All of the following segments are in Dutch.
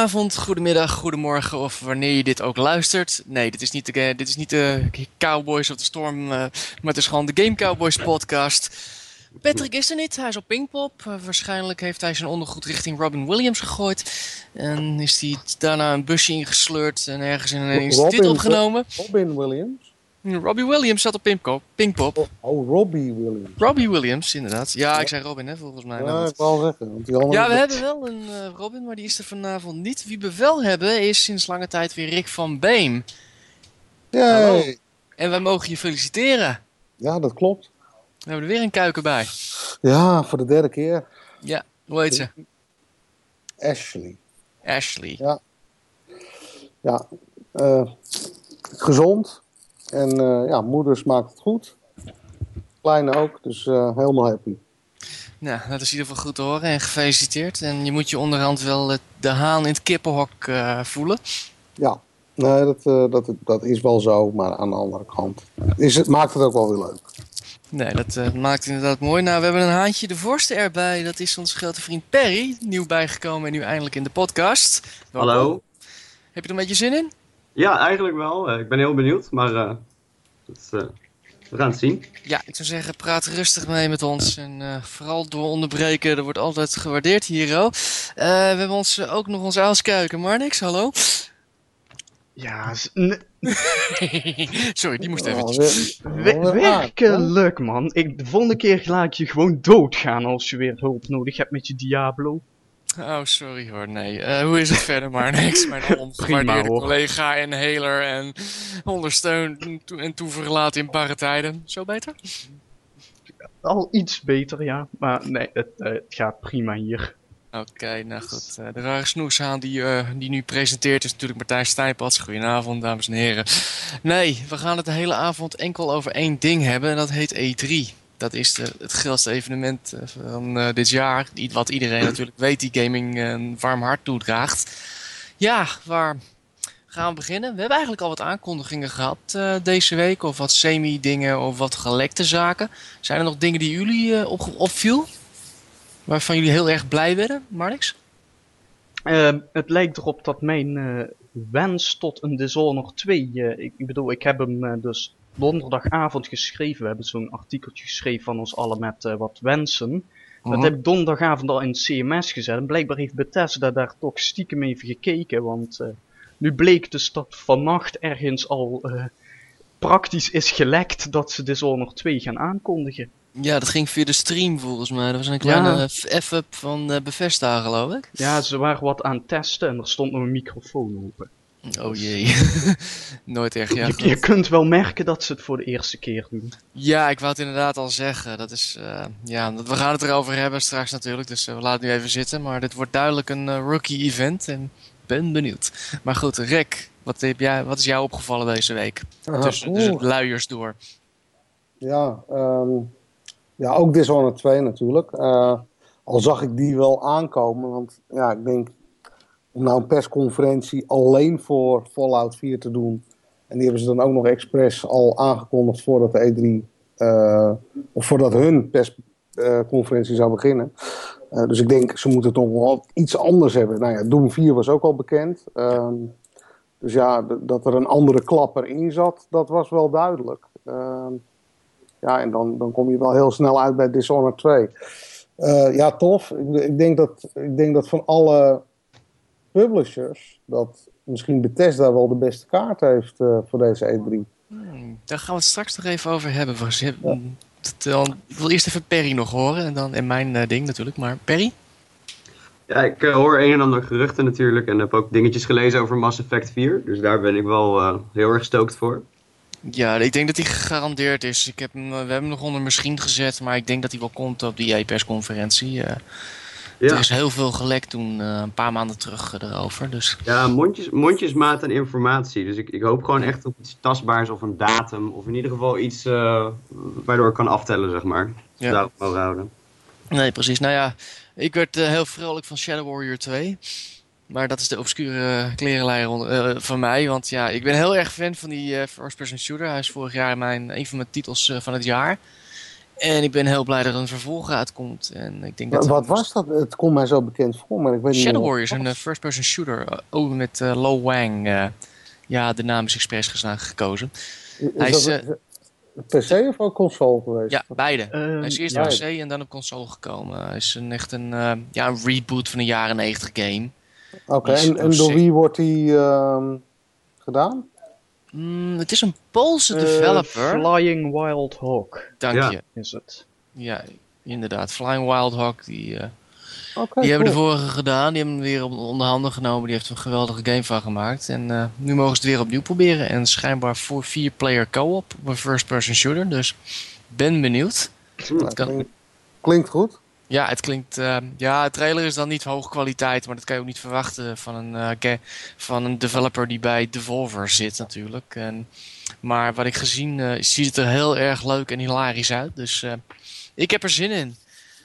Goedenavond, goedemiddag, goedemorgen of wanneer je dit ook luistert. Nee, dit is niet de, dit is niet de Cowboys of de Storm, uh, maar het is gewoon de Game Cowboys podcast. Patrick is er niet, hij is op Pinkpop. Uh, waarschijnlijk heeft hij zijn ondergoed richting Robin Williams gegooid. En is hij daarna een busje ingesleurd en ergens in een instituut opgenomen. Robin Williams? Robbie Williams zat op Pinkpop. Pinkpop. Oh, oh, Robbie Williams. Robbie Williams, inderdaad. Ja, ik zei Robin, hè, volgens mij. Ja, ik wou zeggen. Want die ja, we hebben wel een uh, Robin, maar die is er vanavond niet. Wie we wel hebben, is sinds lange tijd weer Rick van Beem. Yay. En wij mogen je feliciteren. Ja, dat klopt. We hebben er weer een kuiken bij. Ja, voor de derde keer. Ja, hoe heet ze? Ashley. Ashley. Ja. Ja. Uh, gezond. En uh, ja, moeders maakt het goed. Kleine ook, dus uh, helemaal happy. Nou, dat is in ieder geval goed te horen en gefeliciteerd. En je moet je onderhand wel de haan in het kippenhok uh, voelen. Ja, nee, dat, dat, dat is wel zo, maar aan de andere kant is het, maakt het ook wel weer leuk. Nee, dat uh, maakt inderdaad mooi. Nou, we hebben een haantje de vorste erbij. Dat is onze grote vriend Perry. Nieuw bijgekomen en nu eindelijk in de podcast. Hallo. Heb je er een beetje zin in? Ja, eigenlijk wel. ik ben heel benieuwd, maar uh, dat, uh, we gaan het zien. Ja, ik zou zeggen, praat rustig mee met ons. En vooral door onderbreken, dat wordt altijd gewaardeerd hier. Oh. we hebben ons, ook nog onze uilskuiken. Marnix, hallo. Ja, sorry, die moest eventjes. Oh, werkelijk, man. Ik, de volgende keer laat ik je gewoon doodgaan als je weer hulp nodig hebt met je Diablo. Oh, sorry hoor, nee. Uh, hoe is het verder maar? Niks. Mijn ongewaardeerde collega en heler en ondersteund en toeverlaten in barre tijden. Zo beter? Al iets beter, ja. Maar nee, het, uh, het gaat prima hier. Oké, nou goed. Uh, de rare snoeshaan die, uh, die nu presenteert is natuurlijk Martijn Stijnpats. Goedenavond, dames en heren. Nee, we gaan het de hele avond enkel over één ding hebben en dat heet E3. Dat is de, het grootste evenement uh, van dit jaar. Wat iedereen natuurlijk weet die gaming een warm hart toedraagt. Ja, waar gaan we beginnen? We hebben eigenlijk al wat aankondigingen gehad deze week. Of wat semi-dingen of wat gelekte zaken. Zijn er nog dingen die jullie op, opviel? Waarvan jullie heel erg blij werden, Marnix? Uh, het lijkt erop dat mijn uh, wens tot een Dishonored 2... Uh, ik, ik, bedoel, ik heb hem dus donderdagavond geschreven. We hebben zo'n artikeltje geschreven van ons allen met wat wensen. -huh. Dat mhm. heb ik donderdagavond al in het CMS gezet. En blijkbaar heeft Bethesda daar toch stiekem even gekeken. Want nu bleek dus dat vannacht ergens al praktisch is gelekt dat ze Dishonored 2 gaan aankondigen. Ja, dat ging via de stream volgens mij. Dat was een kleine F-up van uh, Bethesda, geloof ik. Ja, ze waren wat aan het testen en er stond nog een microfoon open. Oh jee. Nooit erg, ja. Je, je, kunt wel merken dat ze het voor de eerste keer doen. Ja, ik wou het inderdaad al zeggen. Dat is, uh, ja, we gaan het erover hebben straks natuurlijk, dus uh, we laten het nu even zitten. Maar dit wordt duidelijk een rookie event en ben benieuwd. Maar goed, Rick, wat, heb jij, wat is jou opgevallen deze week? Tussen, tussen luiers door. Ja, um, ja, ook Dishonored 2 natuurlijk. Uh, al zag ik die wel aankomen, want ja, ik denk om nou een persconferentie alleen voor Fallout 4 te doen. En die hebben ze dan ook nog expres al aangekondigd voordat de E3, uh, of voordat hun persconferentie zou beginnen. Uh, dus ik denk, ze moeten toch wel iets anders hebben. Nou ja, Doom 4 was ook al bekend. Uh, dus ja, dat er een andere klapper in zat, dat was wel duidelijk. Ehm, ja, en dan, dan kom je wel heel snel uit bij Dishonored 2. Uh, eh, ja, tof. Ik, denk dat, ik denk dat van alle publishers, dat misschien Bethesda wel de beste kaart heeft uh, voor deze E3. Hmm, daar gaan we het straks nog even over hebben. Ja. Dat, ik wil eerst even Perry nog horen en dan en mijn uh, ding natuurlijk. Maar Perry? Ja, ik uh, hoor een en ander geruchten natuurlijk en heb ook dingetjes gelezen over Mass Effect 4. Dus daar ben ik wel uh, heel erg stoked voor. Ja, ik denk dat hij gegarandeerd is. Ik heb hem, we hebben hem nog onder misschien gezet, maar ik denk dat hij wel komt op die e-persconferentie. Ja. Er is heel veel gelekt toen, uh, een paar maanden terug uh, erover. Dus. Ja, mondjes, mondjesmaat en informatie. Dus ik, ik hoop gewoon echt op iets tastbaars of een datum. Of in ieder geval iets waardoor ik kan aftellen, zeg maar. Ja. Daarop mogen houden. Nee, precies. Nou ja, ik werd heel vrolijk van Shadow Warrior 2. Maar dat is de obscure klerenleier uh, van mij. Want ja, ik ben heel erg fan van die first-person shooter. Hij is vorig jaar mijn, een van mijn titels van het jaar. En ik ben heel blij dat er een vervolg uitkomt. En ik denk dat Wat was dat? Het komt mij zo bekend voor, maar ik weet niet Shadow meer wat Warriors, een eh, first-person shooter. ook met eh, Lo Wang. ja, de naam is expres gekozen. Is hij dat is, PC of ook console geweest? Ja, beide. Ehm, Hij is eerst op PC en dan op console gekomen. Hij is een, echt een, ja, een reboot van een jaren 90 game. Oké, en, en door wie wordt die ehm, gedaan? Mm, het is een Poolse eh, developer. Flying Wild Hawk Dank Ja. je. is het. Ja, inderdaad. Flying Wild Hawk, die, eh, Oké, die hebben de vorige gedaan. Die hebben hem weer onder handen genomen. Die heeft er een geweldige game van gemaakt. En eh, nu mogen ze het weer opnieuw proberen. En schijnbaar voor vier player co-op. Op een first-person shooter. Dus ben benieuwd. Kan- klinkt, klinkt goed. Ja, het klinkt. eh, ja, het trailer is dan niet hoge kwaliteit, maar dat kan je ook niet verwachten van een, eh, van een developer die bij Devolver zit, natuurlijk. En, maar wat ik gezien eh, ziet het er heel erg leuk en hilarisch uit. Dus eh, ik heb er zin in.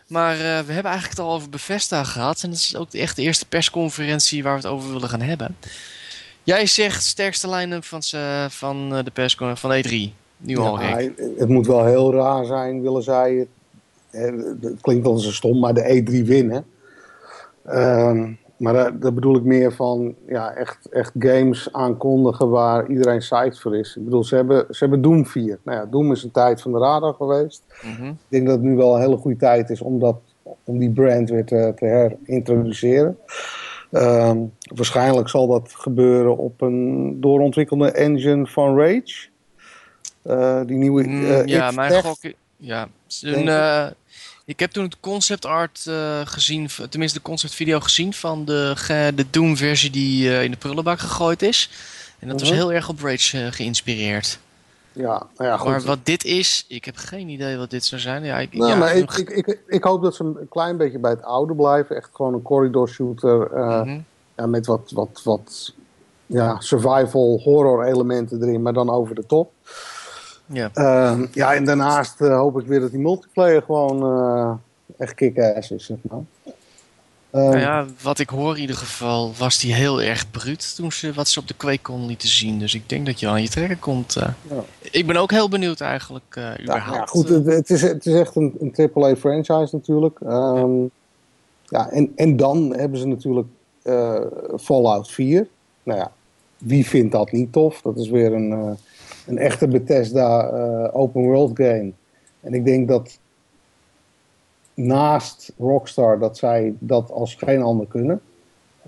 Maar we hebben eigenlijk het al over Bethesda gehad. En dat is ook echt de eerste persconferentie waar we het over willen gaan hebben. Jij zegt sterkste line-up van, van de persconferentie van E3. Nu al, Ja, het moet wel heel raar zijn, willen zij het. Eh, Het klinkt als een stom, maar de E3 winnen. Ehm, maar daar, daar bedoel ik meer van ja, echt, echt games aankondigen waar iedereen psyched voor is. Ik bedoel, ze hebben, ze hebben Doom 4. Nou ja, Doom is een tijd van de radar geweest. Mhm. Ik denk dat het nu wel een hele goede tijd is om, dat, om die brand weer te, te herintroduceren. Ehm, waarschijnlijk zal dat gebeuren op een doorontwikkelde engine van Rage. Eh, die nieuwe. Mm, eh, ja, mijn gok. Ja, Een, ik. heb toen het concept art eh, gezien, tenminste de concept video gezien van de, de Doom versie die eh, in de prullenbak gegooid is. En dat was Mhm. heel erg op Rage eh, geïnspireerd. Ja, nou ja, goed. Maar wat dit is, ik heb geen idee wat dit zou zijn. Ja, ik, Nou, ja, maar ik, nog- ik, ik, ik hoop dat ze een klein beetje bij het oude blijven. Echt gewoon een corridor shooter. Mhm. ja, met wat, wat, wat ja, survival horror elementen erin, maar dan over de top. Ja. Ehm, ja, en daarnaast eh, hoop ik weer dat die multiplayer gewoon eh, echt kick-ass is, zeg maar. Ehm, Nou ja, wat ik hoor in ieder geval was die heel erg bruut toen ze wat ze op de kweekkon lieten zien. Dus ik denk dat je aan je trekken komt. eh. Ja. Ik ben ook heel benieuwd eigenlijk, ja, überhaupt. ja, goed, het, het, is, het is echt een, een AAA-franchise natuurlijk. Ehm, ja, en, en dan hebben ze natuurlijk Fallout 4. Nou ja, wie vindt dat niet tof? Dat is weer een, een echte Bethesda eh, open world game. En ik denk dat naast Rockstar dat zij dat als geen ander kunnen.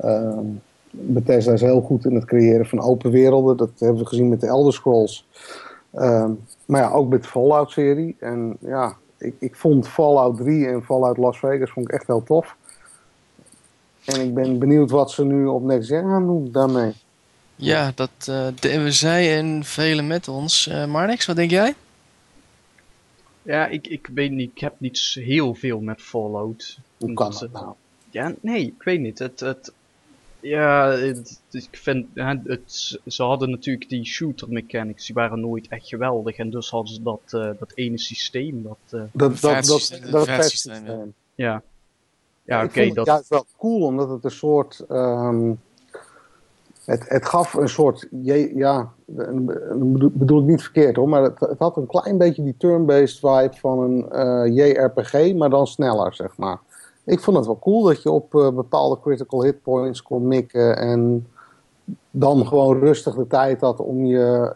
Ehm, Bethesda is heel goed in het creëren van open werelden. Dat hebben we gezien met de Elder Scrolls. Ehm, maar ja, ook met de Fallout-serie. En ja, ik, ik vond Fallout 3 en Fallout Las Vegas vond ik echt heel tof. En ik ben benieuwd wat ze nu op Next Gen gaan doen daarmee. Ja, dat eh denken zij en velen met ons. Eh Marnix, wat denk jij? Ja, ik, ik weet niet, ik heb niet heel veel met Fallout. Hoe kan dat ze- nou? Ja, nee, ik weet niet. Het, het, ja, het, ik vind, het, ze hadden natuurlijk die shooter mechanics, die waren nooit echt geweldig. En dus hadden ze dat, eh, dat ene systeem, dat, eh, Dat, dat, dat, systeem, ja. Ja, ik oké, vond het dat, juist wel cool, omdat het een soort... ehm, het, het gaf een soort... je- Ja, bedoel, ik niet verkeerd hoor, maar het, had een klein beetje die turn-based vibe van een eh, JRPG, maar dan sneller, zeg maar. Ik vond het wel cool dat je op eh, bepaalde critical hit points kon mikken en dan gewoon rustig de tijd had om je,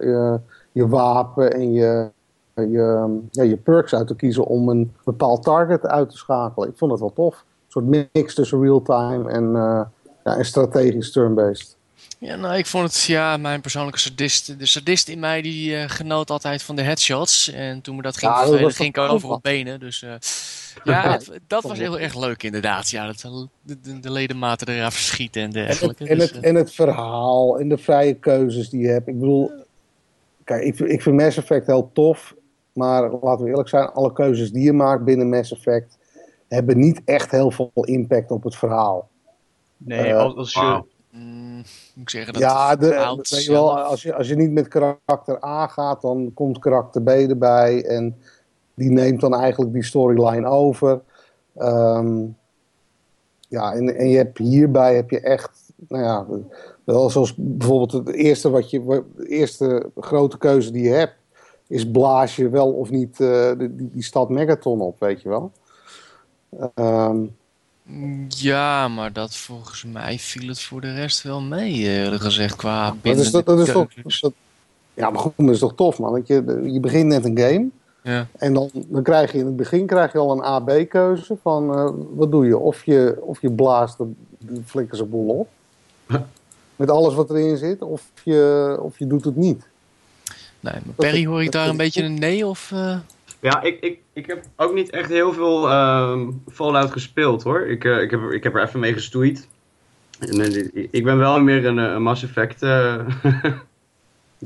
je, wapen en je, je, je perks uit te kiezen om een bepaald target uit te schakelen. Ik vond het wel tof. Een soort mix tussen real-time en, eh, ja, en strategisch turn-based. Ja, nou, ik vond het, ja, mijn persoonlijke sadist. De sadist in mij die eh, genoot altijd van de headshots. En toen me dat ging Ja, vervelen, ging ik over op benen. Dus eh, ja, het- dat was heel erg leuk inderdaad. Ja, dat de, de, de ledematen eraf verschieten en En het, dergelijke. en, Dus, het, eh, en het verhaal en de vrije keuzes die je hebt. Ik bedoel, kijk, ik, ik vind Mass Effect heel tof. Maar laten we eerlijk zijn, alle keuzes die je maakt binnen Mass Effect hebben niet echt heel veel impact op het verhaal. nee, eh, als, je. Mm, moet ik zeggen dat ja, de, weet je wel, als je, als je niet met karakter A gaat, dan komt karakter B erbij. En die neemt dan eigenlijk die storyline over. Ehm, ja, en, en je hebt hierbij heb je echt, nou ja, wel zoals bijvoorbeeld het eerste, wat je, de eerste grote keuze die je hebt, is blaas je wel of niet uh, die, die, stad Megaton op, weet je wel. Um, ja, maar dat volgens mij viel het voor de rest wel mee, eerlijk gezegd, qua binnen dat is, dat, is toch, dat, Ja, maar goed, dat is toch tof, man. Want je, je begint net een game. Ja. En dan, dan krijg je in het begin krijg je al een A-B-keuze van uh, wat doe je? Of je, of je blaast de, de flikkers boel op. Met alles wat erin zit. Of je, of je doet het niet. Nee, maar Perry, hoor ik daar een beetje een nee? Of, uh... Ja, ik, ik, ik heb ook niet echt heel veel uh, Fallout gespeeld hoor. Ik, uh, ik, heb, ik heb er even mee gestoeid. En, ik ben wel meer een, een Mass Effect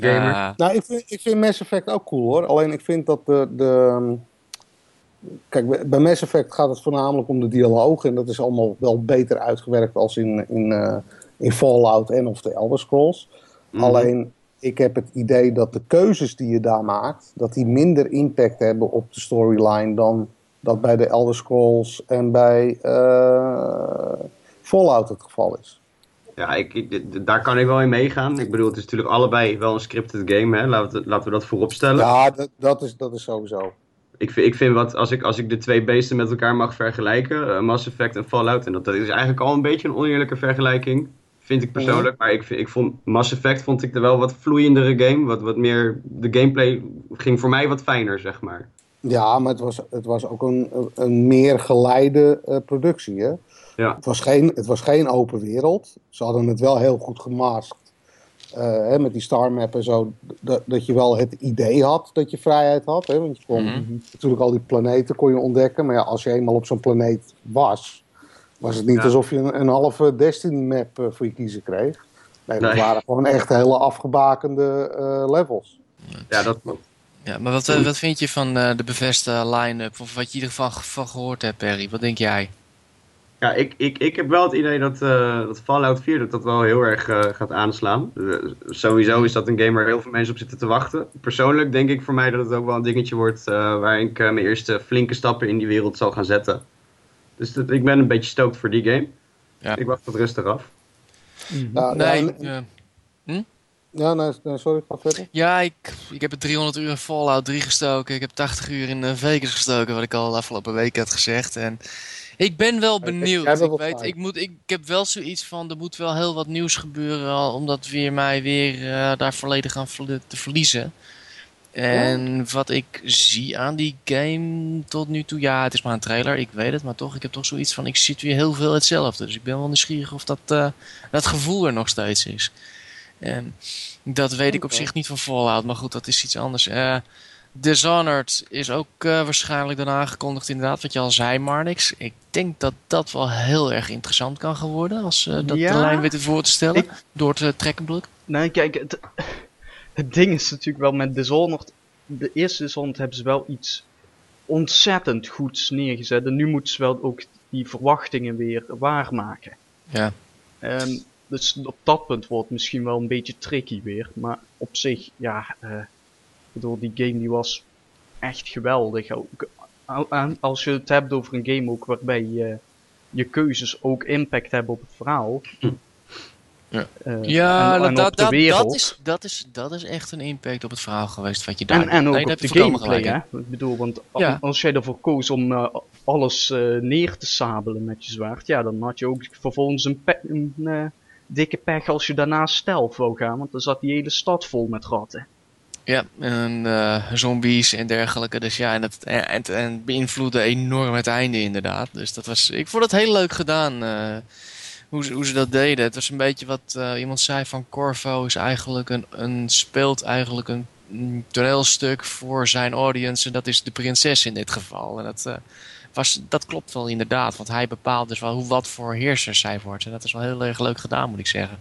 gamer. Nou, ik vind, ik vind Mass Effect ook cool hoor. Alleen ik vind dat de. de kijk, bij Mass Effect gaat het voornamelijk om de dialoog. En dat is allemaal wel beter uitgewerkt als in, in, uh, in Fallout en of de Elder Scrolls. Mm. Alleen ik heb het idee dat de keuzes die je daar maakt, dat die minder impact hebben op de storyline dan dat bij de Elder Scrolls en bij uh, Fallout het geval is. Ja, ik, daar kan ik wel in meegaan. Ik bedoel, het is natuurlijk allebei wel een scripted game, hè? Laten, we, laten we dat voorop stellen. Ja, dat, dat, is, dat is sowieso. Ik vind, ik vind wat, als ik, als ik de twee beesten met elkaar mag vergelijken, uh, Mass Effect en Fallout, en dat, dat is eigenlijk al een beetje een oneerlijke vergelijking, vind ik persoonlijk. Maar ik, ik vond Mass Effect vond ik er wel wat vloeiendere game. Wat, wat meer, de gameplay ging voor mij wat fijner, zeg maar. Ja, maar het was, het was ook een, een meer geleide uh, productie, hè? Ja. Het, was geen, het was geen open wereld. Ze hadden het wel heel goed gemasked. Uh, hè, met die star map en zo. Dat, dat je wel het idee had dat je vrijheid had. Hè? Want je kon Mhm. natuurlijk al die planeten kon je ontdekken. Maar ja, als je eenmaal op zo'n planeet was, was het niet Ja. alsof je een, een halve Destiny map eh, voor je kiezen kreeg. Nee, dat Nee. waren gewoon echt hele afgebakende eh, levels. Ja, dat klopt. Ja, maar wat, eh, wat vind je van eh, de bevestigde line-up? Of wat je in ieder geval van gehoord hebt, Perry? Wat denk jij? Ja, ik, ik, ik heb wel het idee dat, eh, dat Fallout 4 dat, dat wel heel erg gaat aanslaan. Sowieso is dat een game waar heel veel mensen op zitten te wachten. Persoonlijk denk ik voor mij dat het ook wel een dingetje wordt eh, waar ik mijn eerste flinke stappen in die wereld zal gaan zetten. Dus dat, ik ben een beetje stoked voor die game. Ja. Ik wacht het rustig af. Ja, nee, ja, ja, ja, nee, nee, sorry, ga verder. ja ik, ik heb er 300 uur in Fallout 3 gestoken. Ik heb 80 uur in eh, Vegas gestoken, wat ik al de afgelopen week had gezegd. En ik ben wel benieuwd. Ik, weet, ik, moet, ik, ik heb wel zoiets van, er moet wel heel wat nieuws gebeuren, al- omdat weer mij weer eh, daar volledig gaan te verliezen. En wat ik zie aan die game tot nu toe, ja, het is maar een trailer, ik weet het, maar toch, ik heb toch zoiets van, ik zie weer heel veel hetzelfde. Dus ik ben wel nieuwsgierig of dat, eh, dat gevoel er nog steeds is. En dat weet ik op zich niet van Fallout, maar goed, dat is iets anders. Eh Dishonored is ook eh, waarschijnlijk daarna aangekondigd, inderdaad, wat je al zei, Marnix. Ik denk dat dat wel heel erg interessant kan gaan worden, als dat Ja? de lijn weten voor te stellen, Ik- door te trekken ik. Nee, kijk, het, het ding is natuurlijk wel met Dishonored. De eerste Dishonored hebben ze wel iets ontzettend goeds neergezet. En nu moeten ze wel ook die verwachtingen weer waarmaken. Ja. Ehm, dus op dat punt wordt het misschien wel een beetje tricky weer. Maar op zich, ja, eh, ik bedoel, die game die was echt geweldig. Ook, aan- als je het hebt over een game ook waarbij je, je keuzes ook impact hebben op het verhaal. Ja. Eh, Ja, en, dat, en dat, op de dat, wereld. dat, is, dat, is, dat is echt een impact op het verhaal geweest wat je daar En, en ook nee, op de gameplay, hè? Ik bedoel, want Ja. als jij ervoor koos om eh, alles eh, neer te sabelen met je zwaard, ja, dan had je ook vervolgens een, pe- een dikke pech als je daarna stealth wou gaan, want dan zat die hele stad vol met ratten. Ja, en eh, zombies en dergelijke. Dus ja, en het, en, en, en beïnvloedde enorm het einde inderdaad. Dus dat was, ik vond het heel leuk gedaan. Hoe, ze, dat deden. Het was een beetje wat eh, iemand zei van Corvo is eigenlijk een, een speelt eigenlijk een, toneelstuk voor zijn audience. En dat is de prinses in dit geval. En dat, eh, was, dat klopt wel inderdaad. Want hij bepaalt dus wel hoe, wat voor heerser zij wordt. En dat is wel heel erg leuk gedaan moet ik zeggen.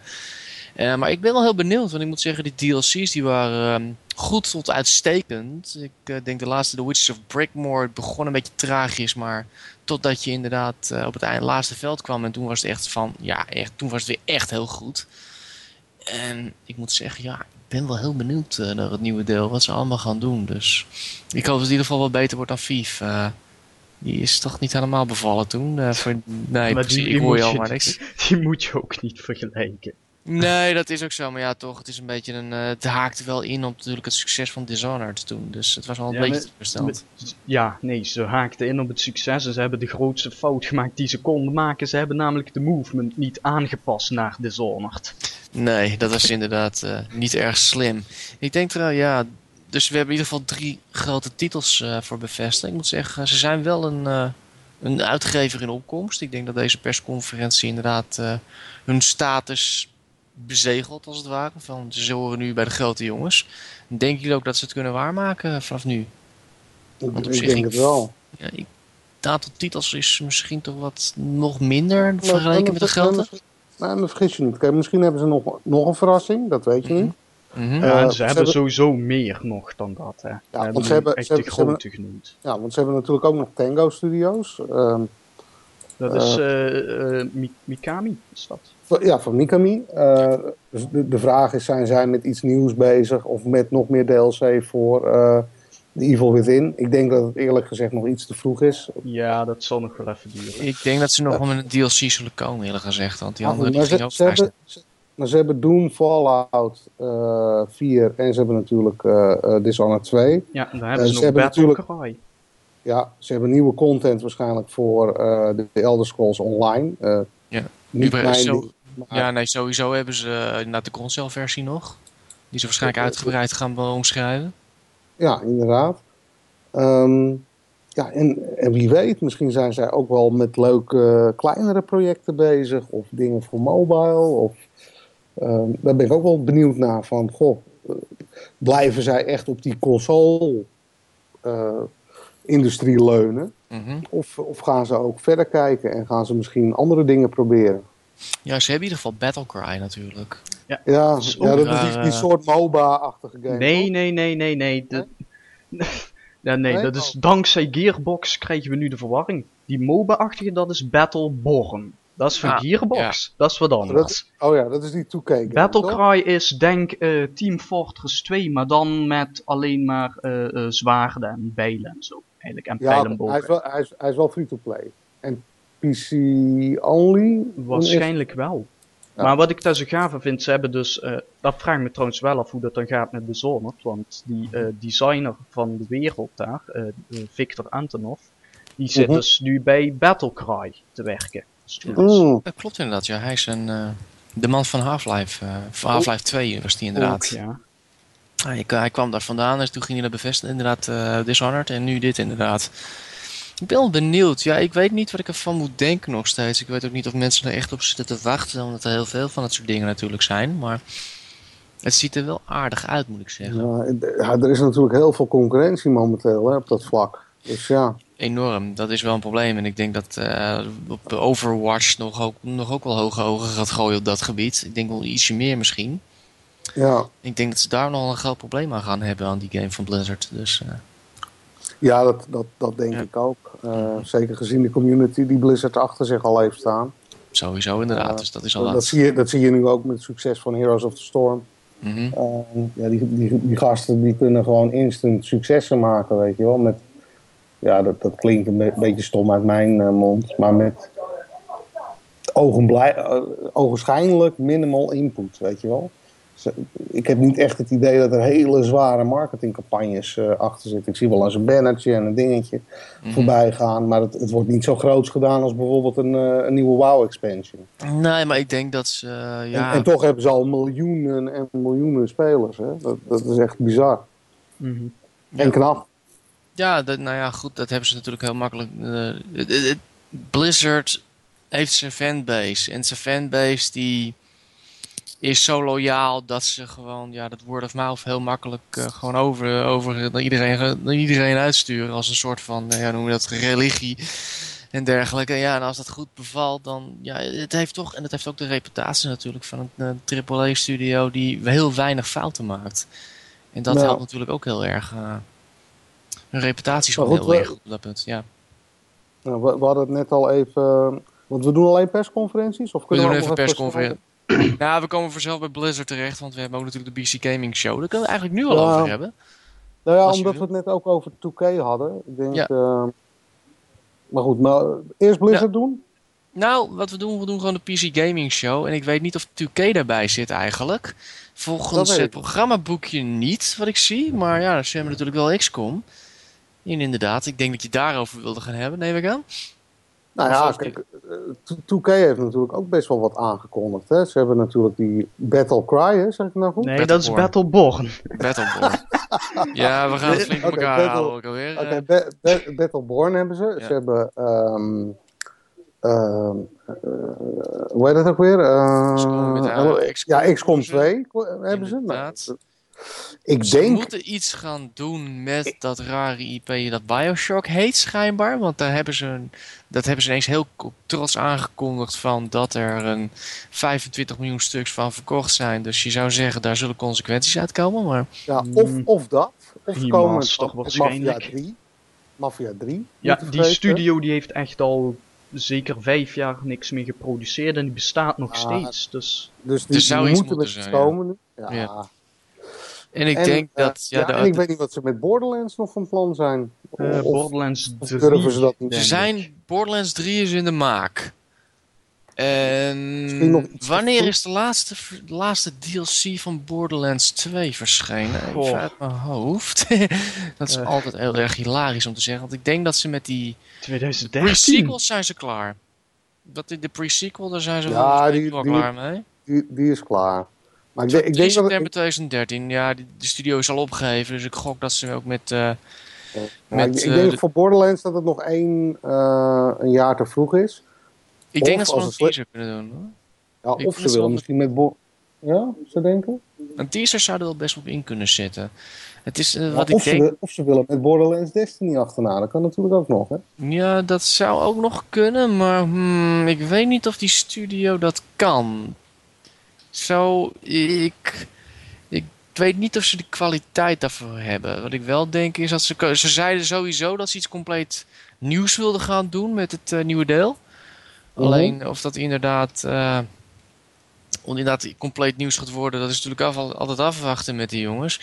Eh, maar ik ben wel heel benieuwd, want ik moet zeggen, die DLC's die waren ehm, goed tot uitstekend. Ik denk de laatste, The Witches of Brickmore, begon een beetje tragisch, maar totdat je inderdaad eh, op het eind, laatste veld kwam en toen was het echt van, ja, echt, toen was het weer echt heel goed. En ik moet zeggen, ja, ik ben wel heel benieuwd eh, naar het nieuwe deel, wat ze allemaal gaan doen. Dus ik hoop dat het in ieder geval wat beter wordt dan Vief. Eh, die is toch niet helemaal bevallen toen? Voor, nee, Maar precies, die- ik hoor je al maar niks. Die moet je ook niet vergelijken. Nee, dat is ook zo. Maar ja, toch, het is een beetje een... eh, het haakte wel in op natuurlijk het succes van Dishonored toen. Dus het was wel een Ja, beetje maar- versteld. Ja, nee, ze haakten in op het succes en ze hebben de grootste fout gemaakt die ze konden maken. Ze hebben namelijk de movement niet aangepast naar Dishonored. Nee, dat was inderdaad eh, niet erg slim. Ik denk trouwens, ja... Dus we hebben in ieder geval drie grote titels eh, voor Bethesda. Ik moet zeggen, ze zijn wel een, een uitgever in opkomst. Ik denk dat deze persconferentie inderdaad hun status bezegelt, als het ware. Van, ze horen nu bij de grote jongens. Denken jullie ook dat ze het kunnen waarmaken vanaf nu? Ik, Want op ik zich denk ik- het wel. Ja, ik, het aantal titels is misschien toch wat nog minder vergeleken met de grote. Nee, maar vergis je niet. Kijk, misschien hebben ze nog, nog een verrassing, dat weet je Mhm. niet. Mhm. Eh, Ja, en ze ze hebben sowieso meer nog dan dat. Hè. We hebben want ze hebben- echt ze de hebben- grote genoemd. Ja, want ze hebben natuurlijk ook nog Tango Studios. Ehm, Dat is eh, eh, Mi- Mikami, is dat? Ja, van Mikami. Eh, dus de, de vraag is, zijn zij met iets nieuws bezig of met nog meer DLC voor eh The Evil Within? Ik denk dat het eerlijk gezegd nog iets te vroeg is. Ja, dat zal nog wel even duren. Ik denk dat ze nog wel met een DLC zullen komen, eerlijk gezegd. Want die andere die ging ze, ook ze vrij hebben, ze, maar ze hebben Doom, Fallout eh 4 en ze hebben natuurlijk Dishonored 2. Ja, dan Eh, hebben ze ze nog hebben Battle natuurlijk- Cry. Ja, ze hebben nieuwe content waarschijnlijk voor eh, de Elder Scrolls Online. Eh, Ja. Niet Nu- mijn zo- ding, maar- Ja, nee, sowieso hebben ze uh, inderdaad de console-versie nog. Die ze waarschijnlijk uitgebreid gaan be- omschrijven. Ja, inderdaad. Ehm, ja, en, en wie weet, misschien zijn zij ook wel met leuke kleinere projecten bezig. Of dingen voor mobile. Of, ehm, daar ben ik ook wel benieuwd naar. Van, goh, eh, blijven zij echt op die console-industrie leunen? Mhm. Of, of gaan ze ook verder kijken en gaan ze misschien andere dingen proberen? Ja, ze hebben in ieder geval Battlecry natuurlijk. Ja, is ja dat is die, eh, die soort MOBA-achtige game. Nee, toch? nee, nee, nee, nee. De... ja, nee, Nee? dat is Oh. dankzij Gearbox krijgen we nu de verwarring. Die MOBA-achtige, dat is Battleborn. Dat is van Ah, Gearbox. Dat is wat anders. Oh ja, dat is die 2K game, toch? Battlecry is denk eh, Team Fortress 2, maar dan met alleen maar eh, eh, zwaarden en bijlen en zo. Eigenlijk, en Ja, pijlen en hij is wel, hij is, hij is wel free-to-play. En PC only? Waarschijnlijk wel. Ja. Maar wat ik daar zo gaaf vind, ze hebben dus, eh, dat vraag ik me trouwens wel af hoe dat dan gaat met Dishonored, want die eh, designer van de wereld daar, eh, eh, Victor Antonov, die zit Mhm. dus nu bij Battlecry te werken. Studios. Mm, Dat klopt inderdaad, ja. Hij is een, eh, de man van Half-Life. eh, van Half-Life 2 was die inderdaad. Ook, ja. Hij, hij kwam daar vandaan en toen ging hij naar bevestigen, inderdaad, eh Dishonored. En nu dit inderdaad. Ik ben wel benieuwd. Ja, ik weet niet wat ik ervan moet denken nog steeds. Ik weet ook niet of mensen er echt op zitten te wachten. Omdat er heel veel van dat soort dingen natuurlijk zijn. Maar het ziet er wel aardig uit, moet ik zeggen. ja, er is natuurlijk heel veel concurrentie momenteel hè, op dat vlak. Dus ja, Enorm, dat is wel een probleem. En ik denk dat eh, op Overwatch nog ook, nog ook wel hoge ogen gaat gooien op dat gebied. Ik denk wel ietsje meer misschien. Ja, Ik denk dat ze daar nog een groot probleem aan gaan hebben aan die game van Blizzard. Dus eh, ja dat, dat, dat denk Ja. ik ook. Eh, zeker gezien de community die Blizzard achter zich al heeft staan. sowieso inderdaad. Ja, dus dat is al Dat, zie je, dat zie je nu ook met het succes van Heroes of the Storm. Mhm. Eh, ja, die, die, die gasten die kunnen gewoon instant successen maken, weet je wel. Met, ja, dat, dat klinkt een be- beetje stom uit mijn eh, mond, maar met ogenblij, eh, ogenschijnlijk minimal input, weet je wel. Ik heb niet echt het idee dat er hele zware marketingcampagnes eh, achter zitten. Ik zie wel eens een bannertje en een dingetje Mhm. voorbij gaan, maar het, het wordt niet zo groots gedaan als bijvoorbeeld een, eh, een nieuwe WoW-expansion. Nee, maar ik denk dat ze. eh, ja, En, en toch hebben ze al miljoenen en miljoenen spelers. Hè? Dat, dat is echt bizar. Mhm. En knap. Ja, dat, nou ja, goed, dat hebben ze natuurlijk heel makkelijk. eh, Blizzard heeft zijn fanbase. En zijn fanbase die is zo loyaal dat ze gewoon ja, dat word of mouth heel makkelijk eh, gewoon over, over naar iedereen, iedereen uitsturen. Als een soort van, eh, ja, noem je dat, religie en dergelijke. Ja, en als dat goed bevalt, dan ja, het heeft toch, en het heeft ook de reputatie natuurlijk van een, een AAA-studio die heel weinig fouten maakt. En dat Ja. helpt natuurlijk ook heel erg. eh, hun reputatie is Maar gewoon heel we- erg op dat punt. Ja. Nou, we, we hadden het net al even. Want we doen alleen persconferenties? Of We kunnen doen we, even. nou, we komen vanzelf bij Blizzard terecht, want we hebben ook natuurlijk de BC Gaming Show. Daar kunnen we eigenlijk nu al Ja. over hebben. Nou ja, omdat we het net ook over 2K hadden. Ik denk. Ja. eh, maar goed, maar eerst Blizzard doen. Nou, wat we doen, we doen gewoon de PC Gaming Show. En ik weet niet of 2K daarbij zit eigenlijk. Volgens het programmaboekje niet, wat ik zie. Maar ja, ze hebben natuurlijk wel XCOM. En inderdaad, ik denk dat je daarover wilde gaan hebben, neem ik aan. Nou ja, kijk, eh, 2K heeft natuurlijk ook best wel wat aangekondigd. Hè? Ze hebben natuurlijk die Battle Cry, hè? zeg ik nou goed? Nee, dat is Battleborn. Battleborn. Ja, we gaan het flink op Oké, elkaar Battle- alweer. Oké, Eh, Ba- Ba- Battleborn hebben ze. Ja. Ze hebben, ehm ehm, eh, hoe heet dat ook weer? Eh, XCOM eh, eh, ja, XCOM hebben ze. 2 hebben ze. Nou. Ik Ze denk, moeten iets gaan doen met dat rare IP dat Bioshock heet, schijnbaar. Want daar hebben ze, een- dat hebben ze ineens heel trots aangekondigd van dat er een 25 miljoen stuks van verkocht zijn. Dus je zou zeggen, daar zullen consequenties uitkomen. Maar ja, of, Mm. of dat, of Remaster komen met, met Mafia waarschijnlijk. 3. Mafia 3. Ja, die vergeten. studio die heeft echt al zeker vijf jaar niks meer geproduceerd en die bestaat nog Ah, steeds. Dus Dus die, zou die iets moeten met zijn, komen. Ja. En ik En, denk eh, dat... Ja, ja, de- en ik de- weet niet wat ze met Borderlands nog van plan zijn. eh, Of- Borderlands of 3. durven ze dat niet? er denk zijn. Borderlands 3 is in de maak. En wanneer is de laatste, de laatste DLC van Borderlands 2 verschenen? Even uit mijn hoofd. dat is Eh. altijd heel erg hilarisch om te zeggen. Want ik denk dat ze met die 2013. pre-sequels zijn ze klaar. Dat de, de pre-sequel, daar zijn ze Ja, die- die- klaar mee. Die, die is klaar. Maar ik, denk- ik denk dat... september 2013. Ja, de studio is al opgegeven. Dus ik gok dat ze ook met... eh, Ja, met, ik, ik eh, denk de- voor Borderlands dat het nog één eh, een jaar te vroeg is. ik denk Of dat ze wel een teaser kunnen doen. Hoor. Ja, of ze willen misschien met... Bo ja, ze denken? Een teaser zou er wel best op in kunnen zitten. Het is wat of, ik ze, denk... wil- of ze willen met Borderlands Destiny achterna. Dat kan natuurlijk ook nog, hè? Ja, dat zou ook nog kunnen, maar hmm, ik weet niet of die studio dat kan. Zo, ik, ik weet niet of ze de kwaliteit daarvoor hebben. Wat ik wel denk is dat ze, ze zeiden sowieso dat ze iets compleet nieuws wilden gaan doen met het eh, nieuwe deel. Mhm. Alleen of dat inderdaad, eh, inderdaad compleet nieuws gaat worden, dat is natuurlijk af, altijd afwachten met die jongens.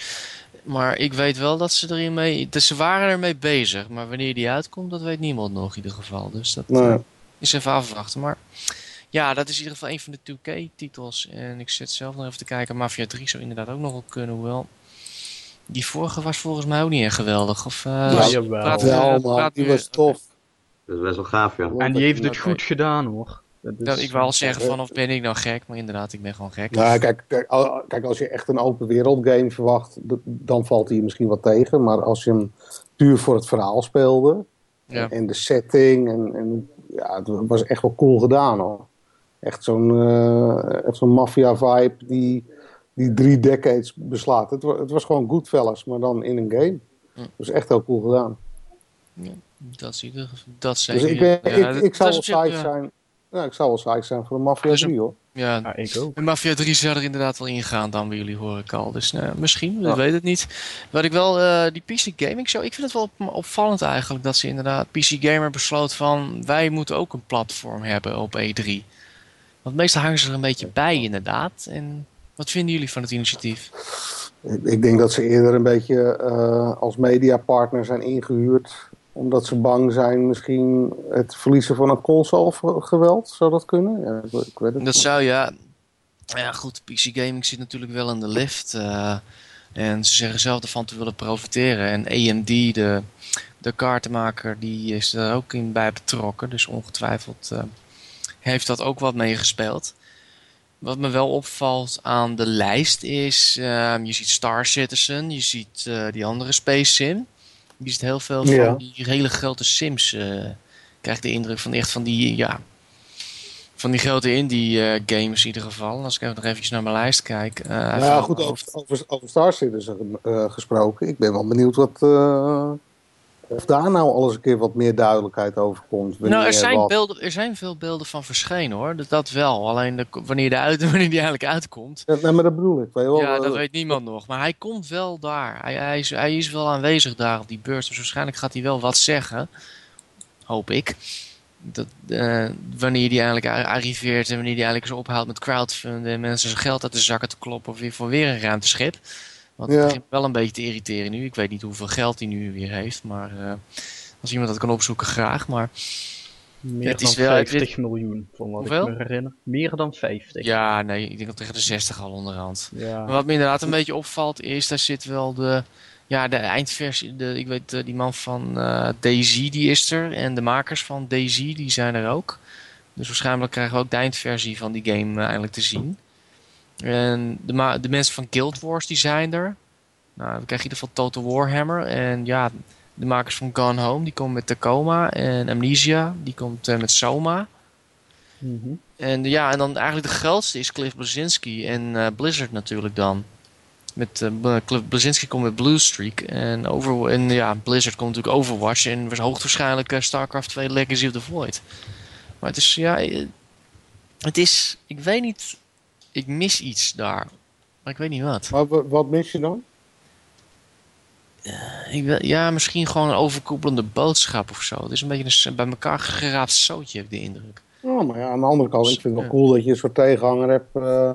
Maar ik weet wel dat ze erin mee. Dus ze waren ermee bezig. Maar wanneer die uitkomt, dat weet niemand nog in ieder geval. Dus dat Nee. eh, is even afwachten. Maar ja, dat is in ieder geval een van de 2K-titels. En ik zit zelf nog even te kijken. Mafia 3 zou inderdaad ook nog wel kunnen. Hoewel. Die vorige was volgens mij ook niet echt geweldig. Of, eh, Ja, jawel. praat- Ja, eh, man, praat die was tof. Dat is best wel gaaf, ja. En die heeft het goed gedaan hoor. Dat is, Dat, ik wou al zeggen eh, van of ben ik nou gek. Maar inderdaad, ik ben gewoon gek. Nou, kijk, kijk, al- kijk, als je echt een open wereld game verwacht, dan valt hij misschien wat tegen. Maar als je hem puur voor het verhaal speelde Ja. en de setting, en, en ja, het was echt wel cool gedaan hoor. Echt zo'n eh, echt zo'n maffia vibe die, die drie decades beslaat. Het, wa- het was gewoon Goodfellas, maar dan in een game. Dat was echt heel cool gedaan. Dat in ieder geval. Dat Dus zeker. ik, ben, Ja, ik, ik zou wel ja. zijn. Ja, ik zou wel psyched zijn voor een Mafia Dus een- 3 hoor. Ja, Ja, ik ook. En Mafia 3 zou er inderdaad wel ingaan dan bij jullie hoor ik al. Dus nou, misschien, we Ja. weten het niet. Wat ik wel, eh, die PC Gaming Show, ik vind het wel op- opvallend eigenlijk dat ze inderdaad, PC Gamer besloot van wij moeten ook een platform hebben op E3. Want meestal hangen ze er een beetje bij inderdaad. En wat vinden jullie van het initiatief? Ik, denk dat ze eerder een beetje eh, als mediapartner zijn ingehuurd. Omdat ze bang zijn misschien het verliezen van het consolegeweld. Zou dat kunnen? Ja, ik, ik weet het Dat niet. zou ja. Ja, goed, PC Gaming zit natuurlijk wel in de lift. eh, en ze zeggen zelf ervan te willen profiteren. En AMD, de, de kaartenmaker, die is er ook in bij betrokken. Dus ongetwijfeld eh, heeft dat ook wat meegespeeld. Wat me wel opvalt aan de lijst is, ehm, je ziet Star Citizen, je ziet eh, die andere Space Sim. Je ziet heel veel van Ja. die hele grote sims. eh krijg de indruk van echt van die, ja, van die grote indie eh, games in ieder geval. Als ik even nog eventjes naar mijn lijst kijk. ja, goed, over, over, over Star Citizen gesproken. Ik ben wel benieuwd wat, of daar nou alles een keer wat meer duidelijkheid over komt. Nou, er zijn, wat. beelden, er zijn veel beelden van verschenen hoor. Dat, dat wel. Alleen de, wanneer, de uit, wanneer die eigenlijk uitkomt. Ja, nee, maar dat bedoel ik. Weet wel, Ja, eh, dat weet niemand nog. Maar hij komt wel daar. Hij, hij, is, hij is wel aanwezig daar op die beurs. Dus waarschijnlijk gaat hij wel wat zeggen. Hoop ik. Dat, eh, wanneer die eigenlijk ar- arriveert en wanneer die eigenlijk eens ophoudt met crowdfunden en mensen zijn geld uit de zakken te kloppen of weer voor weer een ruimteschip. Want Ja. het begint wel een beetje te irriteren nu. Ik weet niet hoeveel geld hij nu weer heeft, maar eh, als iemand dat kan opzoeken, graag. Maar Meer Het is dan wel- het- 50 miljoen, van wat Hoeveel? ik me herinner. Meer dan 50. Ja, nee, ik denk dat tegen de 60 al onderhand. Ja. Maar wat me inderdaad een beetje opvalt is, daar zit wel de, ja, de eindversie. De, ik weet, eh, die man van eh Daisy die is er. En de makers van Daisy die zijn er ook. Dus waarschijnlijk krijgen we ook de eindversie van die game eindelijk te zien. En de, ma- de mensen van Guild Wars die zijn er. Nou, dan krijg je in ieder geval Total Warhammer. En ja, de makers van Gone Home die komen met Tacoma. En Amnesia die komt eh, met Soma. Mhm. En ja, en dan eigenlijk de grootste is Cliff Blazinski en eh, Blizzard natuurlijk dan. Met eh, B- Cliff Blazinski komt met Blue Streak en, over, en ja, Blizzard komt natuurlijk Overwatch en hoogstwaarschijnlijk eh, StarCraft 2 Legacy of the Void. Maar het is, ja, eh, het is, ik weet niet, ik mis iets daar. Maar ik weet niet wat. Maar wat mis je dan? Ik wil, ja, misschien gewoon een overkoepelende boodschap of zo. Het is een beetje een bij elkaar geraapt zootje, heb ik de indruk. Ja, maar ja, aan de andere kant, ik vind het wel cool dat je een soort tegenhanger hebt eh,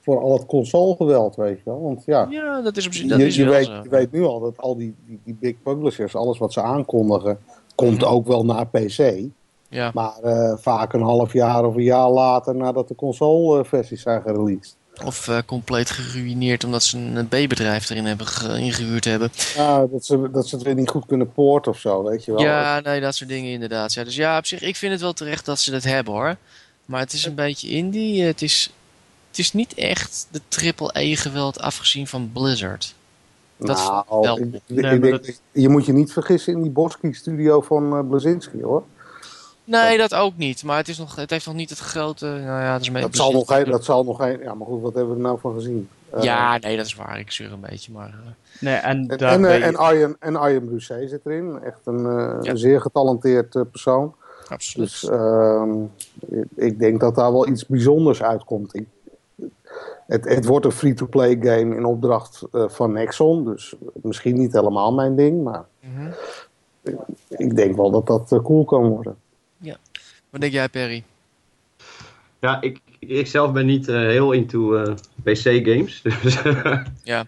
voor al het consolegeweld, weet je wel. Want ja, Ja, dat is op zich dat je, is je, weet, je weet nu al dat al die, die, die big publishers, alles wat ze aankondigen, komt Mhm. ook wel naar PC. Ja. Maar eh, vaak een half jaar of een jaar later nadat de console-versies zijn gereleased. Of eh, compleet geruineerd omdat ze een B-bedrijf erin hebben ge- ingehuurd hebben. Ja, dat ze, dat ze het weer niet goed kunnen poorten of zo, weet je wel. Ja, nee, dat soort dingen inderdaad. Ja, dus ja, op zich, ik vind het wel terecht dat ze dat hebben hoor. Maar het is een beetje indie. Het is, het is niet echt de triple-E geweld afgezien van Blizzard. Dat nou, wel ik, op. ik Nee, denk maar dat- je moet je niet vergissen in die Boski-studio van eh Blazinski, hoor. Nee, dat ook niet. Maar het, is nog, het heeft nog niet het grote... Nou ja, dat is een Dat zal, nog geen, dat zal nog geen... Ja, maar goed, wat hebben we er nou van gezien? Eh, Ja, nee, dat is waar. Ik zuur een beetje, maar... eh, Nee, en En, en, eh, en Arjen, en Arjen Brusset zit erin. Echt een, eh, Ja. een zeer getalenteerd persoon. absoluut. Dus ehm, ik- denk dat daar wel iets bijzonders uitkomt. Ik, het, het wordt een free-to-play game in opdracht eh, van Nexon. Dus misschien niet helemaal mijn ding. Maar Mhm. ik denk wel dat dat cool kan worden. Wat denk jij, Perry? Ja, ik, ik zelf ben niet eh, heel into eh, PC-games. Dus Ja.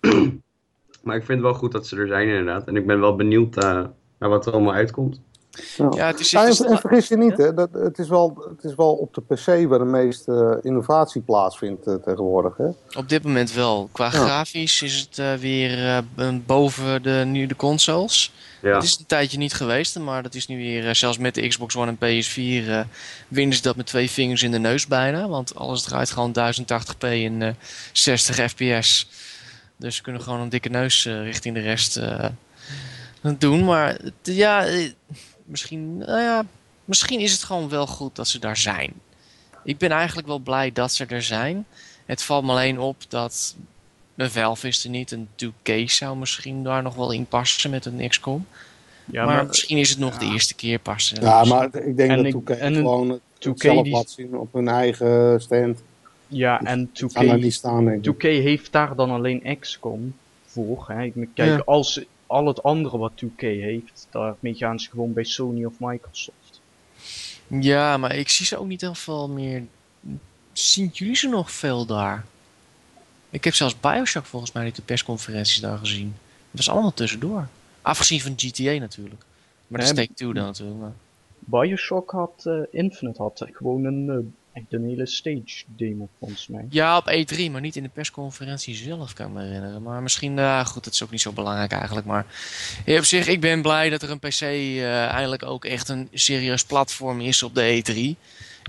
maar ik vind het wel goed dat ze er zijn, inderdaad. En ik ben wel benieuwd eh, naar wat er allemaal uitkomt. Ja, het is... Ja, het is- en, en vergis je niet, hè, dat, het, is wel, het is wel op de PC waar de meeste innovatie plaatsvindt tegenwoordig. Hè? Op dit moment wel. Qua Ja. grafisch is het eh, weer eh, boven de, nu de consoles. Ja, Het is een tijdje niet geweest, maar dat is nu weer, eh, zelfs met de Xbox One en PS4, eh winnen ze dat met twee vingers in de neus bijna. Want alles draait gewoon 1080p en eh 60 fps. Dus ze kunnen gewoon een dikke neus eh, richting de rest doen. Maar ja, misschien, nou ja, misschien is het gewoon wel goed dat ze daar zijn. Ik ben eigenlijk wel blij dat ze er zijn. Het valt me alleen op dat een Valve is er niet. Een 2K zou misschien daar nog wel in passen met een XCOM. ja, maar, maar misschien is het nog de eerste keer passen. Ja, maar ik denk En dat ik- 2K en een gewoon het 2K zelf die- laat zien op hun eigen stand. Ja, en Ik kan daar 2K, niet staan, denk ik. 2K heeft daar dan alleen XCOM voor. Hè. Ik moet kijken, Ja. als al het andere wat 2K heeft, daarmee gaan ze gewoon bij Sony of Microsoft. Ja, maar ik zie ze ook niet heel veel meer. Zien jullie ze nog veel daar? Ik heb zelfs Bioshock volgens mij niet de persconferenties daar gezien. Dat was allemaal tussendoor. Afgezien van GTA natuurlijk. Maar dat is Nee, Take-Two dan natuurlijk. Maar... Bioshock had, eh, Infinite had gewoon een, eh, echt een hele stage demo volgens mij. Ja, op E3, maar niet in de persconferentie zelf, kan ik me herinneren. Maar misschien, uh, goed, dat is ook niet zo belangrijk eigenlijk. Maar op zich, ik ben blij dat er een PC eindelijk ook echt een serieus platform is op de E3.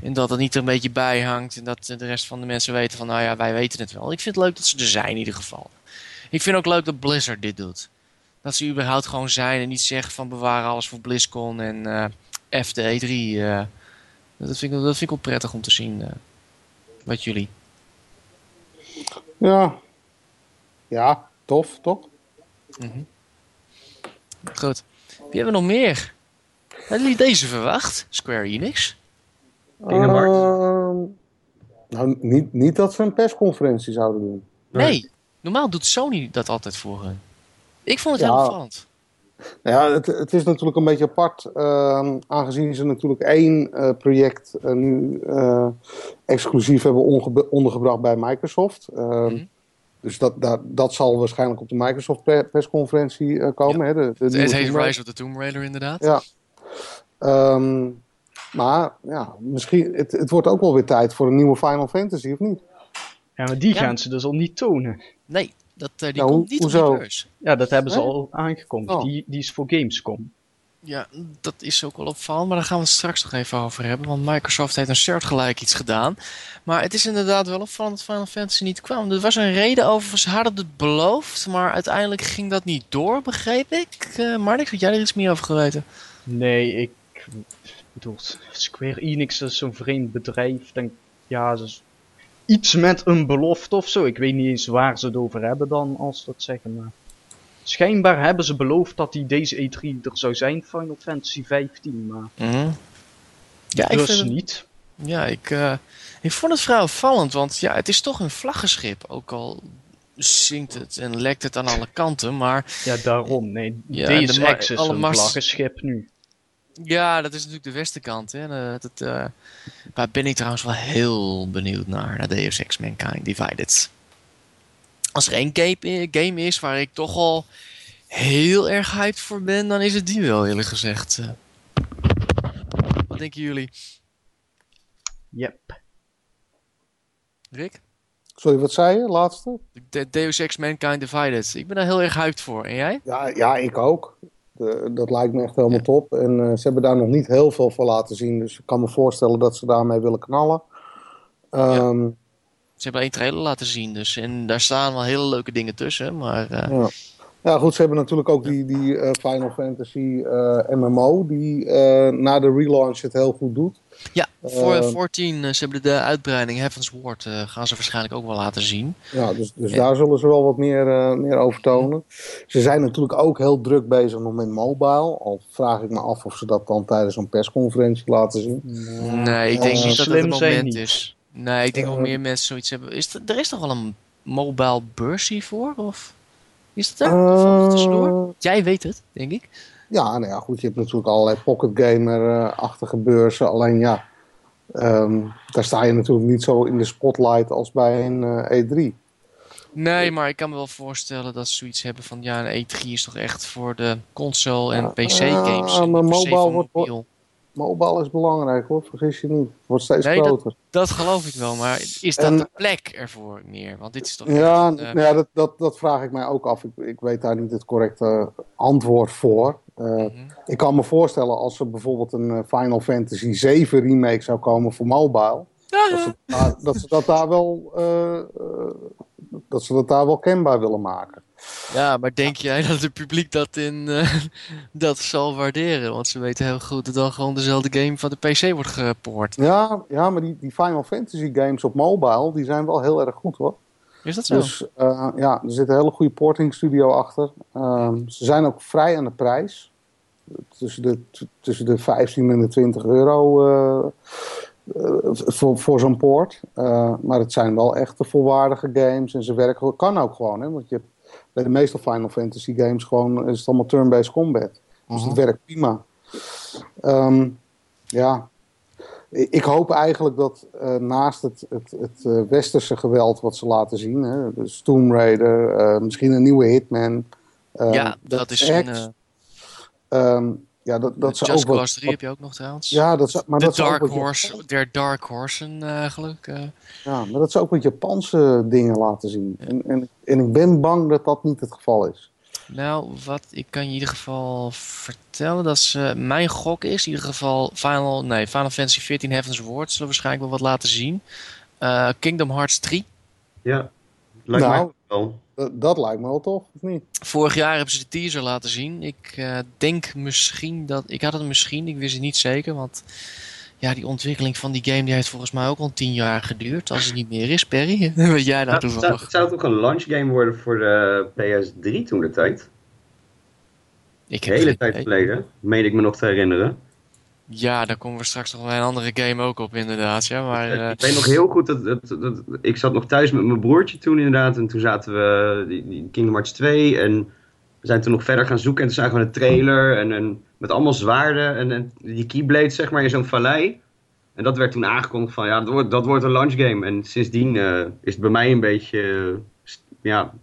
En dat het niet er een beetje bij hangt. En dat de rest van de mensen weten van, nou ja, wij weten het wel. Ik vind het leuk dat ze er zijn in ieder geval. Ik vind ook leuk dat Blizzard dit doet. Dat ze überhaupt gewoon zijn en niet zeggen van bewaren alles voor BlizzCon en uh, F de E3. Uh, dat, vind ik, dat vind ik wel prettig om te zien. Uh, wat jullie? Ja. Ja, tof, toch? Mm -hmm. Goed. Wie hebben we nog meer? Hadden jullie deze verwacht? Square Enix? Uh, nou, niet, niet dat ze een persconferentie zouden doen. Nee. nee. Normaal doet Sony dat altijd voor hun. Ik vond het ja. heel opvallend. Ja, het, het, is natuurlijk een beetje apart, uh, aangezien ze natuurlijk één uh, project uh, nu exclusief hebben ondergebracht bij Microsoft. Mm -hmm. Dus dat, dat, dat zal waarschijnlijk op de Microsoft persconferentie komen. Ja. Hè, de, de het heet Rise of the Tomb Raider inderdaad. Ja. Um, Maar ja, misschien, het, het wordt ook wel weer tijd voor een nieuwe Final Fantasy, of niet? Ja, maar die Ja. gaan ze dus al niet tonen. Nee, dat, eh, die Nou, komt niet op hoezo? de beurs. Ja, dat hebben ze al aangekondigd. Oh. Die, die is voor Gamescom. Ja, dat is ook wel opvallend, maar daar gaan we het straks nog even over hebben. Want Microsoft heeft een shirt gelijk iets gedaan. Maar het is inderdaad wel opvallend dat Final Fantasy niet kwam. Er was een reden over, ze hadden het beloofd, maar uiteindelijk ging dat niet door, begreep ik. Uh, Marnix, had jij er iets meer over geweten? Nee, ik bedoel, Square Enix is zo'n vreemd bedrijf. Denk, ja, iets met een belofte of zo. Ik weet niet eens waar ze het over hebben dan, als ze dat zeggen. Maar schijnbaar hebben ze beloofd dat die deze E3 er zou zijn, Final Fantasy 15. Maar Mhm. Ja, ik dus het, niet. ja ik, eh, ik vond het vrij opvallend, want ja, het is toch een vlaggenschip. Ook al zingt het en lekt het aan alle kanten, maar Ja, daarom. Nee, Ja, deze de is een vlaggenschip nu. Ja, dat is natuurlijk de westenkant. Hè. Eh, dat, eh, Waar ben ik trouwens wel heel benieuwd naar, naar Deus Ex Mankind Divided. Als er één game, game is waar ik toch al heel erg hyped voor ben, dan is het die wel eerlijk gezegd. Eh, Wat denken jullie? Yep. Rick? Sorry, wat zei je, laatste? De Deus Ex Mankind Divided. Ik ben daar heel erg hyped voor. En jij? Ja, ja ik ook. De- dat lijkt me echt helemaal Ja. top. En eh, ze hebben daar nog niet heel veel van laten zien. Dus ik kan me voorstellen dat ze daarmee willen knallen. Ehm, Ze hebben één trailer laten zien, dus. En daar staan wel hele leuke dingen tussen. Maar eh, ja. Ja, goed. Ze hebben natuurlijk ook die, die eh, Final Fantasy eh, MMO. Die eh, na de relaunch het heel goed doet. ja, voor Eh, 14, eh, ze hebben de uitbreiding Heaven's Ward, eh, gaan ze waarschijnlijk ook wel laten zien. Ja, dus, dus Ja. daar zullen ze wel wat meer, eh, meer over tonen. Ze zijn natuurlijk ook heel druk bezig nog met mobile. Al vraag ik me af of ze dat dan tijdens een persconferentie laten zien. Nee, ik denk niet dat het het moment is. Nee, ik denk wel meer mensen zoiets hebben. Is er, er is toch wel een mobile beursie voor? Of is dat er? Eh, tussendoor? Jij weet het, denk ik. Ja, nou ja, goed. Je hebt natuurlijk allerlei pocket gamer-achtige beurzen. Alleen ja, ehm, daar sta je natuurlijk niet zo in de spotlight als bij een eh, E3. Nee, maar ik kan me wel voorstellen dat ze zoiets hebben van... Ja, een E3 is toch echt voor de console- en Ja, PC-games. ah, en maar mobile wordt- mobiel. Mobile is belangrijk hoor, vergis je niet. Het wordt steeds Nee, groter. Dat geloof ik wel, maar is dat En- de plek ervoor meer? Want dit is toch Ja, echt, eh, ja dat, dat, dat vraag ik mij ook af. Ik, ik weet daar niet het correcte antwoord voor. Eh, mhm. Ik kan me voorstellen als er bijvoorbeeld een eh, Final Fantasy 7 remake zou komen voor mobile. Ja, Dat ze, daar- dat ze dat daar wel eh, eh, dat ze dat daar wel kenbaar willen maken. Ja, maar denk jij dat het publiek dat, in, eh, dat zal waarderen? Want ze weten heel goed dat dan gewoon dezelfde game van de PC wordt gepoord. Ja, ja maar die, die Final Fantasy games op mobile, die zijn wel heel erg goed hoor. Is dat zo? Dus eh, ja, er zit een hele goede porting studio achter. Ehm, ze zijn ook vrij aan de prijs. Tussen de, tussen de 15 en de 20 euro voor, voor zo'n port. Eh, maar het zijn wel echte volwaardige games. En ze werken, kan ook gewoon. Hè, want je hebt bij de meeste Final Fantasy games gewoon, is het allemaal turn-based combat. Dus het werkt prima. Ehm, ja, ik hoop eigenlijk dat eh, naast het, het, het eh, westerse geweld wat ze laten zien, hè, dus Tomb Raider, eh, misschien een nieuwe Hitman. eh, ja, dat is een... eh, ehm, ja, dat, dat ze Just ook Cause 3 wat- heb je ook nog trouwens. ja, dat ze, maar de dat ook Dark wat Horse, der Dark Horsen eigenlijk. eh. Ja, maar dat ze ook wat Japanse dingen laten zien. En, en, en ik ben bang dat dat niet het geval is. Nou, wat ik kan je in ieder geval vertellen, dat ze, mijn gok is in ieder geval Final, nee, Final Fantasy 14 Heaven's Ward zullen waarschijnlijk wel wat laten zien. Eh, Kingdom Hearts 3. Ja, lijkt Nou. mij ook wel. Dat, dat lijkt me wel tof, of niet? Vorig jaar hebben ze de teaser laten zien. Ik eh, denk misschien dat, ik had het misschien, ik wist het niet zeker, want ja, die ontwikkeling van die game die heeft volgens mij ook al tien jaar geduurd, als het niet meer is, Perry. Weet jij daar Nou, het, zou, toevallig? het zou toch een launch game worden voor de PS3 toen de tijd? Ik De heb hele geen tijd idee. geleden, meen ik me nog te herinneren. Ja, daar komen we straks nog bij een andere game ook op inderdaad, ja, maar... eh, ik weet nog heel goed dat, dat, dat, ik zat nog thuis met mijn broertje toen inderdaad. En toen zaten we die, die Kingdom Hearts 2 en we zijn toen nog verder gaan zoeken. En toen zagen we een trailer en, en met allemaal zwaarden en, en die keyblades zeg maar in zo'n vallei. En dat werd toen aangekondigd van ja, dat wordt, dat wordt een launch game. En sindsdien eh, is het bij mij een beetje eh, st- ja,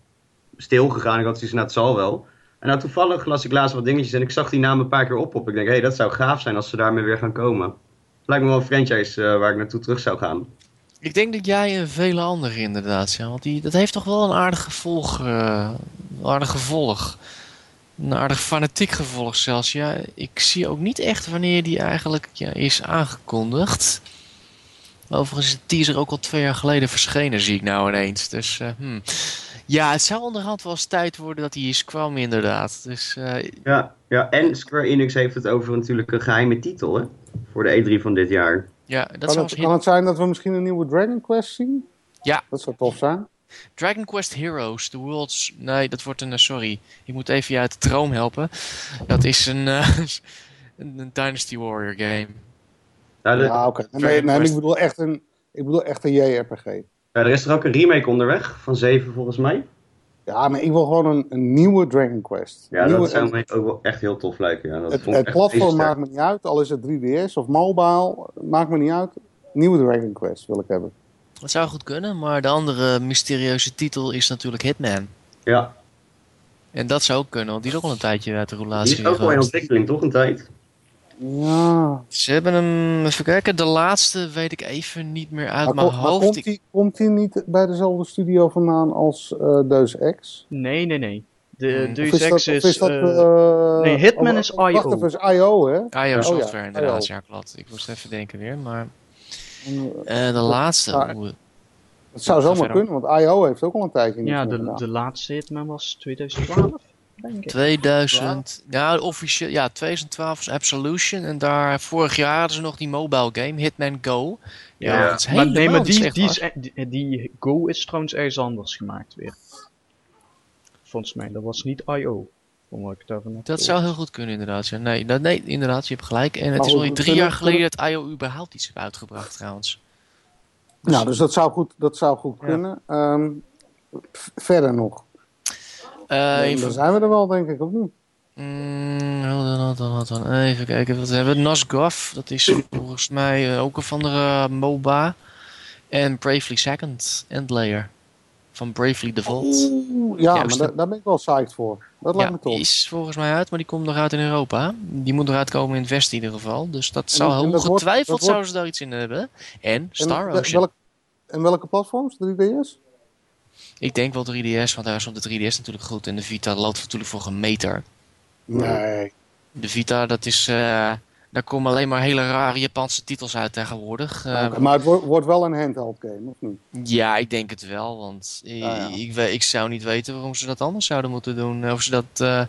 stil gegaan. Ik had zoiets, nou het zal wel. En nou toevallig las ik laatst wat dingetjes en ik zag die naam een paar keer op. Ik denk, hé, hey, dat zou gaaf zijn als ze daarmee weer gaan komen. lijkt me wel een franchise eh, waar ik naartoe terug zou gaan. Ik denk dat jij en vele anderen inderdaad, ja. Want die, dat heeft toch wel een aardig gevolg. eh, een aardig gevolg. Een aardig fanatiek gevolg zelfs. Ja, ik zie ook niet echt wanneer die eigenlijk ja, is aangekondigd. Overigens is de teaser ook al twee jaar geleden verschenen, zie ik nou ineens. Dus eh, hmm. Ja, het zou onderhand wel eens tijd worden dat hij eens kwam, inderdaad. Dus eh, Ja, ja, en Square Enix heeft het over natuurlijk een geheime titel, hè? Voor de E3 van dit jaar. ja, dat Kan zou het, kan het zijn dat we misschien een nieuwe Dragon Quest zien? Ja. Dat zou tof zijn. Dragon Quest Heroes, The World's... Nee, dat wordt een... eh, sorry, ik moet even je uit de droom helpen. Dat is een, eh, een, Dynasty Warrior game. Nou, de- Ja, oké. Nee, nee, nee, ik bedoel echt een, ik bedoel echt een JRPG. Ja, er is er ook een remake onderweg, van 7 volgens mij. Ja, maar ik wil gewoon een, een nieuwe Dragon Quest. Ja, nieuwe, dat zou mij ook wel echt heel tof lijken. Ja. Dat het, vond ik het echt platform maakt me niet uit, al is het 3DS of mobile, maakt me niet uit. Nieuwe Dragon Quest wil ik hebben. Dat zou goed kunnen, maar de andere mysterieuze titel is natuurlijk Hitman. Ja, En dat zou ook kunnen, want die is ook al een tijdje uit de die roulatie is ook wel in ontwikkeling, toch een tijd? Ja. Ze hebben hem... Even kijken, de laatste weet ik even niet meer uit Maar, mijn kom- maar hoofd. komt die, komt die niet bij dezelfde studio vandaan als eh Deus Ex? Nee, nee, nee. De Hmm. Deus Ex is... is dat eh, nee, Hitman oh, is Wacht IO. even, is IO hè? IO ja, Software inderdaad, IO. ja klopt. Ik moest even denken weer, maar... De laatste... Ah, Het zou zomaar kunnen, want IO heeft ook al een tijdje niet ja, de, gedaan. de laatste Hitman was 2012, denk ik. 2000, ja, officieel, ja, 2012 was Absolution en daar vorig jaar hadden ze nog die mobile game Hitman Go. Ja, Ja. dat is Maar, nee, maar die, is, e- die, die Go is trouwens ergens anders gemaakt weer. Volgens mij, dat was niet I.O. Dat zou heel goed kunnen inderdaad. Ja. Nee, dat, nee, inderdaad, je hebt gelijk. En het Maar is alweer drie kunnen- jaar geleden dat IO überhaupt iets heeft uitgebracht trouwens. Nou, dus dat zou goed, dat zou goed Ja. kunnen. Ehm, verder nog. Eh, Dan even, zijn we er wel, denk ik, of niet? Mm, hold on, hold on, hold on. even kijken, wat hebben we? Nosgoth, dat is volgens mij eh, ook een van de eh, MOBA. En Bravely Second, Endlayer. Van Bravely Default. Oeh, ja, Juist. maar daar, daar ben ik wel psyched voor. Dat lijkt Ja, me tof. die is volgens mij uit, maar die komt nog uit in Europa. Die moet eruit komen in het Westen in ieder geval. Dus dat zou en dat wordt- ongetwijfeld dat wordt- zouden ze daar iets in hebben. En Star en, wel- Ocean. welk- en welke platforms? 3DS? Ik denk wel 3DS, want daar is op de 3DS natuurlijk goed. En de Vita loopt natuurlijk voor een meter. Nee. De Vita, dat is... eh, daar komen alleen maar hele rare Japanse titels uit tegenwoordig. Eh, Oké, maar het wordt, wordt wel een handheld game, of niet? Ja, ik denk het wel, want Ah, ja. ik, we- ik zou niet weten waarom ze dat anders zouden moeten doen. Of ze dat... eh,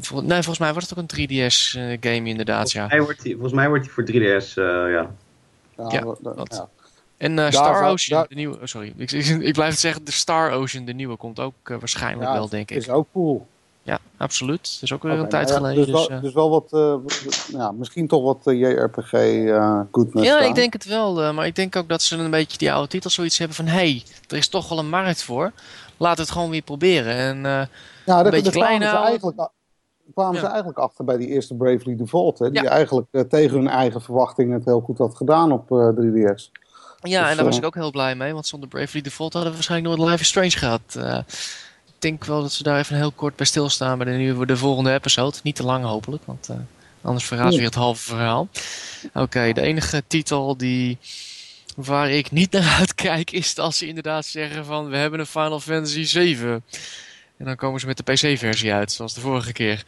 vol- nee, volgens mij wordt het ook een 3DS-game inderdaad, ja. Volgens, mij wordt die, volgens mij wordt die voor 3DS, eh, ja. Ja, dat- dat- dat- ja. En eh, Star Ocean, daar- de nieuwe... oh, sorry, ik, ik, ik blijf het zeggen, de Star Ocean, de nieuwe, komt ook eh, waarschijnlijk Ja, wel, denk ik. Is ook cool. Ja, absoluut. Dat is ook weer een tijd nou ja, geleden. Dus Dus, wel, eh, dus wel wat, ja, misschien toch wat JRPG goodness ja, ik denk het wel. maar ik denk ook dat ze een beetje die oude titels zoiets hebben van... Hé, hey, er is toch wel een markt voor. Laat het gewoon weer proberen. En ja, daar, een beetje eigenlijk, kwamen ze eigenlijk achter bij die eerste Bravely Default. Hè, die Ja. eigenlijk tegen hun eigen verwachtingen het heel goed had gedaan op eh, 3DS. Ja, Dus, en daar was eh, ik ook heel blij mee, want zonder Bravely Default hadden we waarschijnlijk nooit Life is Strange gehad. Eh, ik denk wel dat ze daar even heel kort bij stilstaan bij de, nieuwe, de volgende episode. Niet te lang hopelijk, want eh, anders verraad Nee. weer het halve verhaal. Oké, de enige titel die, waar ik niet naar uitkijk is als ze inderdaad zeggen van we hebben een Final Fantasy 7. En dan komen ze met de PC-versie uit, zoals de vorige keer.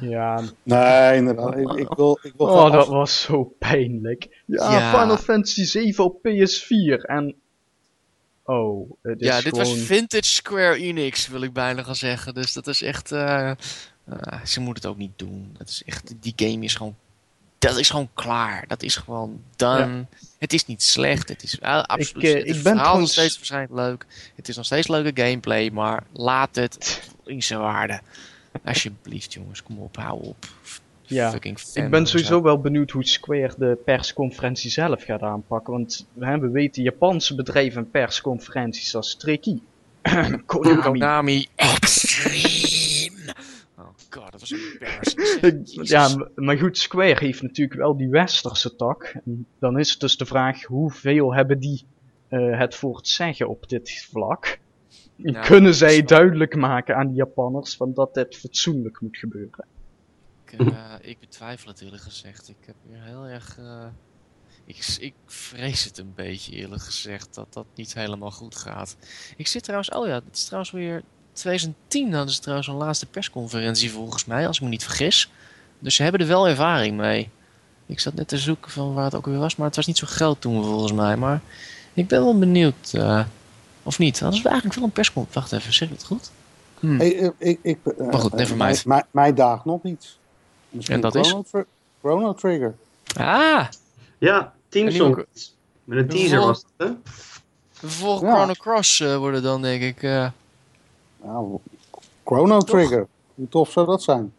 Ja, Nee, inderdaad. Ik, ik wil, ik wil oh, gewoon dat af- was zo pijnlijk. Ja, Ja. Final Fantasy 7 op PS4 en... Oh, het is ja, dit gewoon... was vintage Square Enix, wil ik bijna gaan zeggen. Dus dat is echt. eh, eh, ze moeten het ook niet doen. Dat is echt, die game is gewoon. Dat is gewoon klaar. Dat is gewoon done. Het is niet slecht. Het is wel absoluut. eh, het ik ben verhaal nog steeds waarschijnlijk leuk. Het is nog steeds leuke gameplay, maar laat het in zijn waarde. Alsjeblieft, jongens, kom op, hou op. Ja, Fucking Ik ben sowieso wel benieuwd hoe Square de persconferentie zelf gaat aanpakken. Want hè, we weten Japanse bedrijven en persconferenties als Tricky, Konami. Konami god, dat was een Ja, maar goed, Square heeft natuurlijk wel die westerse tak. En dan is het dus de vraag, hoeveel hebben die eh, het voor het zeggen op dit vlak? Nou, Kunnen zij snap- duidelijk maken aan de Japanners van dat dit fatsoenlijk moet gebeuren? Ik, eh, ik betwijfel het eerlijk gezegd. Ik heb weer heel erg. eh, ik, ik vrees het een beetje eerlijk gezegd dat dat niet helemaal goed gaat. Ik zit trouwens, oh ja, het is trouwens weer 2010 hadden ze trouwens een laatste persconferentie volgens mij, als ik me niet vergis. Dus ze hebben er wel ervaring mee. Ik zat net te zoeken van waar het ook weer was, maar het was niet zo groot toen volgens mij. Maar ik ben wel benieuwd. eh, of niet? Hadden ze eigenlijk wel een persconferentie? Wacht even, zeg ik het goed? Hm. Hey, eh, ik, ik, Maar goed, eh, never mij- mind. Mij, mij daagt nog. Misschien En dat is? Chrono, Tri- Chrono Trigger. Ah, Ja, Team Song. Met een teaser was het, hè? Ja. Chrono Cross eh, worden dan denk ik. eh, Nou, Chrono Trigger. Hoe tof zou dat zijn?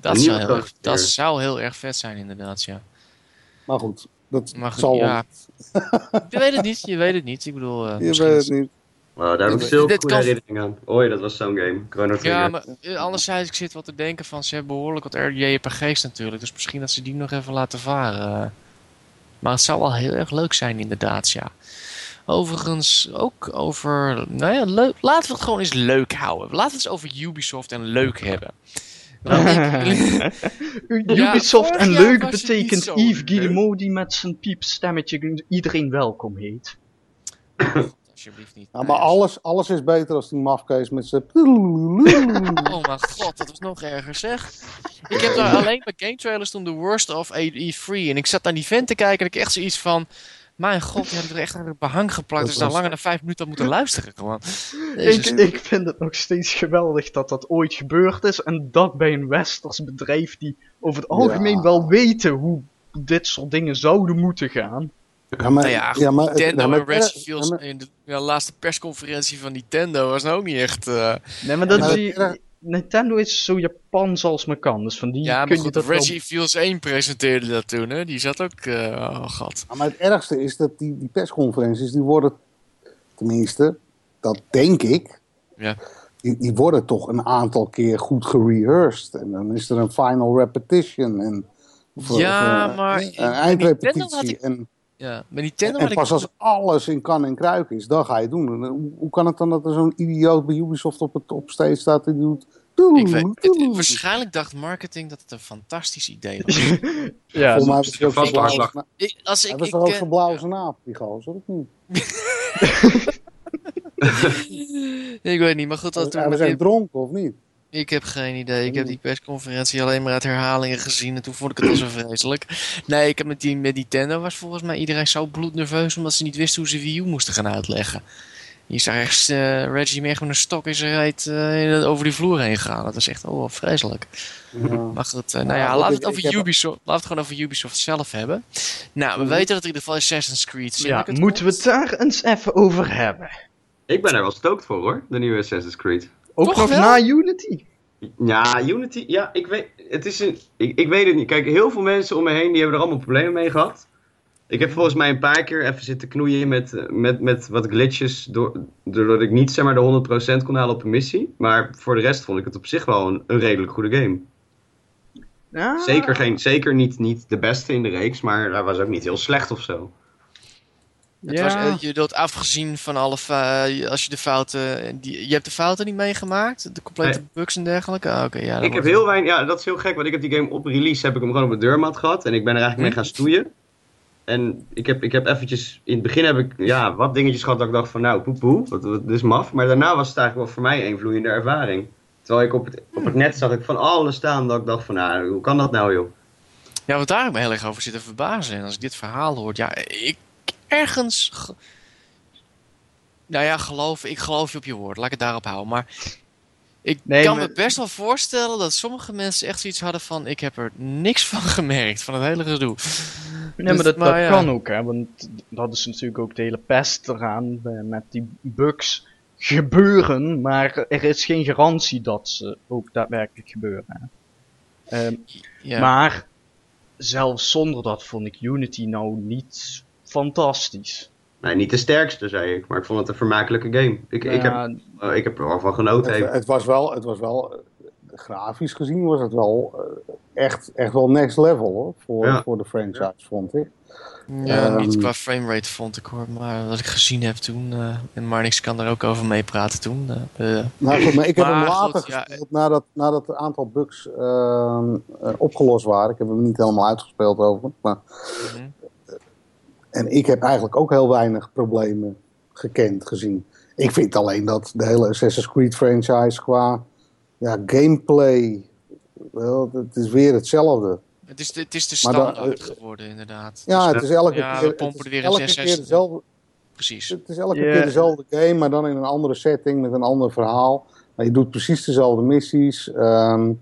dat, zou heel erg, dat zou heel erg vet zijn inderdaad, ja. Maar goed, dat Maar goed, zal ja. Je weet het niet, je weet het niet. Ik bedoel, eh, Je misschien weet is- het niet. Wow, daar heb ik kan- goede herinneringen aan. Oei, dat was zo'n game. Chrono Trigger. Ja, maar eh, anderzijds, ik zit wat te denken van, ze hebben behoorlijk wat RJPG's natuurlijk. Dus misschien dat ze die nog even laten varen. Maar het zou wel heel erg leuk zijn inderdaad, ja. Overigens ook over, nou ja, leuk. laten we het gewoon eens leuk houden. Laten we het eens over Ubisoft en leuk hebben. Ja, Ubisoft en leuk betekent Yves. Guillemot die met zijn piepstemmetje iedereen welkom heet. Alsjeblieft niet. Ja, maar alles, alles is beter als die mafkees met zijn... Oh mijn god, dat was nog erger zeg. Ik heb daar alleen bij game trailers toen de worst of E3 en ik zat naar die vent te kijken en ik echt zoiets van... Mijn god, die had er echt aan het behang geplakt. Dat Dus daar was- langer dan vijf minuten moeten luisteren gewoon. Ik, ik vind het nog steeds geweldig dat dat ooit gebeurd is. En dat bij een westers bedrijf die over het algemeen Ja. wel weten hoe dit soort dingen zouden moeten gaan. Ja, maar, Nou ja, ja, maar, Nintendo ja, maar- en ja, in de laatste persconferentie van Nintendo was nou ook niet echt... eh, Nee, maar dat maar- Nintendo is zo Japans als maar kan. Dus van die Ja, maar kun je goed, dat wel... Reggie Fils 1 presenteerde dat toen, hè. Die zat ook... eh, oh god. Ja, maar het ergste is dat die, die persconferenties, die worden, tenminste, dat denk ik, Ja. die, die worden toch een aantal keer goed gerehearsed. En dan is er een final repetition en of, Ja, of, eh, maar een in Nintendo eindrepetitie. had ik- En, Ja, maar Nintendo en ik... pas als alles in kan en kruik is, dan ga je het doen. En, eh, hoe, hoe kan het dan dat er zo'n idioot bij Ubisoft op het op stage staat en die doet... Ik weet, het- waarschijnlijk dacht marketing dat het een fantastisch idee was. Ja, mij was hij ook vast. Hij als ik, was ook eh, zo blauw als een aap, die gozer, of niet? ik weet niet, maar goed, dat toen Hij met was dit- echt dronken, of niet? Ik heb geen idee. Ik heb die persconferentie alleen maar uit herhalingen gezien en toen vond ik het al zo vreselijk. Nee, ik heb met die met Nintendo was volgens mij iedereen zo bloednerveus omdat ze niet wisten hoe ze Wii U moesten gaan uitleggen. Je zag echt eh, Reggie meer met een stok in zijn reet eh, over die vloer heen gaan. Dat is echt oh, vreselijk. Ja. Maar goed, eh, nou Ja, ja, goed, laten we ik- het over Ubisoft, we het gewoon over Ubisoft zelf hebben. Nou, we Mhm. weten dat er in ieder geval Assassin's Creed ja, Syndicate moeten we het daar eens even over hebben. Ik ben er wel stoked voor hoor, de nieuwe Assassin's Creed. Ook Toch nog wel? na Unity. Ja, Unity, ja, ik weet, het is een, ik, ik weet het niet. Kijk, heel veel mensen om me heen, die hebben er allemaal problemen mee gehad. Ik heb volgens mij een paar keer even zitten knoeien met, met, met wat glitches, door, doordat ik niet zeg maar de 100% kon halen op een missie. Maar voor de rest vond ik het op zich wel een, een redelijk goede game. Ja. Zeker, geen, zeker niet, niet de beste in de reeks, maar hij was ook niet heel slecht of zo. Het Ja. was, eh, je doet afgezien van alle fa- als je de fouten, die, je hebt de fouten niet meegemaakt, de complete Nee. bugs en dergelijke. Ah, Oké, ja. dat Ik heb heel weinig, ja, dat is heel gek, want ik heb die game op release, heb ik hem gewoon op de deurmat gehad. En ik ben er eigenlijk mee gaan stoeien. En ik heb, ik heb eventjes, in het begin heb ik, ja, wat dingetjes gehad dat ik dacht van, nou, poepoe, wat, wat, dit is maf. Maar daarna was het eigenlijk wel voor mij een vloeiende ervaring. Terwijl ik op het, op het net zag ik van alles staan dat ik dacht van, nou, hoe kan dat nou, joh? Ja, wat daar ik me heel erg over zit te verbazen. En als ik dit verhaal hoor, ja, ik ergens. ge- Nou ja, geloof, ik geloof je op je woord. Laat ik het daarop houden. Maar ik Nee, kan maar- me best wel voorstellen dat sommige mensen echt zoiets hadden van: ik heb er niks van gemerkt, van het hele gedoe. Nee, Dus- maar dat, maar dat ja. kan ook, hè. Want dat is natuurlijk ook de hele pest eraan. eh, Met die bugs gebeuren, maar er is geen garantie dat ze ook daadwerkelijk gebeuren. Ehm, Ja. Maar zelfs zonder dat vond ik Unity nou niet fantastisch. Nee, niet de sterkste, zei ik, maar ik vond het een vermakelijke game. Ik, ik, heb, Ja, eh, ik heb er wel van genoten. Het, was wel, het was wel eh, grafisch gezien was het wel eh, echt, echt wel next level hoor, voor, Ja. voor de franchise, vond ik. Ja, Ehm, niet qua framerate vond ik hoor, maar wat ik gezien heb toen. eh, en Marnix kan daar ook over meepraten toen. Nou, goed, maar ik heb Maar hem later goed, ja. gespeeld nadat, nadat een aantal bugs ehm, eh, opgelost waren. Ik heb hem niet helemaal uitgespeeld over. Maar mhm. En ik heb eigenlijk ook heel weinig problemen gekend, gezien. Ik vind alleen dat de hele Assassin's Creed franchise qua ja, gameplay, wel, het is weer hetzelfde. Het is, de- het is de standaard eh, geworden, inderdaad. Ja, Dus, het is elke ja, we keer, het pompen is er weer een elke 6, keer dezelfde, precies. het is elke keer dezelfde game, maar dan in een andere setting met een ander verhaal. Maar je doet precies dezelfde missies. Ehm, eh,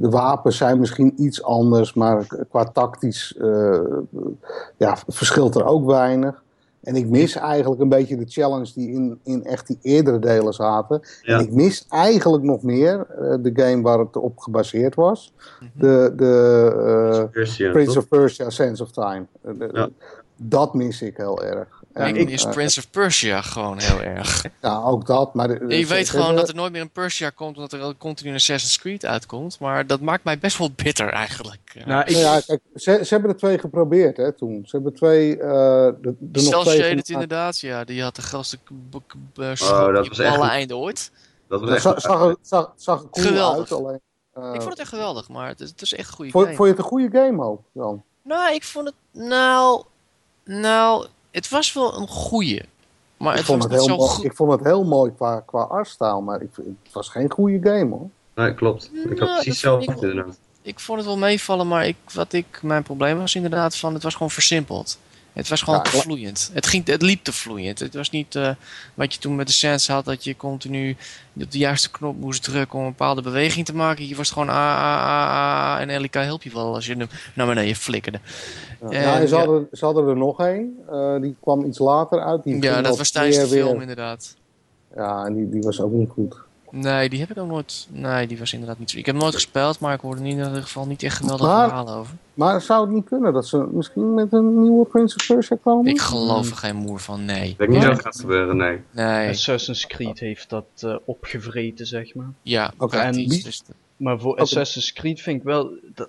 de wapens zijn misschien iets anders, maar qua tactisch eh, ja, verschilt er ook weinig. En ik mis eigenlijk een beetje de challenge die in, in echt die eerdere delen zaten. Ja. En ik mis eigenlijk nog meer eh, de game waar het op gebaseerd was. Mhm. De, de eh, Prince of Persia Sense of Time. Eh, de- Ja. Dat mis ik heel erg. Ik eh, Prince of Persia gewoon heel erg. ja, ook dat. Maar de- je weet gewoon dat er nooit meer een Persia komt, omdat er continu een Assassin's Creed uitkomt. Maar dat maakt mij best wel bitter eigenlijk. Nou, ik, Nou ja, kijk, ze, ze hebben er twee geprobeerd hè, toen. Ze hebben twee. eh de, de nog twee shaded gemaakt. inderdaad, ja, die had de grootste Oh, dat was echt einde ooit. Dat was echt zag, zag, zag, zag cool Geweldig. uit. Alleen, eh, ik vond het echt geweldig, maar het is, het is echt een goede vond, game. vond je het een goede game ook dan? Nou, ik vond het, nou, nou, het was wel een goeie. Maar Ik het vond was het, heel zo mooi, goed. ik vond het heel mooi qua, qua artstyle, maar ik, het was geen goede game hoor. Nee, klopt. Ik Nou, had precies inderdaad. Ik vond het wel meevallen, maar ik, wat ik, mijn probleem was inderdaad van, het was gewoon versimpeld. Het was gewoon Ja, te vloeiend. Het, ging, het liep te vloeiend. Het was niet eh, wat je toen met de Sense had, dat je continu op de juiste knop moest drukken om een bepaalde beweging te maken. Je was gewoon ah, ah, ah, en Elika help je wel als je hem naar beneden flikkerde. Ja, En, nou, en ze, ja. hadden, ze hadden er nog één. eh, die kwam iets later uit. Die Ja, dat was tijdens de weer- film inderdaad. Ja, en die, die was ook niet goed. Nee, die heb ik ook nooit. Nee, die was inderdaad niet zo. Ik heb hem nooit gespeeld, maar ik hoorde in ieder geval niet echt geweldige Maar- verhalen over. Maar zou het niet kunnen dat ze misschien met een nieuwe Prince of Persia komen? Ik geloof er geen moer van, nee. Ik denk niet dat het gaat gebeuren, nee. Nee, Assassin's Creed heeft dat eh, opgevreten, zeg maar. ja, Oké, wie- Dus, Maar voor. Assassin's Creed vind ik wel... Dat,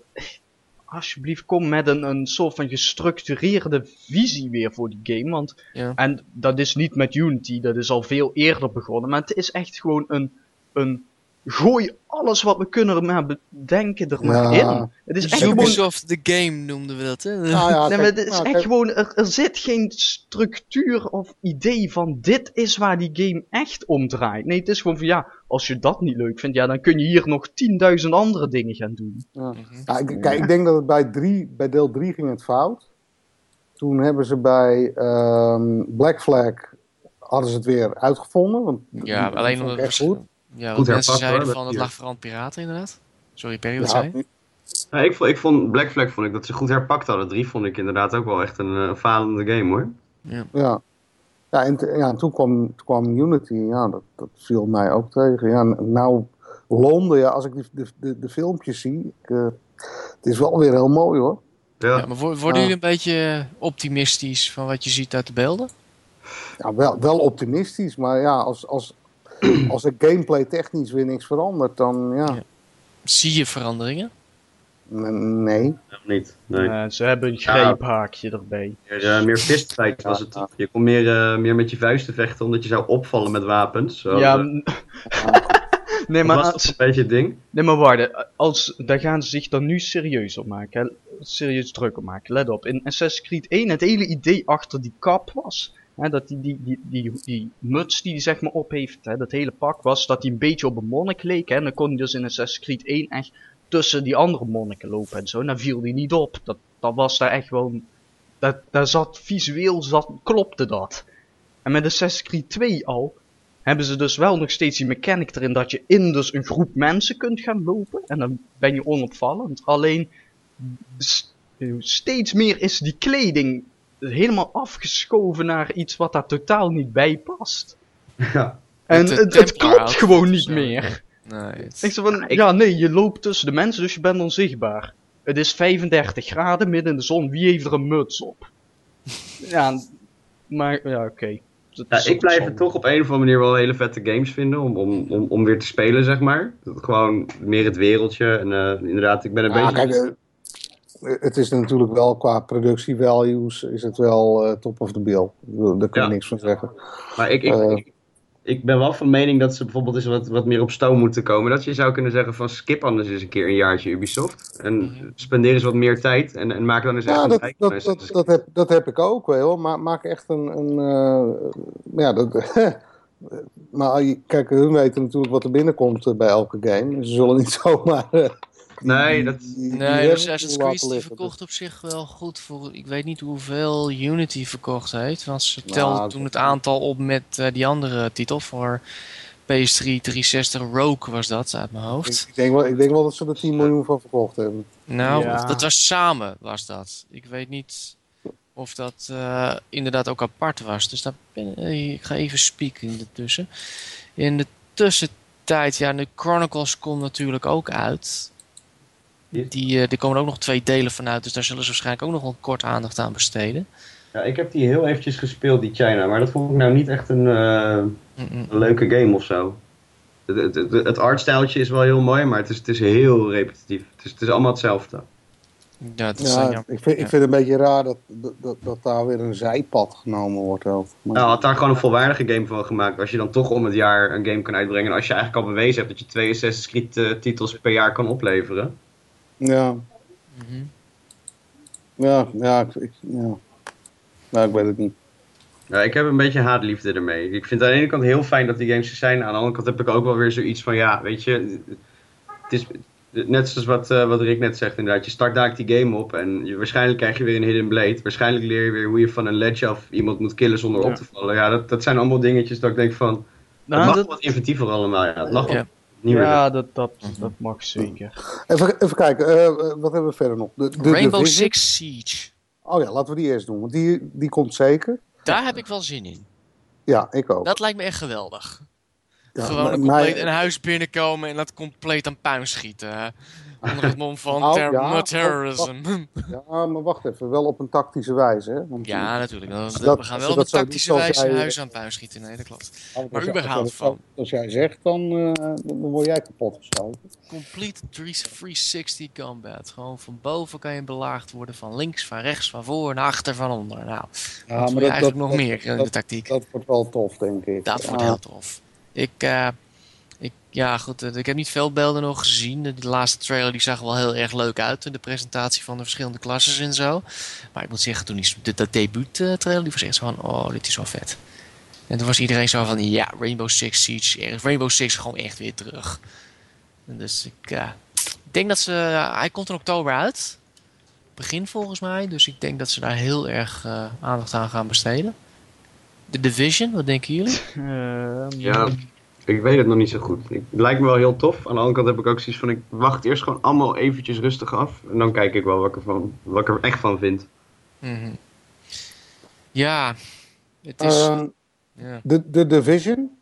alsjeblieft, kom met een, een soort van gestructureerde visie weer voor die game. Want, Ja. En dat is niet met Unity, dat is al veel eerder begonnen. Maar het is echt gewoon een... een gooi alles wat we kunnen maar bedenken er maar Ja. in. Het is echt gewoon... Ubisoft The Game noemden we dat, hè? Ja, Nee, maar het is nou, echt kijk, gewoon, er, er zit geen structuur of idee van dit is waar die game echt om draait. Nee, het is gewoon van ja, als je dat niet leuk vindt, ja, dan kun je hier nog 10.000 andere dingen gaan doen. ja. Mhm. Ja, ik, kijk, ik denk dat het bij, drie, bij deel 3 ging het fout. Toen hebben ze bij ehm, Black Flag hadden ze het weer uitgevonden. Want Ja, alleen omdat het goed. Ja, Goed wat mensen herpakt, zeiden hoor, van het lag vooral piraten, inderdaad. Sorry, Perry, wat Ja, zei je? Ja, ik, vond, ik vond Black Flag vond ik dat ze goed herpakt hadden. Drie vond ik inderdaad ook wel echt een eh, falende game hoor. Ja. Ja, en, te- ja, en toen, kwam, toen kwam Unity. Ja, dat, dat viel mij ook tegen. Ja, nou, Londen, ja, als ik die, de, de, de filmpjes zie. Ik, eh, het is wel weer heel mooi hoor. Ja, Ja, maar wo- worden Ja. jullie een beetje optimistisch van wat je ziet uit de beelden? Ja, wel, wel optimistisch, maar ja, als, als, als er gameplay technisch weer niks verandert, dan ja. Ja. Zie je veranderingen? n- Nee. niet. Nee. Eh, ze hebben een Ja. greephaakje erbij. Meer, meer fistfight was het? Je kon meer, eh, meer met je vuisten vechten omdat je zou opvallen met wapens. Zo, ja, eh, Ja, nee, dat maar, was als, toch een beetje het ding. nee, maar waarde, als, daar gaan ze zich dan nu serieus op maken. Hè? Serieus druk op maken, let op. In Assassin's Creed 1, het hele idee achter die kap was... Dat die, die, die, die, die muts die hij zeg maar op heeft, hè, dat hele pak was dat hij een beetje op een monnik leek. Hè, en dan kon hij dus in Assassin's Creed 1 echt tussen die andere monniken lopen en zo. En dan viel hij niet op. Dat, dat was daar echt wel... Dat, daar zat visueel, zat, klopte dat. En met Assassin's Creed 2 al, hebben ze dus wel nog steeds die mechanic erin dat je in dus een groep mensen kunt gaan lopen. En dan ben je onopvallend. Alleen steeds meer is die kleding helemaal afgeschoven naar iets wat daar totaal niet bij past. Ja. En Het, het, het Templar klopt gewoon niet zo. meer. Nee. Ik zo van, ik- ja nee, je loopt tussen de mensen, dus je bent onzichtbaar. Het is 35 graden midden in de zon, wie heeft er een muts op? ja, maar ja, oké. Dat Ja, ik blijf het toch op een of andere manier wel hele vette games vinden om, om, om, om weer te spelen, zeg maar. Dat gewoon meer het wereldje en eh, inderdaad, ik ben een Ja, beetje... kijk, eh, het is natuurlijk wel qua productievalues is het wel eh, top of the bill. Daar kun je Ja. niks van zeggen. Maar ik, ik, Eh. ik, ik ben wel van mening dat ze bijvoorbeeld eens wat, wat meer op stoom moeten komen. Dat je zou kunnen zeggen van skip anders eens een keer een jaartje Ubisoft. En spendeer eens wat meer tijd en, en maak dan eens echt Ja, een dat, dat, dat, dat, heb, dat heb ik ook wel. Maar maak echt een. een eh, ja, dat, maar kijk, hun weten natuurlijk wat er binnenkomt bij elke game. Ze zullen niet zomaar. Nee, dat- Nee, revenue Assassin's Creed die verkocht op zich wel goed voor... Ik weet niet hoeveel Unity verkocht heeft. Want ze Nou, telden dat- toen het aantal op met eh, die andere titel voor PS3 360 Rogue was dat, uit mijn hoofd. ik denk wel, ik denk wel dat ze er 10 miljoen van verkocht hebben. Nou, Ja. dat was samen, was dat. Ik weet niet of dat eh, inderdaad ook apart was. Dus daar ben, ik ga even spieken in de tussen. In de tussentijd, ja, de Chronicles komt natuurlijk ook uit. Die, eh er komen ook nog twee delen van uit, dus daar zullen ze waarschijnlijk ook nog wel kort aandacht aan besteden. Ja, ik heb die heel eventjes gespeeld, die China. Maar dat vond ik nou niet echt een, eh, een leuke game of zo. Het, het, het, het artstijltje is wel heel mooi, maar het is, het is heel repetitief. Het is, het is allemaal hetzelfde. Ja, dat is Ja, eh, ik, vind, Ja. ik vind het een beetje raar dat, dat, dat, daar weer een zijpad genomen wordt. Maar- Nou, had daar gewoon een volwaardige game van gemaakt. Als je dan toch om het jaar een game kan uitbrengen. En als je eigenlijk al bewezen hebt dat je twee Assassin's Creed eh, titels per jaar kan opleveren. Ja, Mhm. ja, ja, ik, ik- ja. Nou, ik weet het niet. Ja, ik heb een beetje haatliefde ermee. Ik vind het aan de ene kant heel fijn dat die games er zijn. Aan de andere kant heb ik ook wel weer zoiets van, ja, weet je... Het is net zoals wat, eh, wat Rick net zegt inderdaad. Je start daar die game op en je, waarschijnlijk krijg je weer een hidden blade. Waarschijnlijk leer je weer hoe je van een ledge af iemand moet killen zonder Ja. op te vallen. Ja, dat, dat zijn allemaal dingetjes dat ik denk van... Het Nou, mag dat- wat inventiever allemaal, ja. Het mag Ja. wat ja, dat, dat, Mhm. dat mag zeker. Even, even kijken, eh, wat hebben we verder nog? De, de Rainbow? Six Siege. Oh ja, laten we die eerst doen, want die, die komt zeker. Daar heb ik wel zin in. Ja, ik ook. Dat lijkt me echt geweldig. Ja, Gewoon maar- een compleet maar- een huis binnenkomen en dat compleet aan puin schieten. Onder het mom van Nou, ter- ja, terrorism. Ja, maar wacht even, wel op een tactische wijze. Hè? Want, Ja, natuurlijk. Dat, Dat- we gaan wel op dat een tactische wijze jij- huizen aan puin schieten. Nee, dat klopt. maar überhaupt als, van. Als jij zegt, dan, eh, dan word jij kapot geschoten. Complete 360 combat. Gewoon van boven kan je belaagd worden. Van links, van rechts, van voor, naar achter, van onder. Nou, Ja, wil je eigenlijk nog meer in de tactiek? Dat wordt wel tof, denk ik. Dat wordt heel tof. Ik, eh, ik, ja goed, eh, ik heb niet veel beelden nog gezien. De, de laatste trailer die zag er wel heel erg leuk uit. De presentatie van de verschillende klasses en zo. Maar ik moet zeggen, toen die, de, dat debuut eh, trailer, die was echt zo van, oh, dit is wel vet. En toen was iedereen zo van, ja, Rainbow Six Siege, eh, Rainbow Six gewoon echt weer terug. En dus ik eh, denk dat ze, hij komt in oktober uit. Begin volgens mij, dus ik denk dat ze daar heel erg eh, aandacht aan gaan besteden. The Division, wat denken jullie? Ehm, Ja, ik weet het nog niet zo goed. Ik, het lijkt me wel heel tof. Aan de andere kant heb ik ook zoiets van, ik wacht eerst gewoon allemaal eventjes rustig af. En dan kijk ik wel wat ik, ervan, wat ik er echt van vind. Mhm. Ja, het is. Ehm, ja. de, de Division,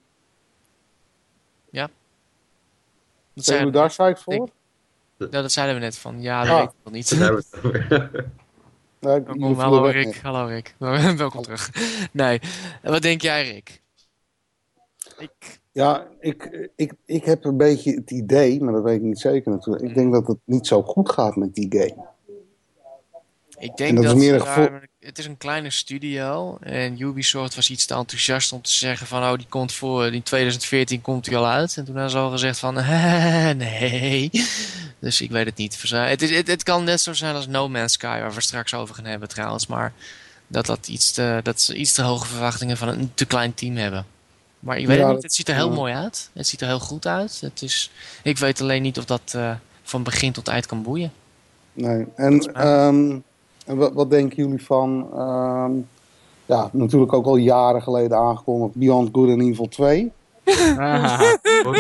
Dat, zijn we daar site voor? ik- ja, dat zeiden we net van. Ja, dat Ah. weet ik wel niet. Daar hebben. Ja, Welkom, vielen hallo Rick. Hallo Rick. Welkom terug. Nee, wat denk jij Rick? Ik, Ja, ik, ik, ik heb een beetje het idee, maar dat weet ik niet zeker natuurlijk. Ik denk dat het niet zo goed gaat met die game. ik En denk dat dat, is meer ze een gevoel- daar- het is een kleine studio en Ubisoft was iets te enthousiast om te zeggen van oh die komt voor in 2014 komt hij al uit en toen hebben ze al gezegd van nee dus ik weet het niet het, is, het, het kan net zo zijn als No Man's Sky waar we straks over gaan hebben trouwens maar dat, dat, iets te, dat ze iets te hoge verwachtingen van een te klein team hebben maar ik weet Ja, het niet het ziet er heel ja. mooi uit het ziet er heel goed uit het is, ik weet alleen niet of dat eh, van begin tot eind kan boeien Nee. En, ehm, wat, wat denken jullie van, ehm, ja, natuurlijk ook al jaren geleden aangekondigd, Beyond Good and Evil 2. Ah.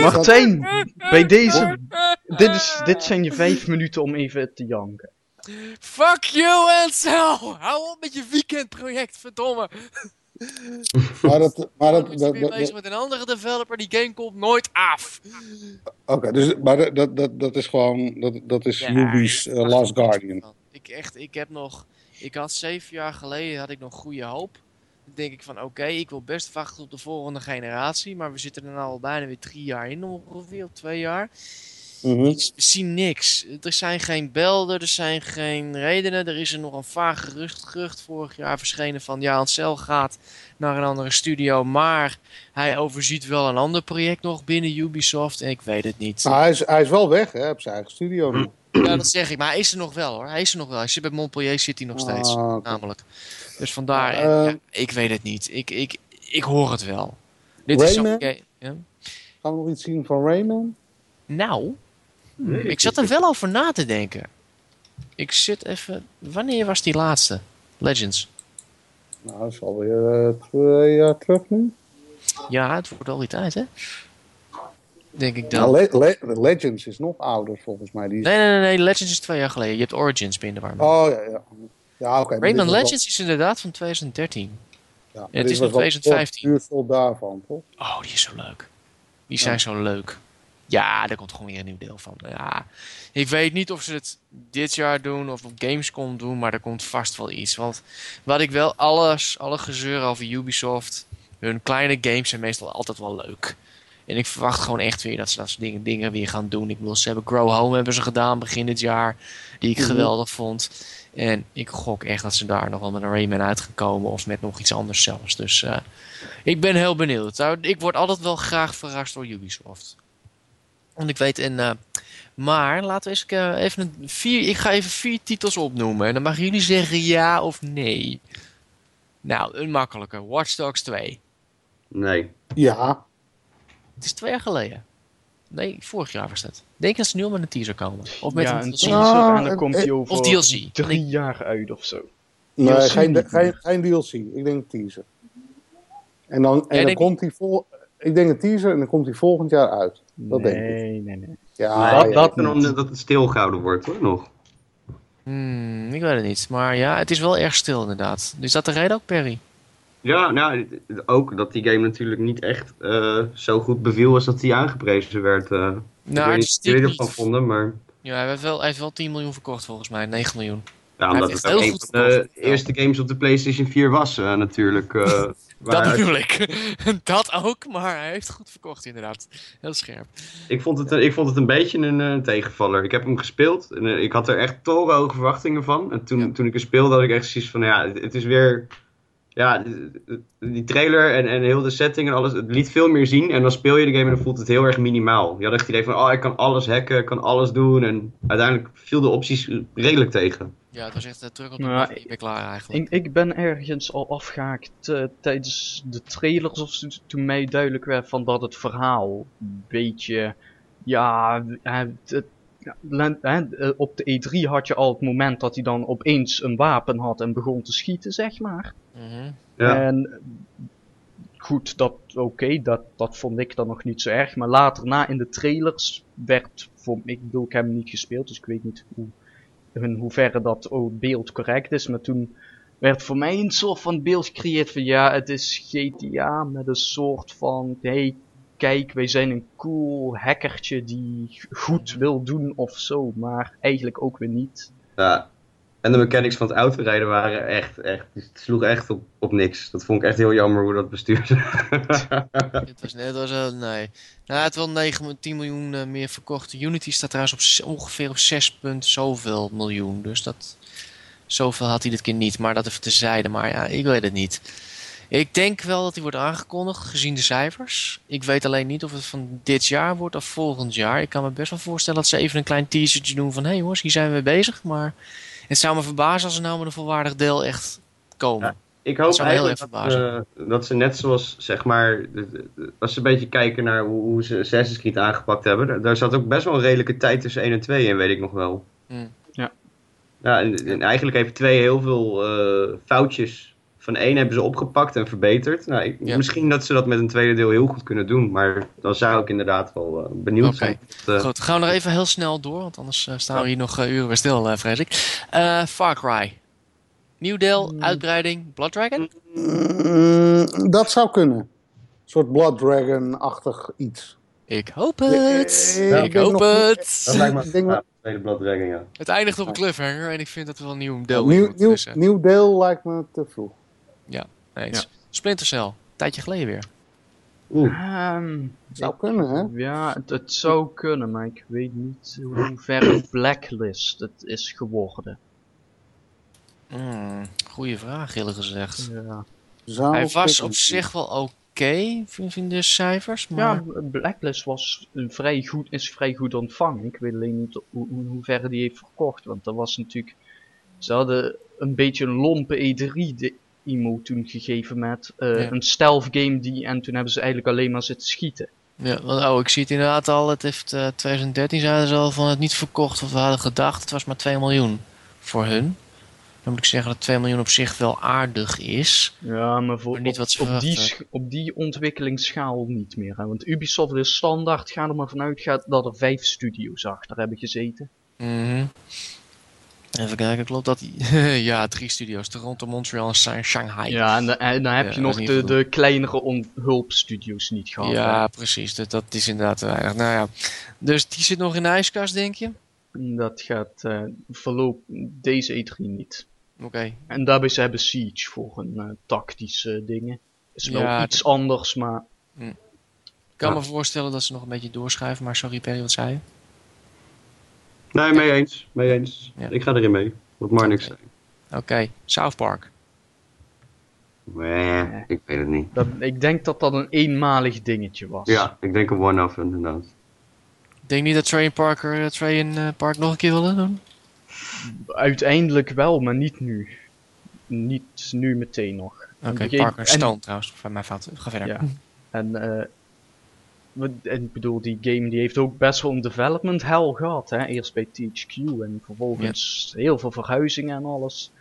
Martijn, bij deze. Dit, is, dit zijn je vijf minuten om even te janken. Fuck you, Ansel! Hou op met je weekendproject, verdomme! Maar dat, maar dat, dat, dat- bezig met een andere developer, die game komt nooit af. Oké, dus, maar dat, dat, dat, dat is gewoon, dat, dat is Ja, ik eh, Last Guardian. Ik echt, ik heb nog, ik had zeven jaar geleden had ik nog goede hoop. Dan denk ik van, oké, ik wil best wachten op de volgende generatie, maar we zitten er nou al bijna weer drie jaar in ongeveer, of twee jaar. Mhm. Ik zie niks. Er zijn geen belden, er zijn geen redenen. Er is er nog een vaag gerucht, gerucht vorig jaar verschenen van... Ja, Ansel gaat naar een andere studio, maar hij overziet wel een ander project nog binnen Ubisoft. En ik weet het niet. Hij, is, hij is wel weg, hè, op zijn eigen studio nu. Ja, dat zeg ik. Maar hij is er nog wel hoor. Hij is er nog wel. Hij zit bij Montpellier zit hij nog steeds. Ah, oké. Namelijk. Dus vandaar, Eh, ja, ik weet het niet. Ik, ik, ik hoor het wel. Dit is Rayman? game- ja? Gaan we nog iets zien van Rayman? Nou, Nee, ik zat er wel over na te denken. Ik zit even... Wanneer was die laatste? Legends. Nou, dat is alweer eh, twee jaar terug nu. Ja, het wordt al die tijd, hè? Denk ik dan. Le- Le- Legends is nog ouder volgens mij. Die is... Nee, nee, nee, nee. Legends is twee jaar geleden. Je hebt Origins binnen waar. Oh ja, ja. Ja, dit Rayman wel- Legends is inderdaad van 2013. Ja, het is nog wel 2015. puur vol daarvan, toch? Oh, die is zo leuk. Die zijn zo leuk. Ja, daar komt gewoon weer een nieuw deel van. Ja, ik weet niet of ze het dit jaar doen of op Gamescom doen, maar er komt vast wel iets. Want wat ik wel, alles, alle gezeur over Ubisoft, hun kleine games zijn meestal altijd wel leuk. En ik verwacht gewoon echt weer dat ze dat soort dingen, dingen weer gaan doen. Ik bedoel, ze hebben Grow Home hebben ze gedaan begin dit jaar, die ik Mhm. geweldig vond. En ik gok echt dat ze daar nog wel met een Rayman uit gaan komen of met nog iets anders zelfs. Dus eh, ik ben heel benieuwd. Nou, Ik word altijd wel graag verrast door Ubisoft. Want ik weet, en, eh, maar laten we eens eh, even een vier. Ik ga even vier titels opnoemen. En dan mag jullie zeggen ja of nee. Nou, een makkelijke. Watch Dogs 2. Nee. Ja, Het is twee jaar geleden. Nee, vorig jaar was dat. Denk dat ze nu al met een teaser komen. Of met ja, een teaser Ah, en dan komt hij over of DLC. drie jaar uit of zo. nee, DLC geen, geen, geen DLC. Ik denk teaser. En dan, en dan komt hij vol. Ik denk een teaser en dan komt hij volgend jaar uit. Dat nee, denk ik. nee, nee. Ja, dat- ja. dat- En om dat het stilgehouden wordt hoor, nog. Hmm, ik weet het niet. Maar ja, het is wel erg stil inderdaad. Is dat de reden ook, Perry? Ja, nou, ook dat die game natuurlijk niet echt eh, zo goed beviel als dat die aangeprezen werd. eh. ik Nou, weet niet ervan vonden, maar... Ja, hij heeft, wel, hij heeft wel 10 miljoen verkocht volgens mij. 9 miljoen. Ja, omdat het ook een van de eerste games op de PlayStation 4 was eh, natuurlijk. Dat bedoel ik. dat ook, maar hij heeft goed verkocht inderdaad. Heel scherp. ik, vond het, ik vond het een beetje een eh, tegenvaller. Ik heb hem gespeeld en eh, ik had er echt torenhoge verwachtingen van. En toen, Ja. toen ik er speelde had ik echt zoiets van, ja, het is weer... Ja, die trailer en, en heel de setting en alles, het liet veel meer zien. En dan speel je de game en dan voelt het heel erg minimaal. Je had echt het idee van, oh, ik kan alles hacken, ik kan alles doen. En uiteindelijk viel de opties redelijk tegen. Ja, het was echt uh, terug op de Nou, ik ben klaar eigenlijk. Ik, ik ben ergens al afgehaakt eh, tijdens de trailers of toen mij duidelijk werd van dat het verhaal een beetje, ja, eh, het- ja, eh, op de E3 had je al het moment dat hij dan opeens een wapen had en begon te schieten, zeg maar. Mhm. Ja. En goed, dat, oké, dat, dat vond ik dan nog niet zo erg. Maar later, na in de trailers, werd voor ik bedoel, ik heb hem niet gespeeld, dus ik weet niet hoe, in hoeverre dat oh, beeld correct is. Maar toen werd voor mij een soort van beeld gecreëerd van ja, het is GTA met een soort van, hey, kijk, wij zijn een cool hackertje die goed wil doen of zo, maar eigenlijk ook weer niet. Ja. En de mechanics van het autorijden waren echt, echt, het sloeg echt op, op niks. Dat vond ik echt heel jammer hoe dat bestuurde. Het was net als een, nee. Nou, het wel 9, 10 miljoen eh, meer verkocht. Unity staat trouwens op ongeveer op 6 punt zoveel miljoen. Dus dat, zoveel had hij dit keer niet. Maar dat even tezijde. Maar ja, ik weet het niet. Ik denk wel dat hij wordt aangekondigd, gezien de cijfers. Ik weet alleen niet of het van dit jaar wordt of volgend jaar. Ik kan me best wel voorstellen dat ze even een klein teasertje doen van... Hé hey jongens, hier zijn we mee bezig. Maar het zou me verbazen als ze nou met een volwaardig deel echt komen. Ja. Ik hoop heel eigenlijk dat, eh, dat ze net zoals, zeg maar, als ze een beetje kijken naar hoe, hoe ze Assassin's Creed aangepakt hebben, daar, daar zat ook best wel een redelijke tijd tussen 1 en 2 in, weet ik nog wel. Hmm. Ja. Ja, en, en eigenlijk heeft 2 heel veel eh, foutjes van 1 hebben ze opgepakt en verbeterd. Nou, ik, Ja. Misschien dat ze dat met een tweede deel heel goed kunnen doen, maar dan zou ik inderdaad wel eh, benieuwd Oké. zijn. Dat, eh, Goed, gaan we nog even heel snel door, want anders eh, staan we hier nog uren weer stil, eh, vrees ik. Eh, Far Cry. Nieuw deel, uitbreiding, Blood Dragon? Mm, dat zou kunnen. Een soort Blood Dragon-achtig iets. Ik hoop het. Ja, ik hoop het. dat lijkt me Dragon, ja. Het eindigt op een cliffhanger en ik vind dat er wel een nieuw deel nieuw, moet. nieuw, nieuw deel lijkt me te vroeg. Eens. Splinter Cell, tijdje geleden weer. Oeh. Ehm, Zou kunnen, hè? ja, het, het zou kunnen, maar ik weet niet hoe ver Blacklist het is geworden. Hmm, goeie vraag, eerlijk gezegd. Ja, Zou Hij was op zich wel oké, vind ik de cijfers. Maar... ja Blacklist was een vrij goed, is vrij goed ontvangen. Ik weet alleen niet hoe, hoe, hoe ver die heeft verkocht, want dat was natuurlijk... Ze hadden een beetje een lompe E3 de emo toen gegeven met eh, Ja. een stealth game die... En toen hebben ze eigenlijk alleen maar zitten schieten. Ja, want, oh, ik zie het inderdaad al. Het heeft eh 2013 zeiden ze al van het niet verkocht wat we hadden gedacht. Het was maar 2 miljoen voor hun. Dan moet ik zeggen dat 2 miljoen op zich wel aardig is. Ja, maar voor, Maar niet op, wat ze op, die, op die ontwikkelingsschaal niet meer. Hè? Want Ubisoft is standaard, ga er maar vanuit gaat dat er vijf studio's achter hebben gezeten. Mhm. Even kijken, klopt dat? ja, drie studio's. Toronto, Montreal en Sha- Shanghai. Ja, en, da- en dan heb je nog de, de kleinere hulpstudio's niet gehad. Ja, precies. Dat, dat is inderdaad te weinig. Nou ja, dus die zit nog in de ijskast, denk je? Dat gaat eh verloop deze E3 niet. Oké. En daarbij ze hebben Siege voor een eh, tactische dingen. Is wel Ja, iets anders, maar Ik kan Ja. me voorstellen dat ze nog een beetje doorschuiven, maar sorry Perry, wat zei je? Nee, mee eens. Mee eens. Ja. Ik ga erin mee. Wat maar niks Oké. zijn. Oké, South Park. Nee, ik weet het niet. dat, ik denk dat dat een eenmalig dingetje was. Ja, ik denk een one-off inderdaad. Ik denk niet dat Trey en Parker, eh, Trey en eh, Park nog een keer willen doen. Uiteindelijk wel, maar niet nu. Niet nu meteen nog. Oké, gegeven- Parker en- Stone trouwens, van mijn fout. Ga verder. Ja. En, eh, ik bedoel, die game die heeft ook best wel een development hell gehad. Hè? Eerst bij THQ en vervolgens heel veel verhuizingen en alles.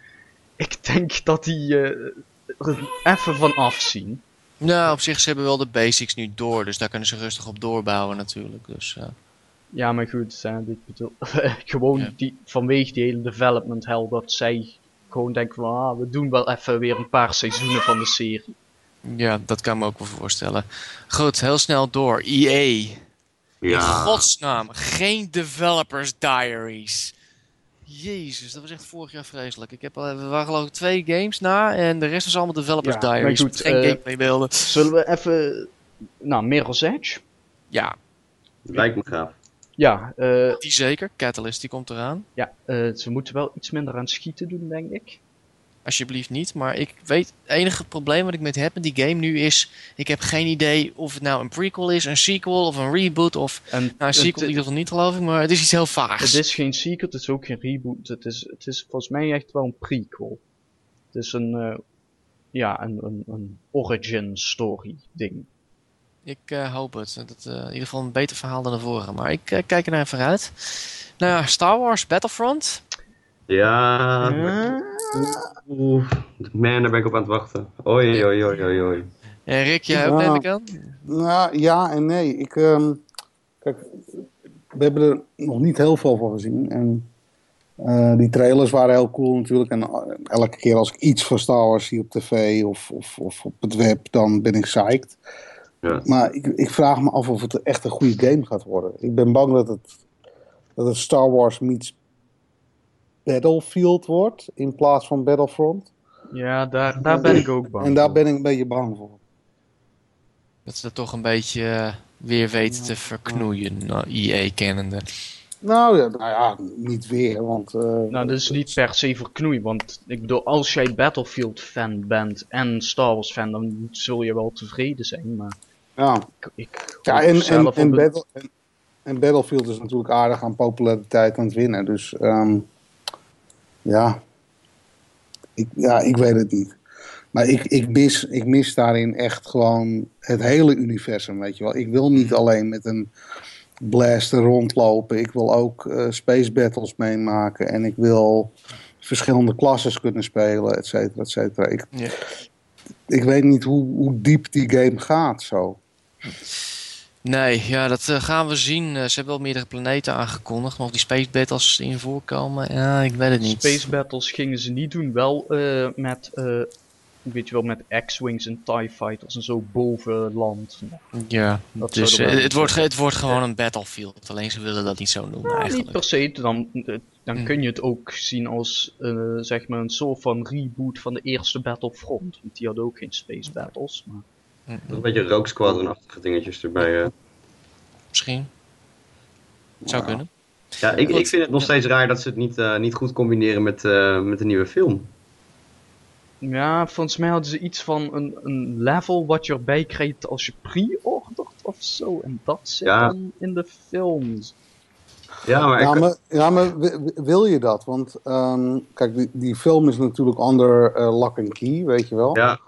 Ik denk dat die eh, er even van afzien. Nou, op zich, ze hebben wel de basics nu door, dus daar kunnen ze rustig op doorbouwen natuurlijk. Dus, eh, Ja, maar goed, hè, ik bedoel, gewoon Ja. die, vanwege die hele development hell dat zij gewoon denken van, ah, we doen wel even weer een paar seizoenen van de serie. Ja, dat kan me ook wel voorstellen. Goed, heel snel door. EA. In Ja. godsnaam, geen Developers Diaries. Jezus, dat was echt vorig jaar vreselijk. Ik heb al, we waren geloof ik twee games na en de rest was allemaal Developers Ja, Diaries. goed, geen eh, gameplay beelden. Zullen we even, nou, Mirror's Edge? Ja, Lijkt me gaaf. Ja, eh, die zeker. Catalyst, die komt eraan. ja eh, ze moeten wel iets minder aan schieten doen, denk ik. Alsjeblieft niet. Maar ik weet, het enige probleem wat ik met heb met die game nu is... Ik heb geen idee of het nou een prequel is, een sequel of een reboot of... En Nou, een het- sequel in ieder geval niet geloof ik, maar het is iets heel vaags. Het is geen sequel, het is ook geen reboot. Het is, het is volgens mij echt wel een prequel. Het is een, eh, ja, een, een, een origin story ding. Ik eh, hoop het. Dat het eh, in ieder geval een beter verhaal dan de vorige. Maar ik kijk er naar vooruit. Nou ja, Star Wars Battlefront. Ja. Eh, Oeh. Man, daar ben ik op aan het wachten. Oei, oei, oei, oei, oei. En Rick, jij ook Ja. neem ik aan? Nou, ja en nee. Ik, ehm, kijk, we hebben er nog niet heel veel van gezien. En eh, die trailers waren heel cool natuurlijk. En eh, elke keer als ik iets van Star Wars zie op tv of, of, of op het web, dan ben ik psyched. Ja. Maar ik, ik vraag me af of het echt een goede game gaat worden. Ik ben bang dat het, dat het Star Wars meets Battlefield wordt in plaats van Battlefront. ja, daar, daar ben ik ook bang En daar voor. ben ik een beetje bang voor. Dat ze dat toch een beetje eh, weer weten te verknoeien, nou, EA kennende. Nou ja, nou ja niet weer, want... eh, Nou, dat is niet per se verknoeien, want ik bedoel, als jij Battlefield fan bent en Star Wars fan, dan zul je wel tevreden zijn, maar ja. ik, ik Ja, Battle, en, en Battlefield is natuurlijk aardig aan populariteit aan het winnen. Dus ehm, ja. Ik, ja, ik weet het niet. Maar ik, ik, mis, ik mis daarin echt gewoon het hele universum, weet je wel. Ik wil niet alleen met een blaster rondlopen. Ik wil ook eh, space battles meemaken. En ik wil verschillende klasses kunnen spelen, et cetera, et cetera. Ik, Ja. ik weet niet hoe, hoe diep die game gaat zo. Nee, ja, dat eh, gaan we zien. Eh, ze hebben wel meerdere planeten aangekondigd. Maar of die space battles in voorkomen, ja, ik weet het niet. Space battles gingen ze niet doen, wel eh, met, weet je wel, met X-Wings en TIE Fighters en zo boven land. Ja, Dat dus het, wordt, het wordt gewoon een battlefield. Alleen ze willen dat niet zo noemen niet eigenlijk. per se, dan, dan Hmm. kun je het ook zien als zeg maar een soort van reboot van de eerste Battlefront. Want die hadden ook geen space battles. Maar Mm, een beetje Rogue Squadron-achtige dingetjes erbij. eh. Misschien. Zou Ja. kunnen. Ja, ik, ik vind het nog steeds raar dat ze het niet, eh, niet goed combineren met, eh, met de nieuwe film. Ja, volgens mij hadden ze iets van een, een level wat je erbij krijgt als je pre-ordert of zo. En dat zit Ja. dan in de films. Ja, maar Ja, maar, ja, wil je dat? Want ehm, kijk, die, die film is natuurlijk onder eh, lock and key, weet je wel. ja,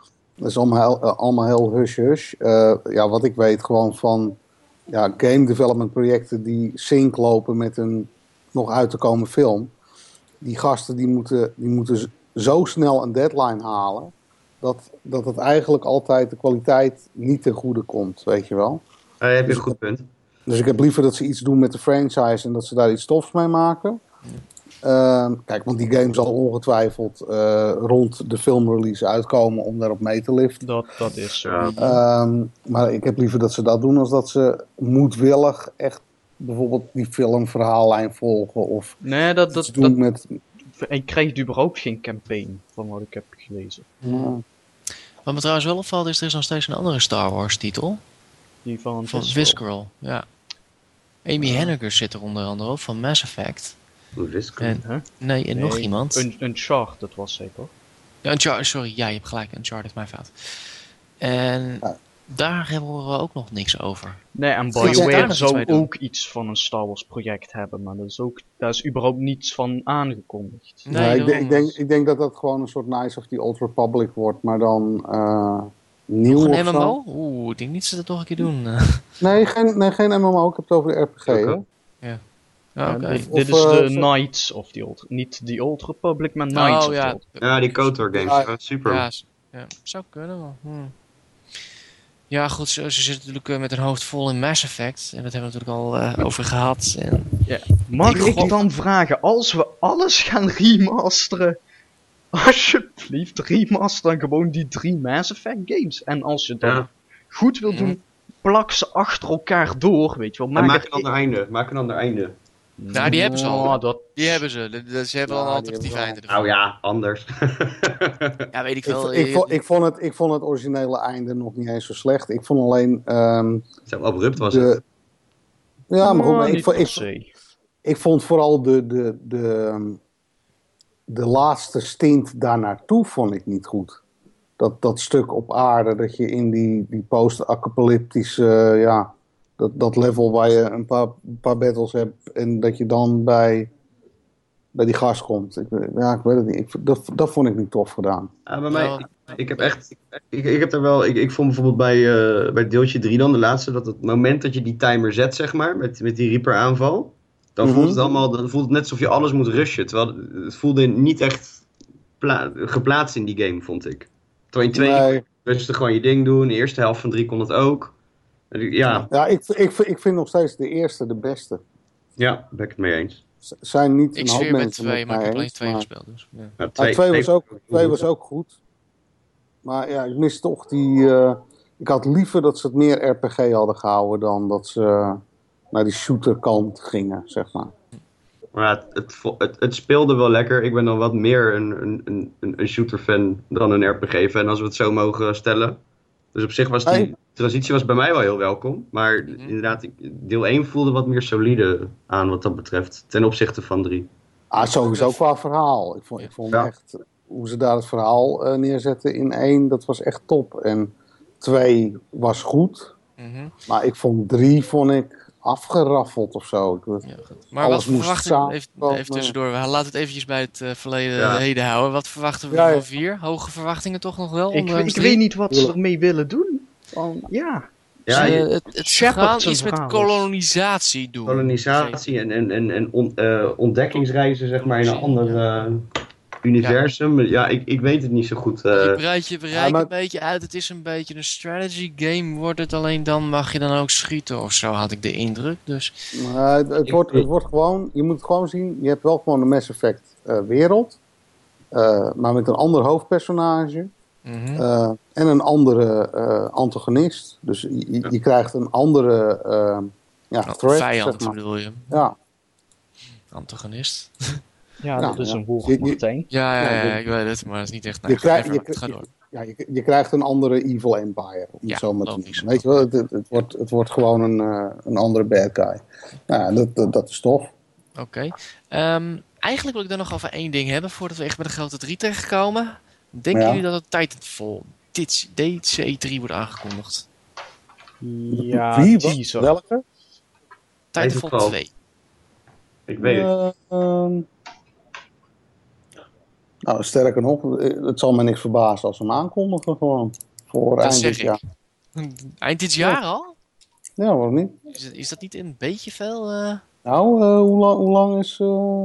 Dat is allemaal, heel- eh, allemaal heel hush-hush. Eh, ja, wat ik weet gewoon van ja, game development projecten die sync lopen met een nog uit te komen film. Die gasten die moeten, die moeten zo snel een deadline halen. Dat, dat het eigenlijk altijd de kwaliteit niet ten goede komt, weet je wel. daar heb je een goed punt. Dus ik heb liever dat ze iets doen met de franchise en dat ze daar iets tofs mee maken. Ehm, kijk, want die game zal ongetwijfeld eh, rond de filmrelease uitkomen om daarop mee te liften. Dat, dat is zo. Ja. Ehm, maar ik heb liever dat ze dat doen als dat ze moedwillig echt bijvoorbeeld die filmverhaallijn volgen of Nee, dat, dat, doen dat, met... hij krijgt überhaupt geen campaign, van wat ik heb gelezen. Ja. Wat me trouwens wel opvalt is, er is nog steeds een andere Star Wars titel. Die van, Van Visceral. Visceral, ja. Amy Henniger zit er onder andere op, van Mass Effect. En, nee, en nog iemand. Un Uncharted was zij toch? Ja, Uncharted, sorry, ja, je hebt gelijk, Uncharted, mijn fout. En daar hebben we ook nog niks over. Nee, en BioWare zou doen. ook iets van een Star Wars project hebben, maar daar is, ook, daar is überhaupt niets van aangekondigd. Nee, Nee, ik, denk, ik, denk, ik denk dat dat gewoon een soort Nice of the Old Republic wordt, maar dan eh, nieuw een zo. MMO? Oeh, ik denk niet dat ze dat toch een keer doen. Nee, geen, nee, geen MMO, ik heb het over de RPG. Oké. Ja, dit, is eh, de zo- Knights of the Old... Niet the Old Republic, maar Knights Oh of the ja, Old Ja, die KOTOR games. Ja. Ja, super. ja, ja, zou kunnen wel. Hm. Ja, goed, ze, ze zitten natuurlijk eh, met hun hoofd vol in Mass Effect. En dat hebben we natuurlijk al eh, over gehad. En, Mag Ik dan vragen, als we alles gaan remasteren, alsjeblieft remaster dan gewoon die drie Mass Effect games. En als je dat Ja. goed wil doen, plak ze achter elkaar door, weet je wel. En maak er- een ander einde. Maak een ander einde. Nou, die hebben ze al. Oh, dat... die hebben ze. Ze hebben Ja, al een die alternatief einde. Nou ja, anders. Ja, weet ik Ik, wel. ik, Je- vond, ik, vond het, ik vond het originele einde nog niet eens zo slecht. Ik vond alleen ehm, Zo abrupt was het. Ja, maar goed, maar Oh, ik, vond- ik, ik vond vooral de, de, de, ehm, de laatste stint daar naartoe vond ik niet goed. Dat, dat stuk op aarde, dat je in die, die post-apocalyptische, eh, ja, dat, dat level waar je een paar, een paar battles hebt en dat je dan bij, bij die gast komt. Ik, ja, ik weet het niet. Ik, dat, dat vond ik niet tof gedaan. Ja, bij mij, Ja. ik, ik heb echt, ik, ik heb er wel, ik, ik vond bijvoorbeeld bij, eh, bij deeltje 3 dan, de laatste, dat het moment dat je die timer zet, zeg maar, met, met die Reaper aanval, dan Mhm. voelt het allemaal, dan voelt het net alsof je alles moet rushen, terwijl het voelde niet echt pla- geplaatst in die game, vond ik. Terwijl in twee Nee. rustig gewoon je ding doen, de eerste helft van 3 kon het ook. Ja, Ja, ik, ik, ik vind nog steeds de eerste de beste. ja, ben ik het mee eens. Z- zijn niet ik een hoop mensen twee, met maar ik heb alleen twee maar- gespeeld. Dus, ja. Ja, twee, was ook, twee was ook goed. Maar ja, ik mis toch die... eh, ik had liever dat ze het meer RPG hadden gehouden dan dat ze naar die shooterkant gingen, zeg maar. Maar ja, het, het, het speelde wel lekker. Ik ben dan wat meer een, een, een, een shooter-fan dan een RPG-fan, als we het zo mogen stellen. Dus op zich was die Hey. Transitie was bij mij wel heel welkom. Maar Mhm. inderdaad, ik- deel 1 voelde wat meer solide aan wat dat betreft. Ten opzichte van 3. Ah, sowieso qua verhaal. Ik vond, ik vond Ja. echt hoe ze daar het verhaal eh, neerzetten in één, dat was echt top. En twee was goed, Mhm. maar ik vond drie vond ik afgeraffeld of zo. Ik, Ja, goed. Maar Alles wat verwachten we, samen even, even tussendoor, we laten het eventjes bij het eh, verleden Ja. heden houden. Wat verwachten we Ja, ja. van vier? Hoge verwachtingen toch nog wel? Ik, ik weet niet wat ze ermee willen doen. Van, ja. Ja, je- het, het zijn iets met kolonisatie doen. kolonisatie en, en, en, en on- eh, ontdekkingsreizen, zeg maar, in een ander eh, universum. Ja, ik, ik weet het niet zo goed. eh. Je breidt je bereik maar- een beetje uit. Het is een beetje een strategy game. Wordt het alleen dan mag je dan ook schieten of zo, had ik de indruk. Dus Maar het, het, Ik- wordt, het wordt gewoon, je moet het gewoon zien, je hebt wel gewoon een Mass Effect eh, wereld, eh, maar met een ander hoofdpersonage mhm. eh, en een andere eh, antagonist. Dus je, je- je krijgt een andere eh, ja, Oh, threat, vijand zeg maar. bedoel je. Ja, Antagonist. Ja, Ja, dat is ja. een Je- je- Martijn. Ja, ja, Ja, ik weet het, maar het is niet echt je, Even, je, Ga door. ja, je, je krijgt een andere Evil Empire. Om Ja, het zo maar te noemen. Weet je wel, het, het, het wordt, het wordt gewoon een, eh, een andere bad guy. Nou, ja, dat, dat, dat is tof. Oké. Ehm, eigenlijk wil ik er nog over één ding hebben voordat we echt bij de grote drie terechtkomen. Denken Ja. jullie dat het Titanfall dit, deze E3 wordt aangekondigd? Ja, Wie? Wat? Welke? Titanfall Titanfall. 2. Ik weet het. Ehm, nou, sterker nog, eh, het zal me niks verbazen als ze hem aankondigen gewoon. Voor Dat eind zeg dit ik. jaar. Eind dit jaar al? Ja, waarom niet? Is, het- is dat niet een beetje veel? eh? Nou, eh, hoe, lang, hoe lang is... eh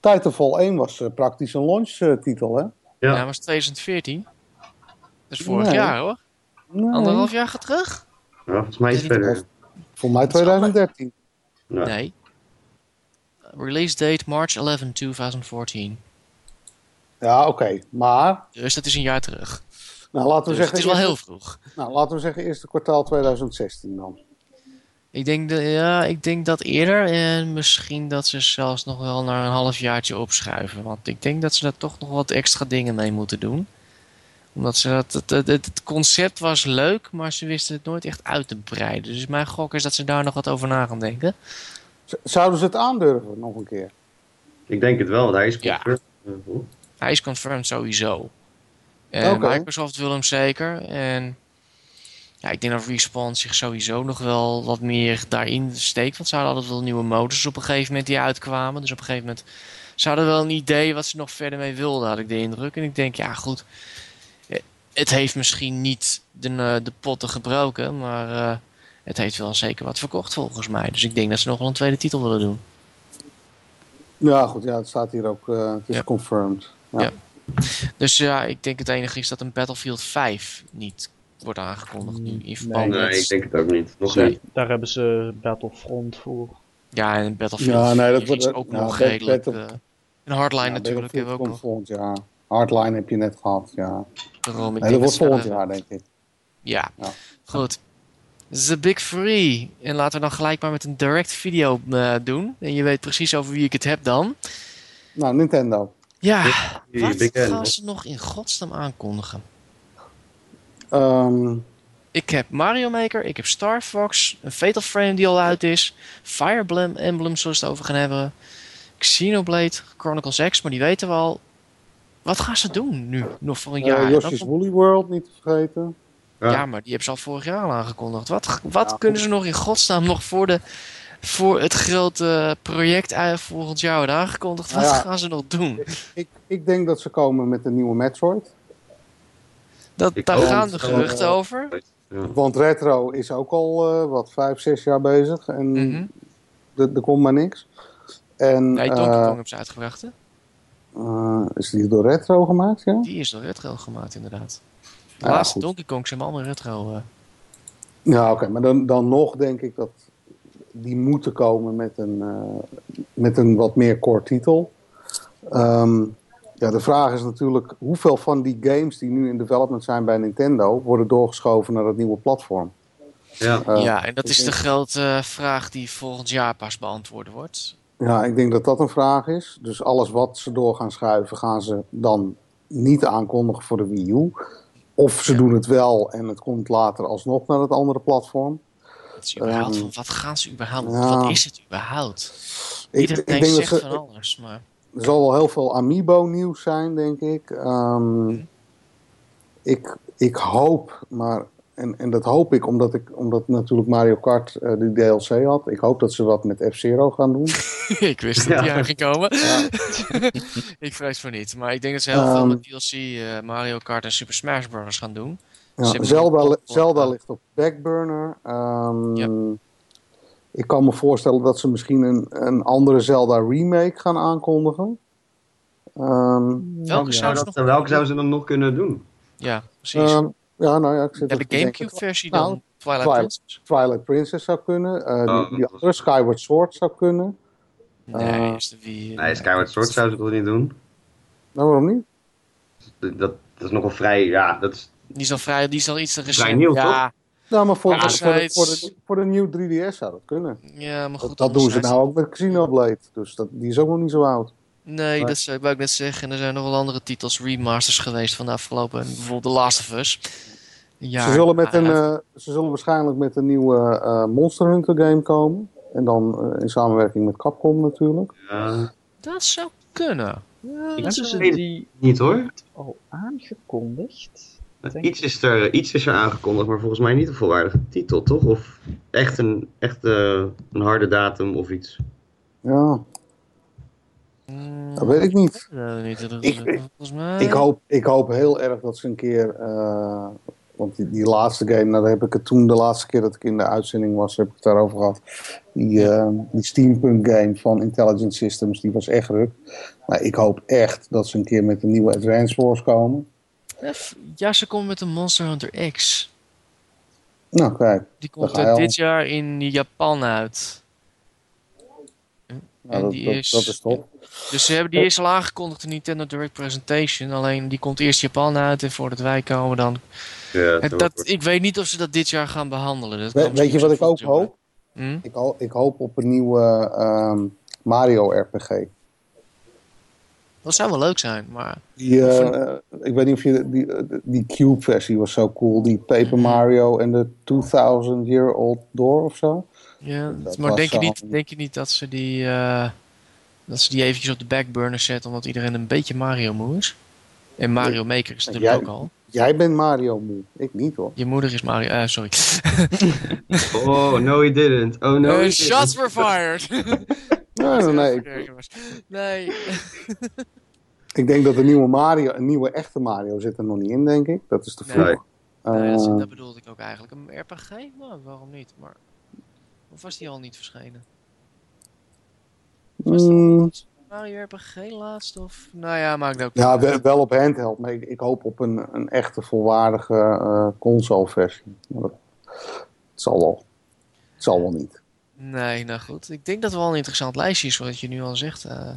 Titanfall 1 was praktisch een launchtitel, hè? Ja, het is 2014. Dat is vorig Nee. jaar hoor. Nee, Anderhalf jaar gaat terug? Ja, volgens mij Is het verder. Voor mij is allemaal- 2013. Ja. Nee. Release date March 11, 2014. Ja, oké. Maar, Dus dat is een jaar terug. nou, laten we Dus zeggen... het is wel heel vroeg. Nou, laten we zeggen eerste kwartaal 2016 dan. Ik denk, de, ja, ik denk dat eerder en misschien dat ze zelfs nog wel naar een halfjaartje opschuiven. Want ik denk dat ze daar toch nog wat extra dingen mee moeten doen. Omdat ze dat, het, het, het concept was leuk, maar ze wisten het nooit echt uit te breiden. Dus mijn gok is dat ze daar nog wat over na gaan denken. Z- Zouden ze het aandurven nog een keer? Ik denk het wel, want hij is Ja. confirmed. Eh, hoe? Hij is confirmed sowieso. En Oké. Microsoft wil hem zeker. En ja, ik denk dat Respawn zich sowieso nog wel wat meer daarin steekt. Want ze hadden altijd wel nieuwe modus op een gegeven moment die uitkwamen. Dus op een gegeven moment... Ze hadden wel een idee wat ze nog verder mee wilden, had ik de indruk. En ik denk, ja goed... eh, Het heeft misschien niet de, eh, de potten gebroken, maar eh, het heeft wel zeker wat verkocht volgens mij. Dus ik denk dat ze nog wel een tweede titel willen doen. Ja, goed. Ja, het staat hier ook. het is Ja. confirmed. Ja. Ja. Dus ja, ik denk het enige is dat een Battlefield 5 niet wordt aangekondigd nu in verband Nee, met... ik denk het ook niet. Nog Nee. niet. Daar hebben ze Battlefront voor. Ja, en Battlefield Ja, nee, dat 4 wordt- is ook nog Bat- redelijk... Battle- eh, en Hardline Ja, natuurlijk hebben we ook nog. Volgend jaar. Hardline heb je net gehad, ja. Daarom, Nee, denk dat wordt volgend jaar, denk ik. Ja. Ja. goed. The Big Three. En laten we dan gelijk maar met een direct video eh, doen. En je weet precies over wie ik het heb dan. Nou, Nintendo. Ja, wat gaan ze nog in godsnaam aankondigen? Ehm, Ik heb Mario Maker, ik heb Star Fox, een Fatal Frame die al uit is, Fire Emblem, Emblem zoals we het over gaan hebben, Xenoblade, Chronicles X, maar die weten we al. Wat gaan ze doen nu, nog voor een eh, jaar? En Yoshi's dan- Woolly World, niet te vergeten. Ja. ja, maar die hebben ze al vorig jaar al aangekondigd. Wat, wat Ja, kunnen goed. ze nog in godsnaam nog voor, de, voor het grote project volgend jaar worden aangekondigd? Wat Nou ja. gaan ze nog doen? Ik, ik denk dat ze komen met een nieuwe Metroid. Dat, Ik daar hoop gaan de geruchten eh, over. Ja. Want Retro is ook al, eh, wat, vijf, zes jaar bezig. En Mhm. er er komt maar niks. En Nee, Donkey eh, Kong hebben ze uitgebracht, hè? eh, is die door Retro gemaakt, ja? Die is door retro gemaakt, inderdaad. De Ja, laatste goed. Donkey Kong zijn allemaal retro. eh. Ja, oké, maar dan, dan nog denk ik dat die moeten komen met een, eh, met een wat meer core titel. Ehm, ja, de vraag is natuurlijk hoeveel van die games die nu in development zijn bij Nintendo worden doorgeschoven naar het nieuwe platform. Ja. Eh, ja, en dat is de denk- grote eh, vraag die volgend jaar pas beantwoord wordt. Ja, ik denk dat dat een vraag is. Dus alles wat ze door gaan schuiven, gaan ze dan niet aankondigen voor de Wii U. Of ze Ja. doen het wel en het komt later alsnog naar het andere platform. Het is überhaupt Ehm, van, wat gaan ze überhaupt? ja. Wat is het überhaupt? Ik, Iedereen ik denk dat zegt ze, van alles, maar... Er zal wel heel veel Amiibo nieuws zijn, denk ik. Ehm, ik, ik hoop, maar, en, en dat hoop ik omdat, ik omdat natuurlijk Mario Kart eh die DLC had. Ik hoop dat ze wat met F-Zero gaan doen. ik wist dat Ja. die aan ging komen. Ja. ik vrees voor niet. Maar ik denk dat ze heel veel Ehm. met DLC, eh, Mario Kart en Super Smash Bros. gaan doen. Ja, Zelda, Zelda ligt op backburner. Ehm, Ja. Ik kan me voorstellen dat ze misschien een, een andere Zelda remake gaan aankondigen. Ehm, Welke Ja, zou ze dat- nog welke zou ze dan nog kunnen doen? Ja, precies. ehm, ja, nou ja, ik zit ja, de. Gamecube-versie Nou, dan, Twilight, Twilight. Princess. Twilight Princess zou kunnen. eh, Oh, die, andere Skyward Sword zou kunnen. Nee, Eh, is de Wii. Nee, Skyward Sword zou ze toch niet doen? Nou, waarom niet? Dat, is nogal vrij, ja, dat is... Die is al vrij, die is al iets te recent. Vrij nieuw, ja, Nou, maar voor, Ja, voor, de, voor, de, voor, de, voor de nieuwe 3DS zou dat kunnen. ja, maar goed. Dat, dat doen ze nou ook met Xenoblade. Dus dat, die is ook nog niet zo oud. Nee, dat zou- ik net zeggen. En er zijn nog wel andere titels, remasters geweest van de afgelopen. Bijvoorbeeld The Last of Us. Ja, ze, zullen met een, eh, ze zullen waarschijnlijk met een nieuwe eh, Monster Hunter game komen. En dan eh, in samenwerking met Capcom natuurlijk. Ja, Dat zou kunnen. Ja, dat Hebben zou- ze die niet hoor. al aangekondigd? Iets is, er, iets is er aangekondigd, maar volgens mij niet een volwaardige titel, toch? Of echt een, echt, eh, een harde datum of iets. Ja, Mm, dat weet ik niet. eh, dat- Ik- hoop, ik hoop heel erg dat ze een keer. eh, want die, die laatste game, nou, daar heb ik het toen de laatste keer dat ik in de uitzending was, heb ik het daarover gehad. Die, eh, die steampunk game van Intelligent Systems, die was echt ruk. Maar ik hoop echt dat ze een keer met een nieuwe Advance Wars komen. Ja, ze komen met een Monster Hunter X. Nou, kijk. Die komt dit jaar in Japan uit. Nou, dat, die dat, is- dat is top. Dus ze hebben die is al aangekondigd in Nintendo Direct Presentation. Alleen die komt eerst Japan uit en voordat wij komen dan. Ja, En dat, ik weet niet of ze dat dit jaar gaan behandelen. Dat We- weet je wat ik ook hoop? Hm? Ik, ho- ik hoop op een nieuwe ehm, Mario RPG. Dat zou wel leuk zijn, maar Die, eh, eh, ik weet niet of je die, die Cube-versie was zo cool. Die Paper Mario en de 2000 Year Old Door of zo. Ja, Dat maar denk je, niet, denk je niet dat ze die, eh, dat ze die eventjes op de backburner zetten omdat iedereen een beetje Mario moe is? En Mario Maker is natuurlijk ook al. Jij bent Mario moe. Ik niet hoor. Je moeder is Mario. eh sorry. Oh, no he didn't. Oh, no he shots didn't. were fired! Nee, nee, nee. Ik, nee. ik denk dat een nieuwe Mario, een nieuwe echte Mario zit er nog niet in, denk ik. Dat is te vroeg. Nee. nee dat, is- Eh, dat bedoelde ik ook eigenlijk. Een RPG? Nou, waarom niet? Maar... Of was die al niet verschenen? Was dat mm, niet Mario RPG laatst? Of... Nou ja, maakt ook ja, wel, wel op handheld. Maar ik, ik hoop op een, een echte volwaardige eh console-versie. Maar dat- Het zal wel. Het zal wel niet. Nee, nou goed. Ik denk dat het wel een interessant lijstje is, wat je nu al zegt. eh,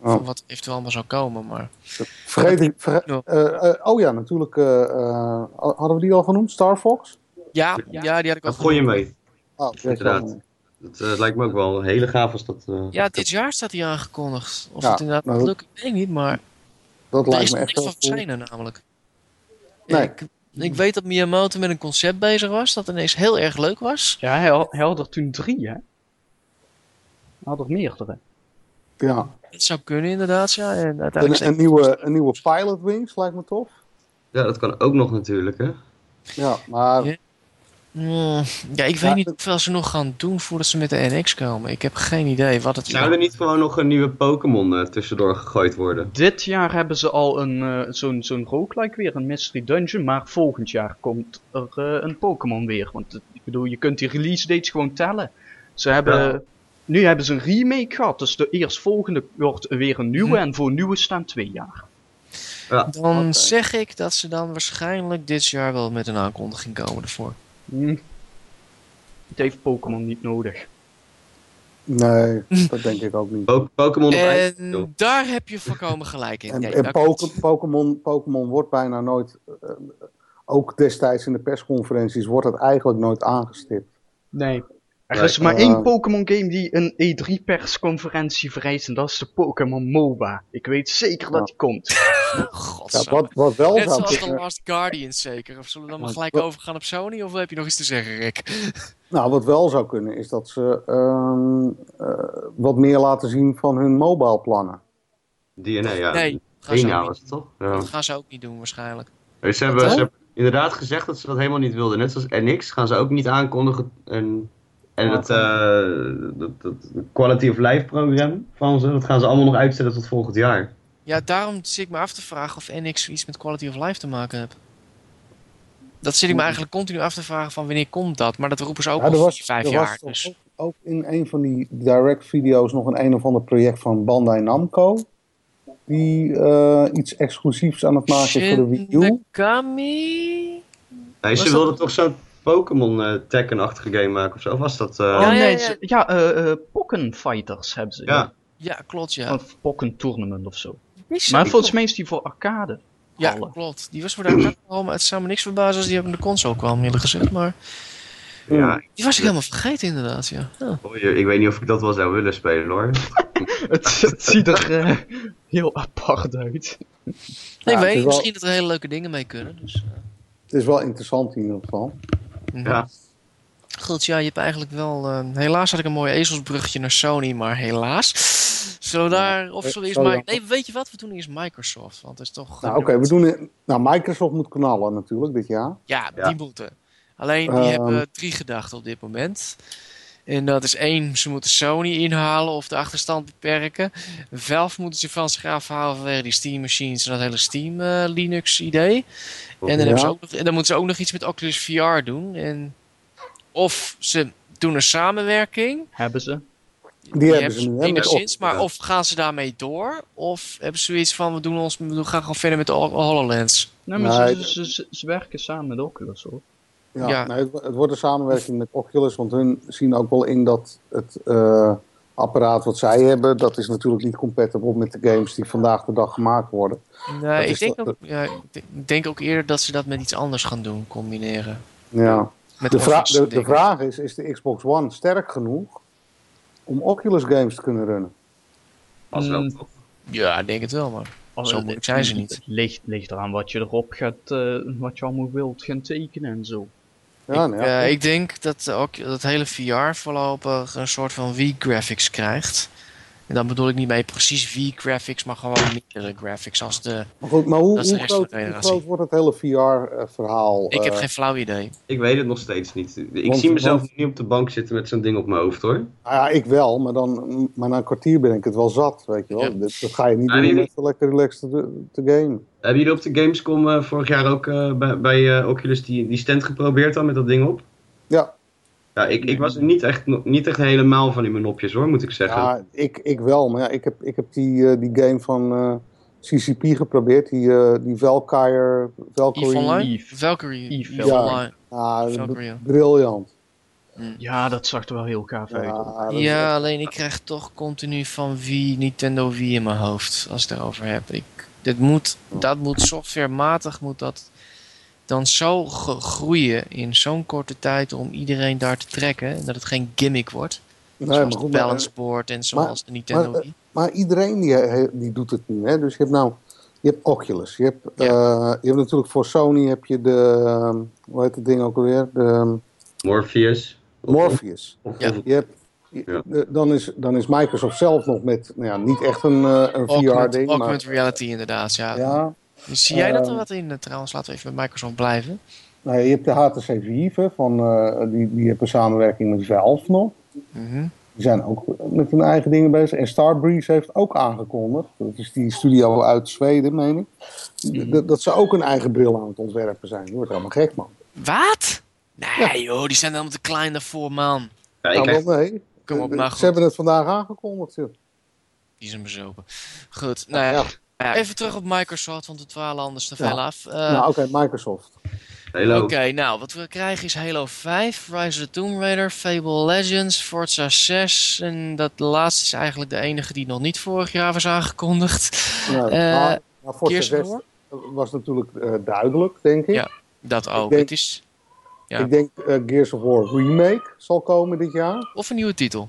Oh. Van wat eventueel allemaal zou komen, maar... Vergeet ik. verge- eh, eh, oh ja, natuurlijk. eh, eh, hadden we die al genoemd? Star Fox? Ja, ja, die had ik al Daar gooi je mee. Oh, Inderdaad. Eh, lijkt me ook wel heel gaaf als dat... eh, Ja, dit jaar staat hij aangekondigd. Of Ja, het inderdaad dat- weet ik niet, maar... Dat lijkt is me nog echt niks wel van cool. verschenen namelijk. Nee. Ik, ik weet dat Miyamoto met een concept bezig was, dat ineens heel erg leuk was. Ja, hij had, hij had er toen drie, hè? Hij had er meerdere. Ja. Dat zou kunnen inderdaad, ja. En Een, een, nieuwe, een nieuwe Pilot Wings lijkt me tof. Ja, dat kan ook nog natuurlijk, hè. Ja, maar Ja. Hmm, ja, ik weet Ja, niet hoeveel ze nog gaan doen voordat ze met de NX komen. Ik heb geen idee wat het Zou er niet gewoon nog een nieuwe Pokémon eh, tussendoor gegooid worden? Dit jaar hebben ze al een, eh, zo'n zo'n roguelike weer, een Mystery Dungeon. Maar volgend jaar komt er eh, een Pokémon weer. Want ik bedoel, je kunt die release dates gewoon tellen. Ze hebben... Ja. Nu hebben ze een remake gehad, dus de eerstvolgende wordt weer een nieuwe. Hm. En voor nieuwe staan twee jaar. Dan Oké. zeg ik dat ze dan waarschijnlijk dit jaar wel met een aankondiging komen ervoor. Hm. Het heeft Pokémon niet nodig. nee, dat denk ik ook niet. Po- Pokémon En daar heb je volkomen gelijk in. En. Pokémon, Pokémon wordt bijna nooit, eh, ook destijds in de persconferenties, wordt het eigenlijk nooit aangestipt. Nee. Er is maar één Pokémon game die een E3 persconferentie vereist en dat is de Pokémon MOBA. Ik weet zeker dat die komt. Ja, Godsamme. wat, wat wel Net zou zoals kunnen, Last Guardians zeker. Of zullen we dan maar gelijk overgaan op Sony? Of heb je nog iets te zeggen, Rick? nou, wat wel zou kunnen, is dat ze ehm, eh, wat meer laten zien van hun mobile plannen. DNA, ja. Nee, gaan ze, ook niet, toch? Ja. dat gaan ze ook niet doen waarschijnlijk. Ze, hebben, ze hebben inderdaad gezegd dat ze dat helemaal niet wilden. Net zoals NX gaan ze ook niet aankondigen. En, en het, eh, dat, dat Quality of Life programma van ze, dat gaan ze allemaal nog uitstellen tot volgend jaar. Ja, daarom zit ik me af te vragen of NX iets met Quality of Life te maken heeft. Dat zit ik me eigenlijk continu af te vragen van wanneer komt dat. Maar dat roepen ze ook Ja, al was, vijf jaar. was Dus. ook, ook in een van die direct video's nog een een of ander project van Bandai Namco. Die eh, iets exclusiefs aan het maken is voor de Wii U. Shin Nee, ze wilden toch zo'n Pokémon eh Tekken-achtige game maken of zo? Of was dat... eh, Oh nee, ja. ze- ja, eh eh, Pokken Fighters hebben ze. Ja. Ja, klopt ja. Of Pokken Tournament of zo. Maar volgens mij is die voor arcade. Ja, Alle. klopt. Die was voor de arcade al, maar het zou me niks verbazen als die op de console kwam, eerlijk gezegd. Maar ja, die was ik helemaal vergeten inderdaad, ja. Ja. oh, ik weet niet of ik dat wel zou willen spelen hoor. het, het ziet er heel apart uit. Nee, Ja, weet, wel- misschien dat er hele leuke dingen mee kunnen. Dus, eh. Het is wel interessant in ieder geval. Mhm. Ja. Goed, ja, je hebt eigenlijk wel... eh, helaas had ik een mooi ezelsbruggetje naar Sony, maar helaas. Zullen we daar... Of eh, zullen we eerst... sorry Mi- nee, weet je wat? We doen eerst Microsoft, want het is toch... Nou, oké, we doen. Nou, Microsoft moet knallen natuurlijk dit jaar. Ja, Ja. die moeten. Alleen, die Ehm. hebben drie gedachten op dit moment. En dat is één, ze moeten Sony inhalen of de achterstand beperken. Valve moeten zich van zich afhouden vanwege die Steam machines en dat hele Steam eh, Linux idee. En dan, Ja. hebben ze ook nog, en dan moeten ze ook nog iets met Oculus VR doen. En of ze doen een samenwerking. Hebben ze? Die, hebben ze nu. Hè, enigszins, maar of gaan ze daarmee door? Of hebben ze zoiets van, we, doen ons, we gaan gewoon verder met de Hol- HoloLens. Nee, maar Nee, ze, ze, werken samen met Oculus hoor. Ja, Ja. Nee, het, wo- het wordt een samenwerking met Oculus, want hun zien ook wel in dat het eh, apparaat wat zij hebben, dat is natuurlijk niet compatible met de games die vandaag de dag gemaakt worden. Nee, Dat ik denk, ook, ja, ik denk- ook eerder dat ze dat met iets anders gaan doen, combineren. Ja. Met De, vra- de, vraag is, is de Xbox One sterk genoeg om Oculus games te kunnen runnen? Was wel Mm. toch. Ja, ik denk het wel, maar Al- zo moeilijk zijn ze niet. Het ligt, ligt eraan wat je erop gaat, eh, wat je allemaal wilt gaan tekenen en zo. Ja, ik, nou ja. eh, ik denk dat ook dat hele VR voorlopig een soort van V-graphics krijgt. En dan bedoel ik niet mee precies V-graphics, maar gewoon meerdere graphics als de... maar goed, maar hoe, hoe, groot, hoe groot wordt het hele VR-verhaal? Ik heb geen flauw idee. Ik weet het nog steeds niet. Ik Want- zie mezelf want- niet op de bank zitten met zo'n ding op mijn hoofd hoor. Nou ja, ik wel, maar, dan, maar na een kwartier ben ik het wel zat, weet je wel. Ja. Dat, dat ga je niet Ah, doen om lekker relaxed te, te gamen. Hebben jullie op de Gamescom eh, vorig jaar ook eh, bij, bij eh, Oculus die, die stand geprobeerd dan met dat ding op? Ja, Ja, ik, ik was er niet echt, niet echt helemaal van in mijn nopjes hoor, moet ik zeggen. ja ik, ik wel, maar ja, ik heb, ik heb die, eh, die game van eh, CCP geprobeerd, die, eh die Valkyrie. Valkyrie. Eve Online? Eve. Valkyrie. Eve, Eve ja. Online. Ah, is Valkyrie, ja. briljant. Ja, dat zag er wel heel gaaf uit. Ja, is Ja, echt- alleen ik krijg toch continu van wie Nintendo wie in mijn hoofd als ik het erover heb. Ik, dit moet, dat moet softwarematig moet dat dan zo groeien in zo'n korte tijd om iedereen daar te trekken. En dat het geen gimmick wordt. nee, zoals maar goed, balance board en zoals de Nintendo maar, Wii. Maar iedereen die, he- die doet het nu. Hè? Dus je hebt nou, je hebt Oculus. Je hebt, eh, je hebt natuurlijk voor Sony heb je de, ehm, hoe heet het ding ook alweer? De ehm, Morpheus. Morpheus. Ja. Je hebt, je- Ja. de- dan, is, dan is Microsoft zelf nog met, nou ja, niet echt een, eh, een Augmented, VR-ding. Maar, augmented reality inderdaad, ja. ja, Zie jij dat er Ehm, wat in eh, trouwens? Laten we even bij Microsoft blijven. nou, je hebt de HTC Vive, van, eh, die, die hebben samenwerking met Valve nog. Mhm. Die zijn ook met hun eigen dingen bezig. En Starbreeze heeft ook aangekondigd. Dat is die studio uit Zweden, meen ik. Dat, dat ze ook een eigen bril aan het ontwerpen zijn. Dat wordt helemaal gek, man. Wat? Nee joh, die zijn helemaal te klein daarvoor, man. Ja, ik Nou, wel, nee. Kom op, Eh, nou Ze hebben het vandaag aangekondigd. joh. Die zijn bezopen. Goed, nou ja. Ja. Ja, Even terug op Microsoft, want we dwalen anders te Ja. veel af. Eh, nou, oké, Microsoft. Halo. Oké, nou, wat we krijgen is Halo 5, Rise of the Tomb Raider, Fable Legends, Forza 6. En dat laatste is eigenlijk de enige die nog niet vorig jaar was aangekondigd. Nou, Eh, maar, rest War? was natuurlijk eh, duidelijk, denk ik. Ja. Dat ook. denk- Het is... Ja. Ik denk Gears of War Remake zal komen dit jaar. Of een nieuwe titel.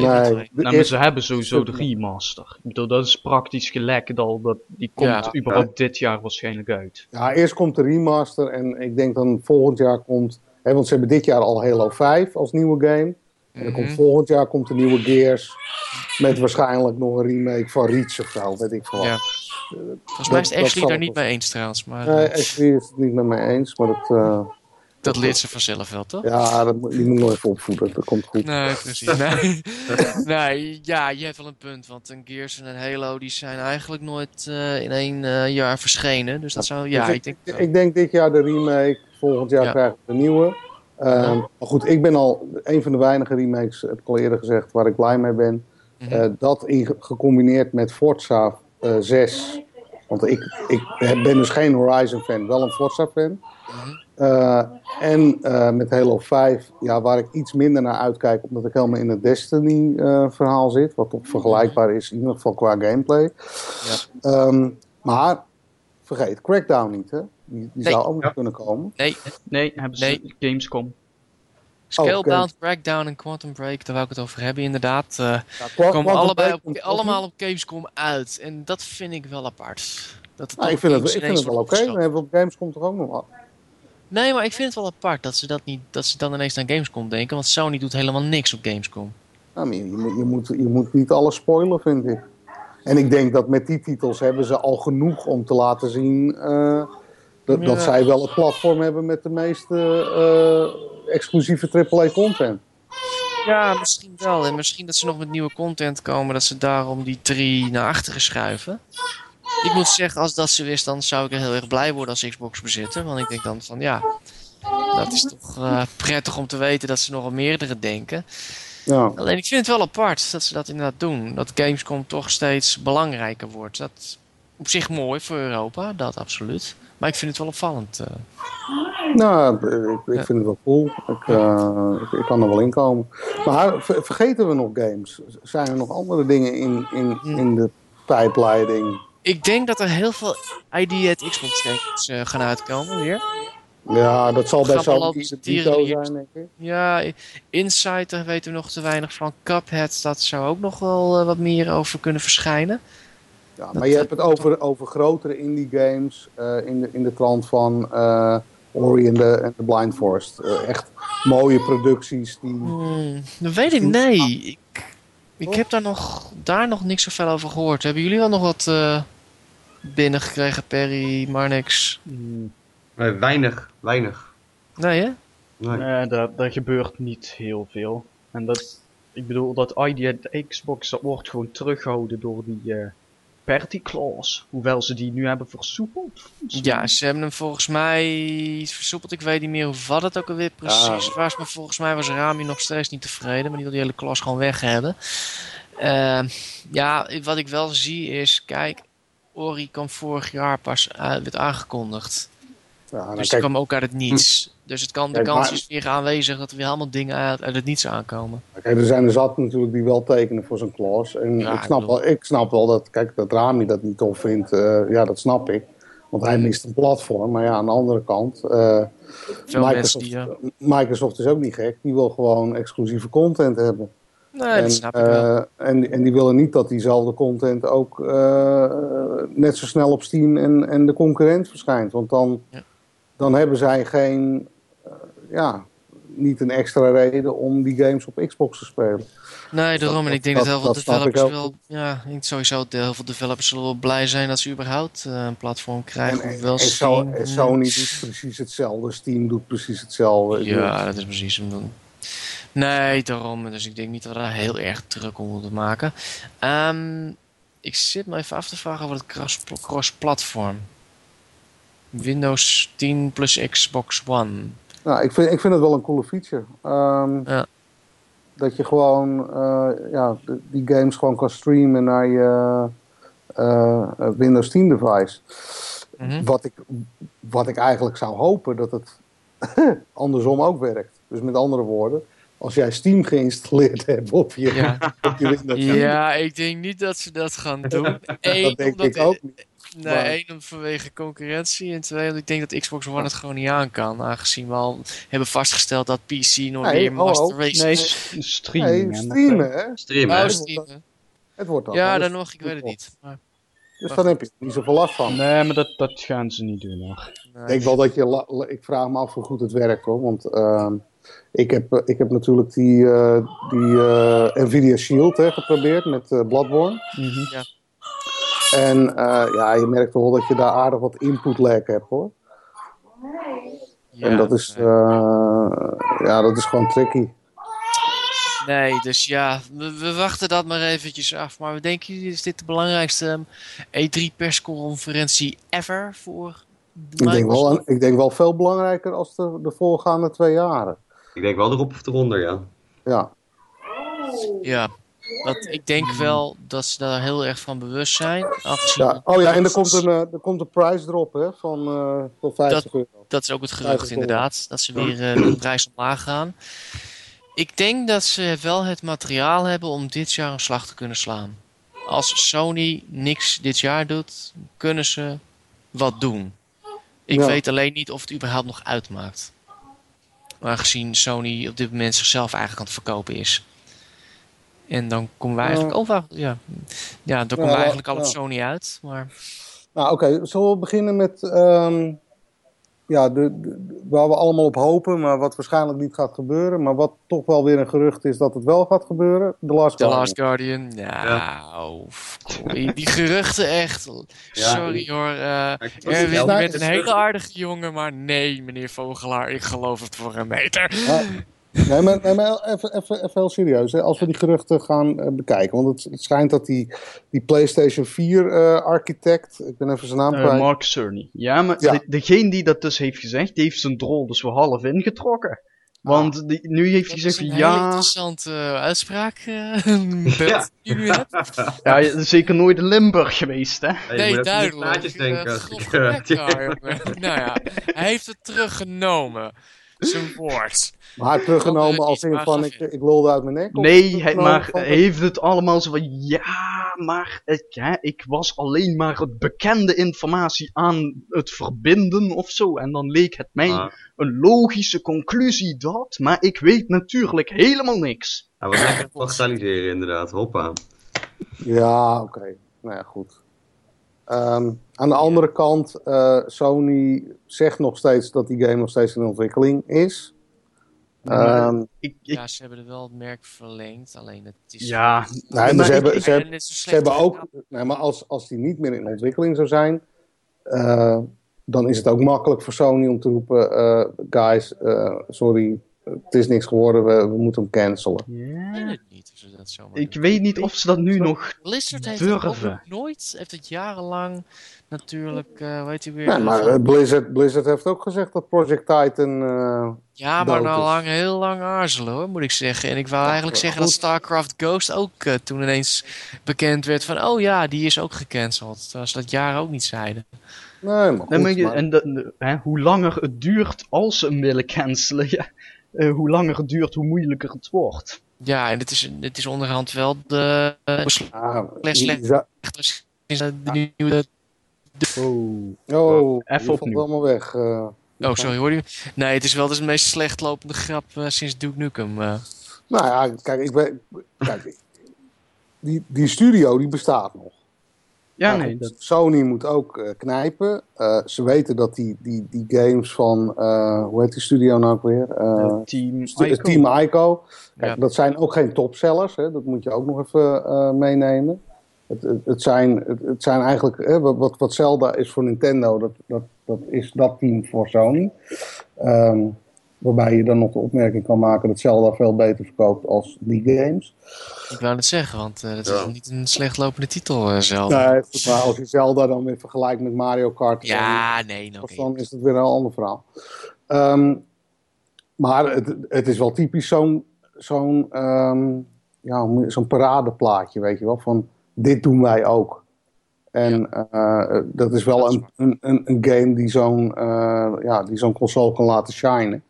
Nee, Nou, maar ze hebben sowieso de remaster. Ik bedoel, dat is praktisch gelekt al. Dat, die komt Ja. überhaupt dit jaar waarschijnlijk uit. Ja, eerst komt de remaster en ik denk dan volgend jaar komt... Hè, want ze hebben dit jaar al Halo 5 als nieuwe game. En dan komt Mhm. volgend jaar komt de nieuwe Gears. Met waarschijnlijk nog een remake van Reach of zo, weet ik veel. Ja. wat. Volgens mij is Ashley daar niet mee eens trouwens. Maar Nee, eh, Ashley is het niet met mij eens, maar dat, eh, dat leert ze vanzelf wel, toch? ja, dat, moet- die moet nog even opvoeden. Dat komt goed. Nee, precies. Nee. nee, ja, je hebt wel een punt. Want een Gears en een Halo die zijn eigenlijk nooit eh, in één eh, jaar verschenen. Dus dat zou, ja, Dus ik denk... Ik denk dit jaar de remake, volgend jaar Ja. krijgen we de nieuwe. Ehm, Maar goed, ik ben al een van de weinige remakes, heb ik al eerder gezegd, waar ik blij mee ben. Mhm. Eh, dat in, gecombineerd met Forza eh 6. Want ik, ik ben dus geen Horizon fan, wel een Forza fan. Mhm. Eh, en eh, met Halo 5, ja, waar ik iets minder naar uitkijk, omdat ik helemaal in het Destiny eh, verhaal zit. Wat toch vergelijkbaar is, in ieder geval qua gameplay. Ja. Ehm, maar vergeet Crackdown niet, hè? Die, die Nee. zou ook nog Ja. kunnen komen. Nee, Nee, hebben ze Nee. Gamescom. Scalebound, Crackdown en Quantum Break, daar wou ik het over hebben inderdaad. eh Ja, komen Quantum allebei op, allemaal op Gamescom uit. En dat vind ik wel apart. Dat het Nou, ik vind het, ik vind het wel oké. Opgeschoven. hebben we op Gamescom toch ook nog wat. Nee, maar ik vind het wel apart dat ze, dat niet, dat ze dan ineens aan Gamescom denken. Want Sony doet helemaal niks op Gamescom. Je, je, moet- je, moet, niet alles spoilen, vind ik. En ik denk dat met die titels hebben ze al genoeg om te laten zien eh, dat, zij wel het platform hebben met de meeste eh, exclusieve AAA-content. Ja, misschien wel. En misschien dat ze nog met nieuwe content komen, dat ze daarom die drie naar achteren schuiven. Ik moet zeggen, als dat zo is, dan zou ik er heel erg blij worden als Xbox bezitter. Want ik denk dan van ja, dat is toch eh, prettig om te weten dat ze nog al meerdere denken. Ja. Alleen ik vind het wel apart dat ze dat inderdaad doen. Dat Gamescom toch steeds belangrijker wordt. Dat is op zich mooi voor Europa, dat absoluut. Maar ik vind het wel opvallend. eh. Nou, ik, ik vind het wel cool. Ik, eh, ik, ik kan er wel in komen. Maar ver- vergeten we nog games? Zijn er nog andere dingen in, in, in de pijpleiding? Ik denk dat er heel veel ID at Xbox games eh, gaan uitkomen weer. Ja, dat zal best we wel Vito hier? zijn, denk ik. Ja, Inside, daar weten we nog te weinig van. Cuphead, dat zou ook nog wel eh, wat meer over kunnen verschijnen. Ja, maar je hebt het over, over grotere indie games eh, in, de, in de trant van eh Ori en de, Blind Forest. Eh, echt mooie producties die... Hmm, dat weet ik, nee. Ik, ik heb daar nog, daar nog niks zoveel over gehoord. Hebben jullie wel nog wat eh binnengekregen, Perry, Marnix? Hmm, Eh, weinig, weinig. Nee, hè? Nee. Nee, daar, daar gebeurt niet heel veel. En dat, ik bedoel, dat ID at Xbox, dat wordt gewoon teruggehouden door die eh party clause. Hoewel ze die nu hebben versoepeld. Ja, ze hebben hem volgens mij versoepeld. Ik weet niet meer hoe wat het ook alweer precies was. Maar volgens mij was Rami nog steeds niet tevreden. Maar die wil die hele klas gewoon weg hebben. Ehm, ja, wat ik wel zie is... Kijk, Ori kwam vorig jaar pas uit, werd aangekondigd. Ja, nou, Dus die kijk, kwam ook uit het niets. Dus het kan, de Kijk, kans maar- is weer aanwezig dat er weer allemaal dingen uit, uit het niets aankomen. kijk, er zijn er zat natuurlijk die wel tekenen voor zo'n clause. En Ja, ik, snap ik wel, ik snap wel dat, kijk, dat Rami dat niet tof vindt. eh, ja, dat snap ik. Want hij mist een platform. Maar ja, aan de andere kant... eh, Microsoft, die... Microsoft is ook niet gek. Die wil gewoon exclusieve content hebben. nee, en, dat snap ik wel. eh, en, en die willen niet dat diezelfde content ook net zo snel op Steam en, en de concurrent verschijnt. Want dan, Ja. dan hebben zij geen, ja, niet een extra reden om die games op Xbox te spelen. Nee, daarom. En ik denk dat, dat- heel veel dat developers wel... Ja, ik denk sowieso heel veel developers zullen wel blij zijn dat ze überhaupt eh, een platform krijgen. En, hoewel en, Zo- Steam- en Sony doet precies hetzelfde, Steam doet precies hetzelfde. Ja, dat is precies hem doen. Nee, daarom. Dus ik denk niet dat we daar heel erg druk om moeten maken. Ehm, ik zit me even af te vragen over het cross- cross-platform. Windows 10 plus Xbox One. Nou, ik vind, ik vind het wel een coole feature. Ehm, Ja. Dat je gewoon eh, ja, die games gewoon kan streamen naar je eh, eh, Windows 10 device. Mhm. wat, ik, wat ik eigenlijk zou hopen dat het andersom ook werkt. Dus met andere woorden, als jij Steam geïnstalleerd hebt op je, Ja. op je Windows 10, ja, ik denk niet dat ze dat gaan doen. Eén, dat denk omdat ik ook niet. Nee, Maar- één om vanwege concurrentie. En twee, omdat ik denk dat Xbox One het gewoon niet aan kan. Aangezien we al hebben vastgesteld dat PC nog Nee, meer oh, Master oh. Race Nee, is. s- streaming. Nee, streamen hè. Streamen, Oh, streamen. Het wordt dan. Ja, dan nog, ik weet het niet. Maar, Dus dan heb je niet zoveel last van. Nee, maar dat, dat gaan ze niet doen nee. Ik denk wel dat je. Ik vraag me af hoe goed het werkt hoor. Want ehm, ik, heb, eh, ik heb natuurlijk die, eh, die eh, Nvidia Shield hè, geprobeerd met Bloodborne. Mhm. En eh, ja, je merkt wel dat je daar aardig wat input lag hebt hoor. Ja, en dat is, nee. eh, ja, dat is gewoon tricky. Nee, dus ja, we, we wachten dat maar eventjes af. Maar we denken is dit de belangrijkste E3 persconferentie ever voor de Ik denk, wel, ik denk wel veel belangrijker als de, de voorgaande twee jaren. Ik denk wel erop of eronder, ja. Ja, Ja, dat, ik denk wel dat ze daar heel erg van bewust zijn. Ja. Oh ja, en er komt een, eh, er komt een price drop hè, van eh tot 50 euro. Dat is ook het gerucht inderdaad. Dat ze weer eh, de prijs omlaag gaan. Ik denk dat ze wel het materiaal hebben om dit jaar een slag te kunnen slaan. Als Sony niks dit jaar doet, kunnen ze wat doen. Ik Ja. weet alleen niet of het überhaupt nog uitmaakt. Aangezien Sony op dit moment zichzelf eigenlijk aan het verkopen is. En dan komen wij Ja. eigenlijk... Oh, wacht, ja. ja, dan komen we Ja, eigenlijk al op ja. Sony uit. Maar Nou, oké. Zullen we beginnen met ehm, ja, de, de- waar we allemaal op hopen, maar wat waarschijnlijk niet gaat gebeuren. Maar wat toch wel weer een gerucht is dat het wel gaat gebeuren. The Last The Guardian. Last Guardian, nou... Die, die geruchten echt... Sorry hoor. Ik- Erwin, je bent een hele aardige jongen, maar nee, meneer Vogelaar, ik geloof het voor een meter. Ja. Nee, maar, nee, maar even, even, even heel serieus. Hè. Als we die geruchten gaan eh, bekijken. Want het, het schijnt dat die, die PlayStation 4-architect. ik ben even zijn naam Eh, kwijt. Mark Cerny. Ja, maar Ja. de- degene die dat dus heeft gezegd, die heeft zijn drol dus weer half ingetrokken. Want die, nu heeft hij Dat is gezegd een van hele ja, interessante uh, uitspraak, eh, Bert, Ja. nu hebt. ja, je bent zeker nooit in Limburg geweest, hè? Hey, Nee, die duidelijk. Eh, denken. eh, nou ja, hij heeft het teruggenomen. Zijn woord. Maar teruggenomen als in van ik, ik lulde uit mijn nek? Nee, hij, maar van- heeft het allemaal zo van ja, maar ik, hè, ik was alleen maar het bekende informatie aan het verbinden of zo. En dan leek het mij Ah, een logische conclusie dat, maar ik weet natuurlijk helemaal niks. hij was digitaliseren inderdaad, hoppa. Ja, oké. Nou ja, goed. Ehm, aan de andere kant, eh, Sony zegt nog steeds dat die game nog steeds in ontwikkeling is. Maar Ehm, ik, ik, Ja, ze hebben wel het merk verlengd, alleen het is... ja, nee, maar maar ze ik- hebben, ze, hebben, ze ook, nee, maar als, als die niet meer in ontwikkeling zou zijn, eh, dan is het ook makkelijk voor Sony om te roepen, eh, guys, eh, sorry, het is niks geworden, we, we moeten hem cancelen. Ik weet ja, het niet of ze dat zomaar ik doen. weet niet of ze dat nu nog Blizzard heeft het ook durven. nog nooit, heeft het jarenlang natuurlijk, eh weet je weer... Nee, maar eh, eh, Blizzard, Blizzard heeft ook gezegd dat Project Titan, eh, Ja, maar nou lang, heel lang aarzelen hoor, moet ik zeggen. En ik wou eigenlijk zeggen dat. StarCraft Ghost ook eh, toen ineens bekend werd van... Oh ja, die is ook gecanceld. Terwijl ze dat jaren ook niet zeiden. nee, maar goed, Nee, maar je- maar- en de, hè, hoe langer het duurt als ze hem willen cancelen, ja, eh, hoe langer het duurt, hoe moeilijker het wordt. Ja, en het is, het is onderhand wel de... Uh, ah, je- slecht. je- is de nieuwe... Oh. Oh, Even opnieuw. allemaal weg. eh. Oh, sorry, hoor je? Nee, het is wel dus de meest slecht lopende grap eh, sinds Duke Nukem. eh. Nou ja, kijk, ik ben, kijk die, die studio die bestaat nog. Ja, nee, dat, Sony moet ook eh, knijpen. Eh, ze weten dat die, die, die games van, eh, hoe heet die studio nou ook weer? Team Ico. Team Ico. Kijk, Ja. dat zijn ook geen topsellers, hè? dat moet je ook nog even meenemen. Het, het, het, zijn, het, het zijn eigenlijk, hè, wat, wat, Zelda is voor Nintendo, dat, dat, dat is dat team voor Sony. Ehm, waarbij je dan nog de opmerking kan maken dat Zelda veel beter verkoopt als die games. Ik wou het zeggen, want eh dat Ja. is niet een slecht lopende titel eh, zelf. Nee, goed, maar als je Zelda dan weer vergelijkt met Mario Kart, Ja, nee, dan, is het weer een ander verhaal. Ehm, maar het, het is wel typisch zo'n zo'n ehm, ja, zo'n paradeplaatje, weet je wel, van dit doen wij ook. En eh, dat is wel Dat is een, een, een, game die zo'n eh, ja, die zo'n console kan laten shinen.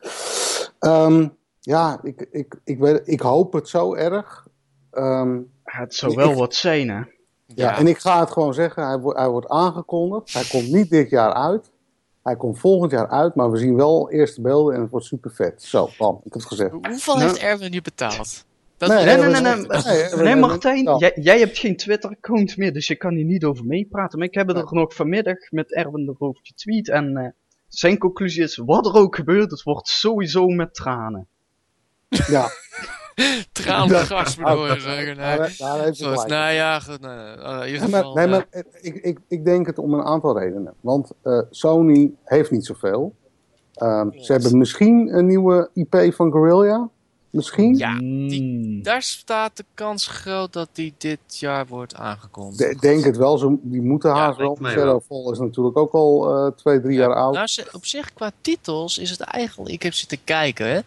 Ehm, ja, ik, ik, ik, weet, ik hoop het zo erg. Ehm, Het zou wel Ik- wat zijn, hè. ja, en ik ga het gewoon zeggen, hij, wordt hij wordt aangekondigd. Hij komt niet dit jaar uit. Hij komt volgend jaar uit, maar we zien wel eerste beelden en het wordt super vet. Zo, bam, ik heb het gezegd. Hoeveel Nou- heeft Erwin je betaald? Dat Nee, Nee, nee, nee, nee. nee, Nee, Martijn, jij, jij hebt geen Twitter-account meer, dus je kan hier niet over meepraten. Maar ik heb er nog vanmiddag met Erwin erover getweet. En eh, zijn conclusie is, wat er ook gebeurt, het wordt sowieso met tranen. Ja, Tranengas bedoel je zeggen. Nee. nou ja, goed. Nou, Nee, maar, geval... nee, eh, maar ik, ik, ik denk het om een aantal redenen. Want eh, Sony heeft niet zoveel. Ehm, ze hebben misschien een nieuwe IP van Guerrilla. Misschien. Ja, die- Mm. daar staat de kans groot dat die dit jaar wordt aangekondigd. De- denk het wel. Ze, die moeten haast wel. mij Shadowfall is natuurlijk ook al eh, twee, drie jaar oud. Nou, op zich, qua titels is het eigenlijk... Ik heb zitten kijken, hè. Eh,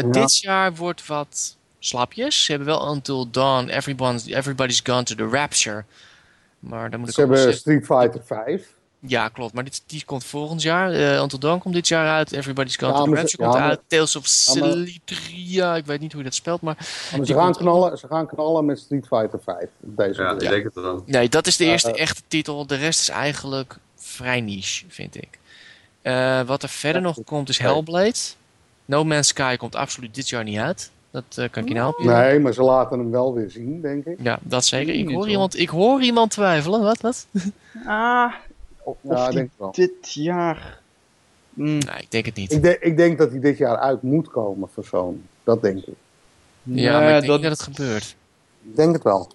Ja. Dit jaar wordt wat slapjes. Ze hebben wel Until Dawn, Everyone's, Everybody's Gone to the Rapture. Maar dan moet ik Ze hebben zeggen... Street Fighter 5. Ja, klopt. Maar dit, die komt volgend jaar. Eh Until Dawn komt dit jaar uit. Everybody's Gone Ja, to the Rapture ja, komt maar- uit. Tales of Ja, Celitria. Ik weet niet hoe je dat spelt, maar... Ze, gaan komt- knallen, ze gaan knallen met Street Fighter 5. Deze Ja, ik denk het wel. Nee, dat is de Ja, eerste eh. echte titel. De rest is eigenlijk vrij niche, vind ik. Eh, wat er verder Ja, nog komt is. Hellblade. No Man's Sky komt absoluut dit jaar niet uit. Dat eh, kan ik je nou op. Nee, maar ze laten hem wel weer zien, denk ik. Ja, dat zeker. Ik hoor. iemand, ik hoor iemand twijfelen. Wat, wat? Ah, of Ja, die denk ik wel. dit jaar... Mm, Nee, ik denk het niet. Ik, denk- ik denk dat hij dit jaar uit moet komen voor Sony. Dat denk ik. ja, maar ik denk niet dat het gebeurt. Ik denk het wel.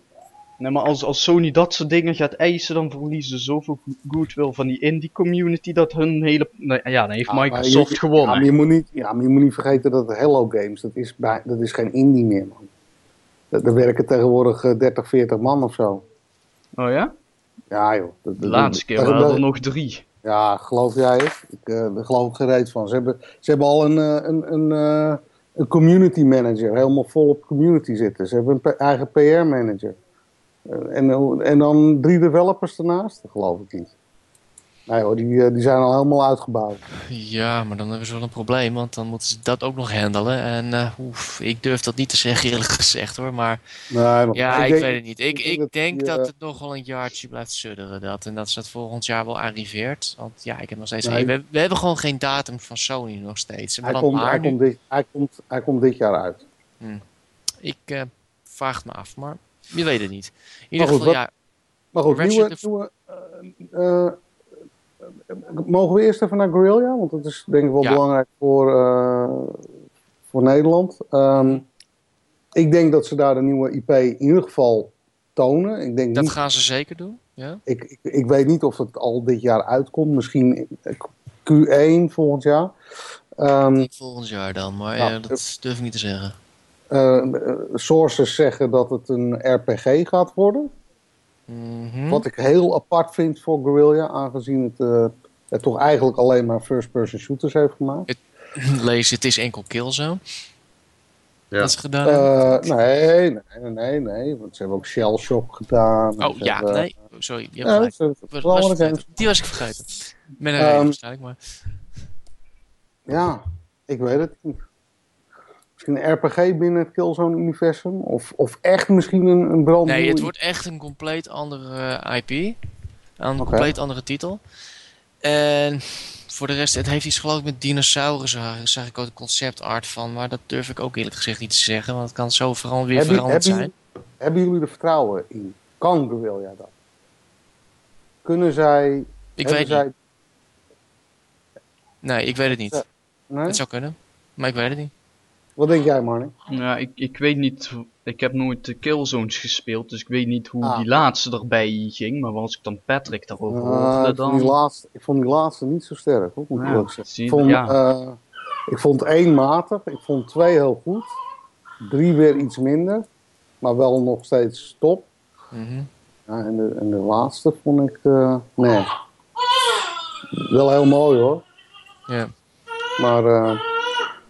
Nee, maar als, als Sony dat soort dingen gaat eisen, dan verliezen ze zoveel go- goodwill van die indie community dat hun hele... Nee, ja, dan heeft Microsoft je- gewonnen. Ja maar, je moet niet, ja, maar je moet niet vergeten dat Hello Games, dat is, bij, dat is geen indie meer, man. Daar daar werken tegenwoordig eh, 30, 40 man of zo. Oh ja? Ja, joh. Dat- De laatste keer waren er nog drie. Ja, geloof jij het? Ik, daar geloof ik gereed van. Ze hebben, ze hebben al een, eh, een, een, eh, een community manager, helemaal vol op community zitten. Ze hebben een eigen PR manager. En, en dan drie developers ernaast? Dat geloof ik niet. Nee hoor, die, eh, die zijn al helemaal uitgebouwd. Ja, maar dan hebben ze wel een probleem, want dan moeten ze dat ook nog handelen. En eh, oef, ik durf dat niet te zeggen, eerlijk gezegd hoor. Maar Nee, maar ja, ik, denk- weet het niet. Ik, ik denk ik dat die, dat eh, het nog wel een jaartje blijft sudderen. Dat, en dat ze het volgend jaar wel arriveert. Want ja, ik heb nog steeds. Nee. we, we hebben gewoon geen datum van Sony nog steeds. Hij komt, hij, komt dit, hij, komt, hij komt dit jaar uit. Ik eh, vraag het me af, maar je weet het niet. In ieder geval, ja, Maar goed, nieuwe, mogen we eerst even naar Guerrilla? Want dat is denk ik wel Ja. belangrijk voor, eh, voor Nederland. Ehm, ik denk dat ze daar de nieuwe IP in ieder geval tonen. Ik, denk dat niet, gaan ze zeker doen. Ja? ik, ik, ik weet niet of het al dit jaar uitkomt. Misschien Q1 volgend jaar. Ehm, volgend jaar dan, maar Ja. eh, dat durf ik niet te zeggen. eh, eh, sources zeggen dat het een RPG gaat worden. Mhm. Wat ik heel apart vind voor Guerrilla, aangezien het, eh, het toch eigenlijk alleen maar first-person shooters heeft gemaakt. Lees, het is enkel Killzone. Ja. Dat is gedaan. Eh, nee, nee, nee, nee, want ze hebben ook Shell Shock gedaan. oh ja, hebben- nee. Sorry, je hebt Ja, gelijk. ze- Was- vergeten. Die was ik vergeten. Met een reden waarschijnlijk, maar... Ja, ik weet het niet. Misschien een RPG binnen het Killzone-universum? Of, of echt misschien een, een brandnieuwe... Nee, het wordt echt een compleet andere eh, IP. Een compleet andere titel. En voor de rest, het heeft iets geloof ik met dinosaurussen. Daar zag ik ook de concept art van. Maar dat durf ik ook eerlijk gezegd niet te zeggen. Want het kan zo weer Hebben- veranderd hebben zijn. Hebben jullie er vertrouwen in? Kan Guerrilla dat? Kunnen zij... Ik weet zij, niet. Nee, ik weet het niet. Nee? Het zou kunnen. Maar ik weet het niet. Wat denk jij, Marnie? Ja, ik, ik weet niet. Ik heb nooit de Killzones gespeeld, dus ik weet niet hoe Ah. die laatste erbij ging. Maar als ik dan Patrick daarover hoorde, vond die dan. laatste, ik vond die laatste niet zo sterk, hoor, moet ik Ja, zeggen. zie Ik je, vond, ja. eh, ik vond één matig, ik vond twee heel goed. Drie weer iets minder, maar wel nog steeds top. Mhm. Ja, en, de, en de laatste vond ik, eh, nee. Wel heel mooi hoor. Ja. Maar eh,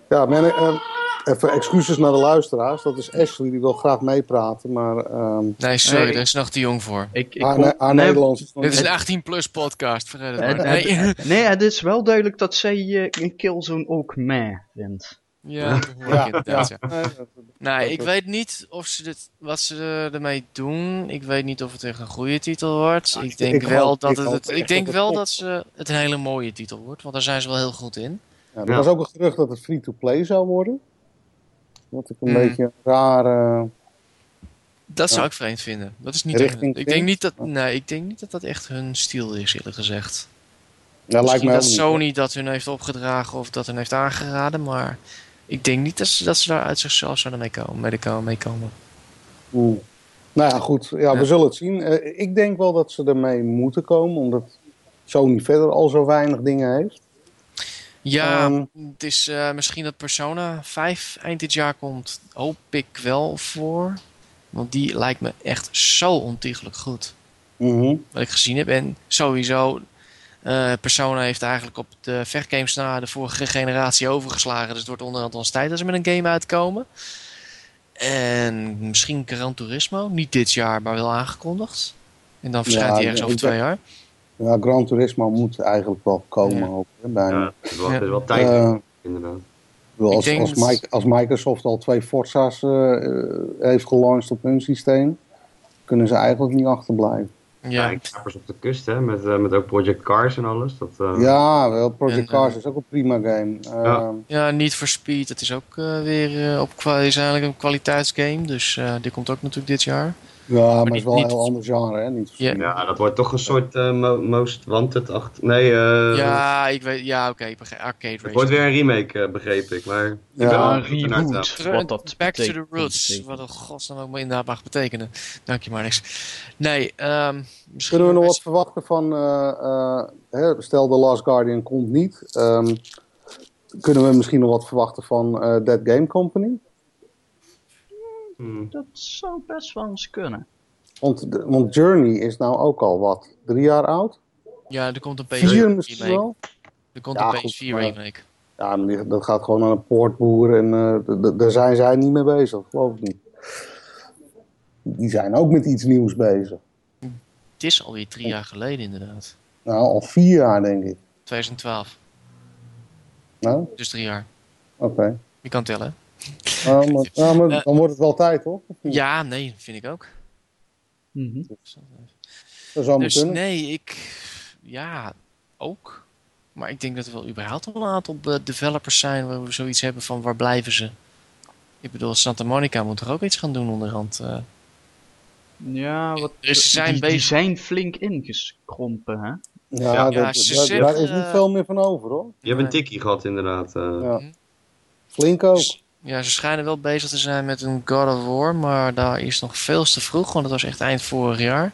ja, men, eh, even excuses naar de luisteraars. Dat is Ashley, die wil graag meepraten. Maar ehm Nee, sorry, Nee. daar is nog te jong voor. Ik, ik haar, haar nee, Nederlands Dit is een 18-plus podcast, vergeet het Het, maar. Nee. het- nee, het is wel duidelijk dat zij eh, een Killzone ook meh vindt. Ja, Ja, inderdaad, ja. Nee, dat- Nee, ik weet niet of ze dit, wat ze er- ermee doen. Ik weet niet of het echt een goede titel wordt. Ja, ik denk ik wel hoop- dat ik het, ik denk wel dat ze het een hele mooie titel wordt, want daar zijn ze wel heel goed in. Ja, er Ja. was ook een gerucht dat het free-to-play zou worden. Wat ik een Hmm. beetje een rare... Dat zou ik vreemd vinden. Dat is niet echt- ik denk niet dat, nee, ik denk niet dat dat echt hun stijl is, eerlijk gezegd. Ja, lijkt me dat niet. Sony dat hun heeft opgedragen of dat hun heeft aangeraden, maar ik denk niet dat ze, dat ze daar uit zichzelf zouden mee komen. Mee komen, mee komen. Hmm. Nou ja, goed. Ja, Ja. we zullen het zien. Eh, ik denk wel dat ze ermee moeten komen, omdat Sony verder al zo weinig dingen heeft. Ja, Ehm. het is eh, misschien dat Persona 5 eind dit jaar komt. Hoop ik wel voor. Want die lijkt me echt zo ontiegelijk goed. Mhm. Wat ik gezien heb. En sowieso, eh, Persona heeft eigenlijk op de vechtgames na de vorige generatie overgeslagen. Dus het wordt onderhand eens tijd dat ze met een game uitkomen. En misschien Gran Turismo. Niet dit jaar, maar wel aangekondigd. En dan verschijnt Ja, hij ergens over twee jaar. Ja, Gran Turismo moet eigenlijk wel komen Ja. ook. Hè, bijna. Ja, het is wel, Ja. het is wel tijd, Eh, inderdaad. Ik Ik als, denk als, dat- Mike- als Microsoft al twee Forza's eh, eh, heeft gelanceerd op hun systeem, kunnen ze eigenlijk niet achterblijven. Ja, Ja, kapers op de kust, hè, met, met ook Project Cars en alles. Dat, eh, Ja, wel. Project En, Cars is ook een prima game. Ehm, ja niet for Speed. Het is ook eh, weer eh, op is eigenlijk een kwaliteitsgame. Dus eh, die komt ook natuurlijk dit jaar. Ja, maar het is wel een heel ander genre, hè? Niet Ja. ja, dat wordt toch een soort eh, mo- Most Wanted achter. Nee, eh, ja, ik weet. Ja, oké. ik arcade het wordt weer een remake, eh, begreep ik. Maar ik ben Ja, wel een reboot. Wat dat back to the roots. betekent. Wat een godsnaam ook maar inderdaad mag betekenen. Dank je maar niks. Nee, ehm misschien Kunnen we nog wat verwachten van, eh, eh, hè, stel The Last Guardian komt niet, ehm, kunnen we misschien nog wat verwachten van eh Dead Game Company? Hmm. Dat zou best wel eens kunnen. Want, de- want Journey is nou ook al wat, drie jaar oud? Ja, er komt een PS4 Vier misschien remake. Er komt Ja, een goed, PS4 maar- remake. Ja, maar die- dat gaat gewoon aan een poortboer en eh, daar zijn zij niet mee bezig, geloof ik niet. Die zijn ook met iets nieuws bezig. Het is alweer drie jaar geleden inderdaad. Nou, al vier jaar denk ik. 2012. Nou, Dus drie jaar. oké. Je kan tellen. Maar, maar Eh. dan wordt het wel tijd, hoor. Ja, nee, vind ik ook. Mhm. Dat zou Dus kunnen. nee, ik... Ja, ook. Maar ik denk dat er wel überhaupt wel een aantal developers zijn waar we zoiets hebben van waar blijven ze. Ik bedoel, Santa Monica moet er ook iets gaan doen onderhand. eh. Ja, wat, Dus ze zijn die, die bezig. zijn flink ingeskrompen, hè? Ja, Ja, dat, ja, ze dat- zeggen, daar is niet eh, veel meer van over, hoor. Je hebt een tikkie gehad, inderdaad. eh. Ja. Flink ook. Ja, ze schijnen wel bezig te zijn met een God of War, maar daar is nog veel te vroeg, want het was echt eind vorig jaar.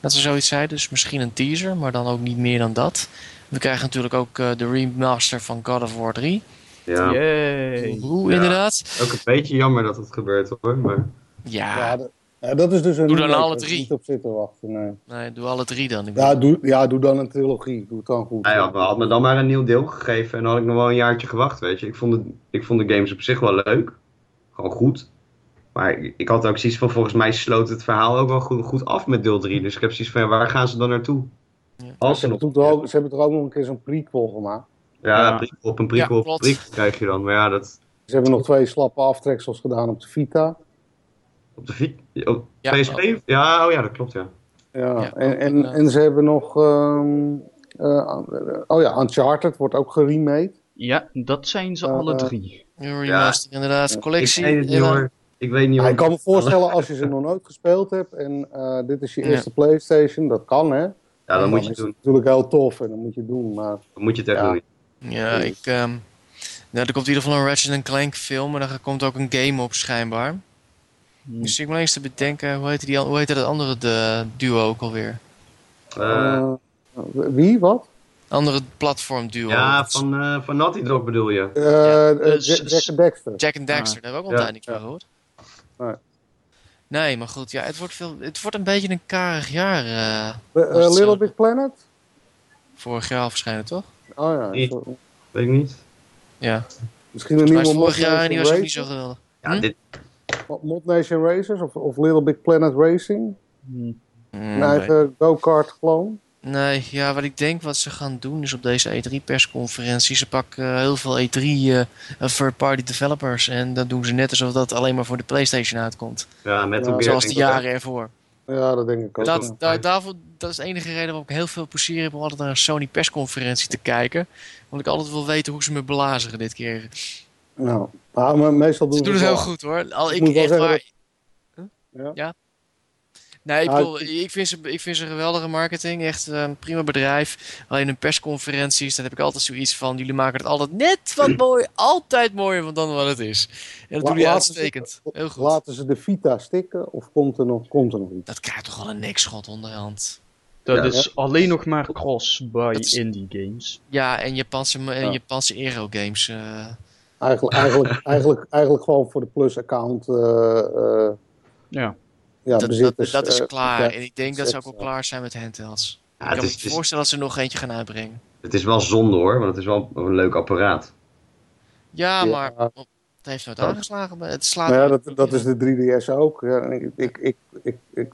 Dat ze zoiets zeiden, dus misschien een teaser, maar dan ook niet meer dan dat. We krijgen natuurlijk ook eh, de remaster van God of War 3. Ja. Yay. Hoe Ja. inderdaad? Ook een beetje jammer dat het gebeurt hoor. Maar Ja, Ja, dat, ja, dat is dus een Doe dan alle drie. niet op zitten wachten, nee. nee, doe alle drie dan. Ik Ja doe, ja, doe dan een trilogie. Doe het dan goed. hij had, me- had me dan maar een nieuw deel gegeven en dan had ik nog wel een jaartje gewacht, weet je. Ik vond, het, ik vond de games op zich wel leuk. Gewoon goed. Maar ik, ik had ook zoiets van, volgens mij sloot het verhaal ook wel goed, goed af met deel 3. Dus ik heb zoiets van, waar gaan ze dan naartoe? Ja. Als Ze ze hebben, nog... toen toch ook, ze hebben toch ook nog een keer zo'n prequel gemaakt. Ja, Ja. prequel op een prequel Ja, op een klopt. prequel krijg je dan. Maar ja, dat... Ze hebben nog twee slappe aftreksels gedaan op de Vita. Op de op Ja, PSP? Ja, oh ja, dat klopt, ja. Ja, Ja, en, en, en ze hebben nog... ehm, eh, oh ja, Uncharted wordt ook geremade. Ja, dat zijn ze Eh, alle eh, drie. Remaster inderdaad, collectie. Ik weet het niet Ja. hoor. Ik weet niet Ja, ik kan me voorstellen als je ze nog nooit gespeeld hebt en eh, dit is je Ja. eerste Playstation, dat kan hè. Ja, dan moet je is het doen. het natuurlijk heel tof en dan moet je het doen. Maar Dan moet je het echt Ja. doen. Ja, ik... ehm, nou, er komt in ieder geval een Ratchet Clank film, en er komt ook een game op schijnbaar. Hm. Dus ik moet eens te bedenken, hoe heet, die, hoe heet dat andere de, duo ook alweer? Eh, eh, wie, wat? Andere platform duo. ja, van, eh, van Naughty Dog bedoel je? Ja. Jack and Dexter. Jack and Dexter, daar hebben we ook al een Ja. van Ja. gehoord. Nee. Nee, maar goed, ja, het wordt, veel, het wordt een beetje een karig jaar. Little zo? Big Planet? vorig jaar waarschijnlijk, toch? Oh ja, Nee. Weet ik niet. Ja. misschien een nieuwe vorig jaar en die was ook niet zo geweldig. Ja, Hm? dit, Mod Nation Racers of, of Little Big Planet Racing? Hm. Mm, Een nee. eigen go-kart clone? Nee, ja, wat ik denk wat ze gaan doen is op deze E3-persconferentie. Ze pakken eh, heel veel E3 eh, third-party developers. En dat doen ze net alsof dat alleen maar voor de PlayStation uitkomt. ja, Gear Zoals de jaren ervoor. Ja, dat denk ik ook. Dat, daar, daarvoor, dat is de enige reden waarom ik heel veel plezier heb om altijd naar een Sony persconferentie te kijken. Want ik altijd wil weten hoe ze me belazeren dit keer. Nou, maar maar meestal doen Ze doen het heel goed hoor. Al, Ik ik, moet wel echt zeggen waar- Ja. Ja? Nee, ik, bedoel, ik- ik, vind ze, ik vind ze geweldige marketing. Echt eh, een prima bedrijf. Alleen in persconferenties, dan heb ik altijd zoiets van... Jullie maken het altijd net wat mooi. Altijd mooier dan wat het is. En dat La- doen jullie laten ze- uitstekend. Heel goed. Laten ze de Vita stikken of komt er nog, komt er nog iets? Dat krijgt toch wel een nekschot onderhand. Dat Ja. is alleen nog maar cross bij is- indie games. Ja, en Japanse, en Ja. Japanse Aero games. eh, Eigenlijk, eigenlijk, eigenlijk, eigenlijk gewoon voor de Plus-account eh, eh, Ja. ja, dat, dat, bezitters. dat is eh, klaar. ja, en ik denk dat ze ook al klaar zijn met handhelds. Ja, ik kan is, me voorstellen dat ze er nog eentje gaan uitbrengen. het is wel zonde hoor, want het is wel een leuk apparaat. Ja, Ja. maar het heeft nooit aangeslagen. maar Het slaat Nou ja, dat, dat is de 3DS ook. Ik, ik, ik, ik, ik-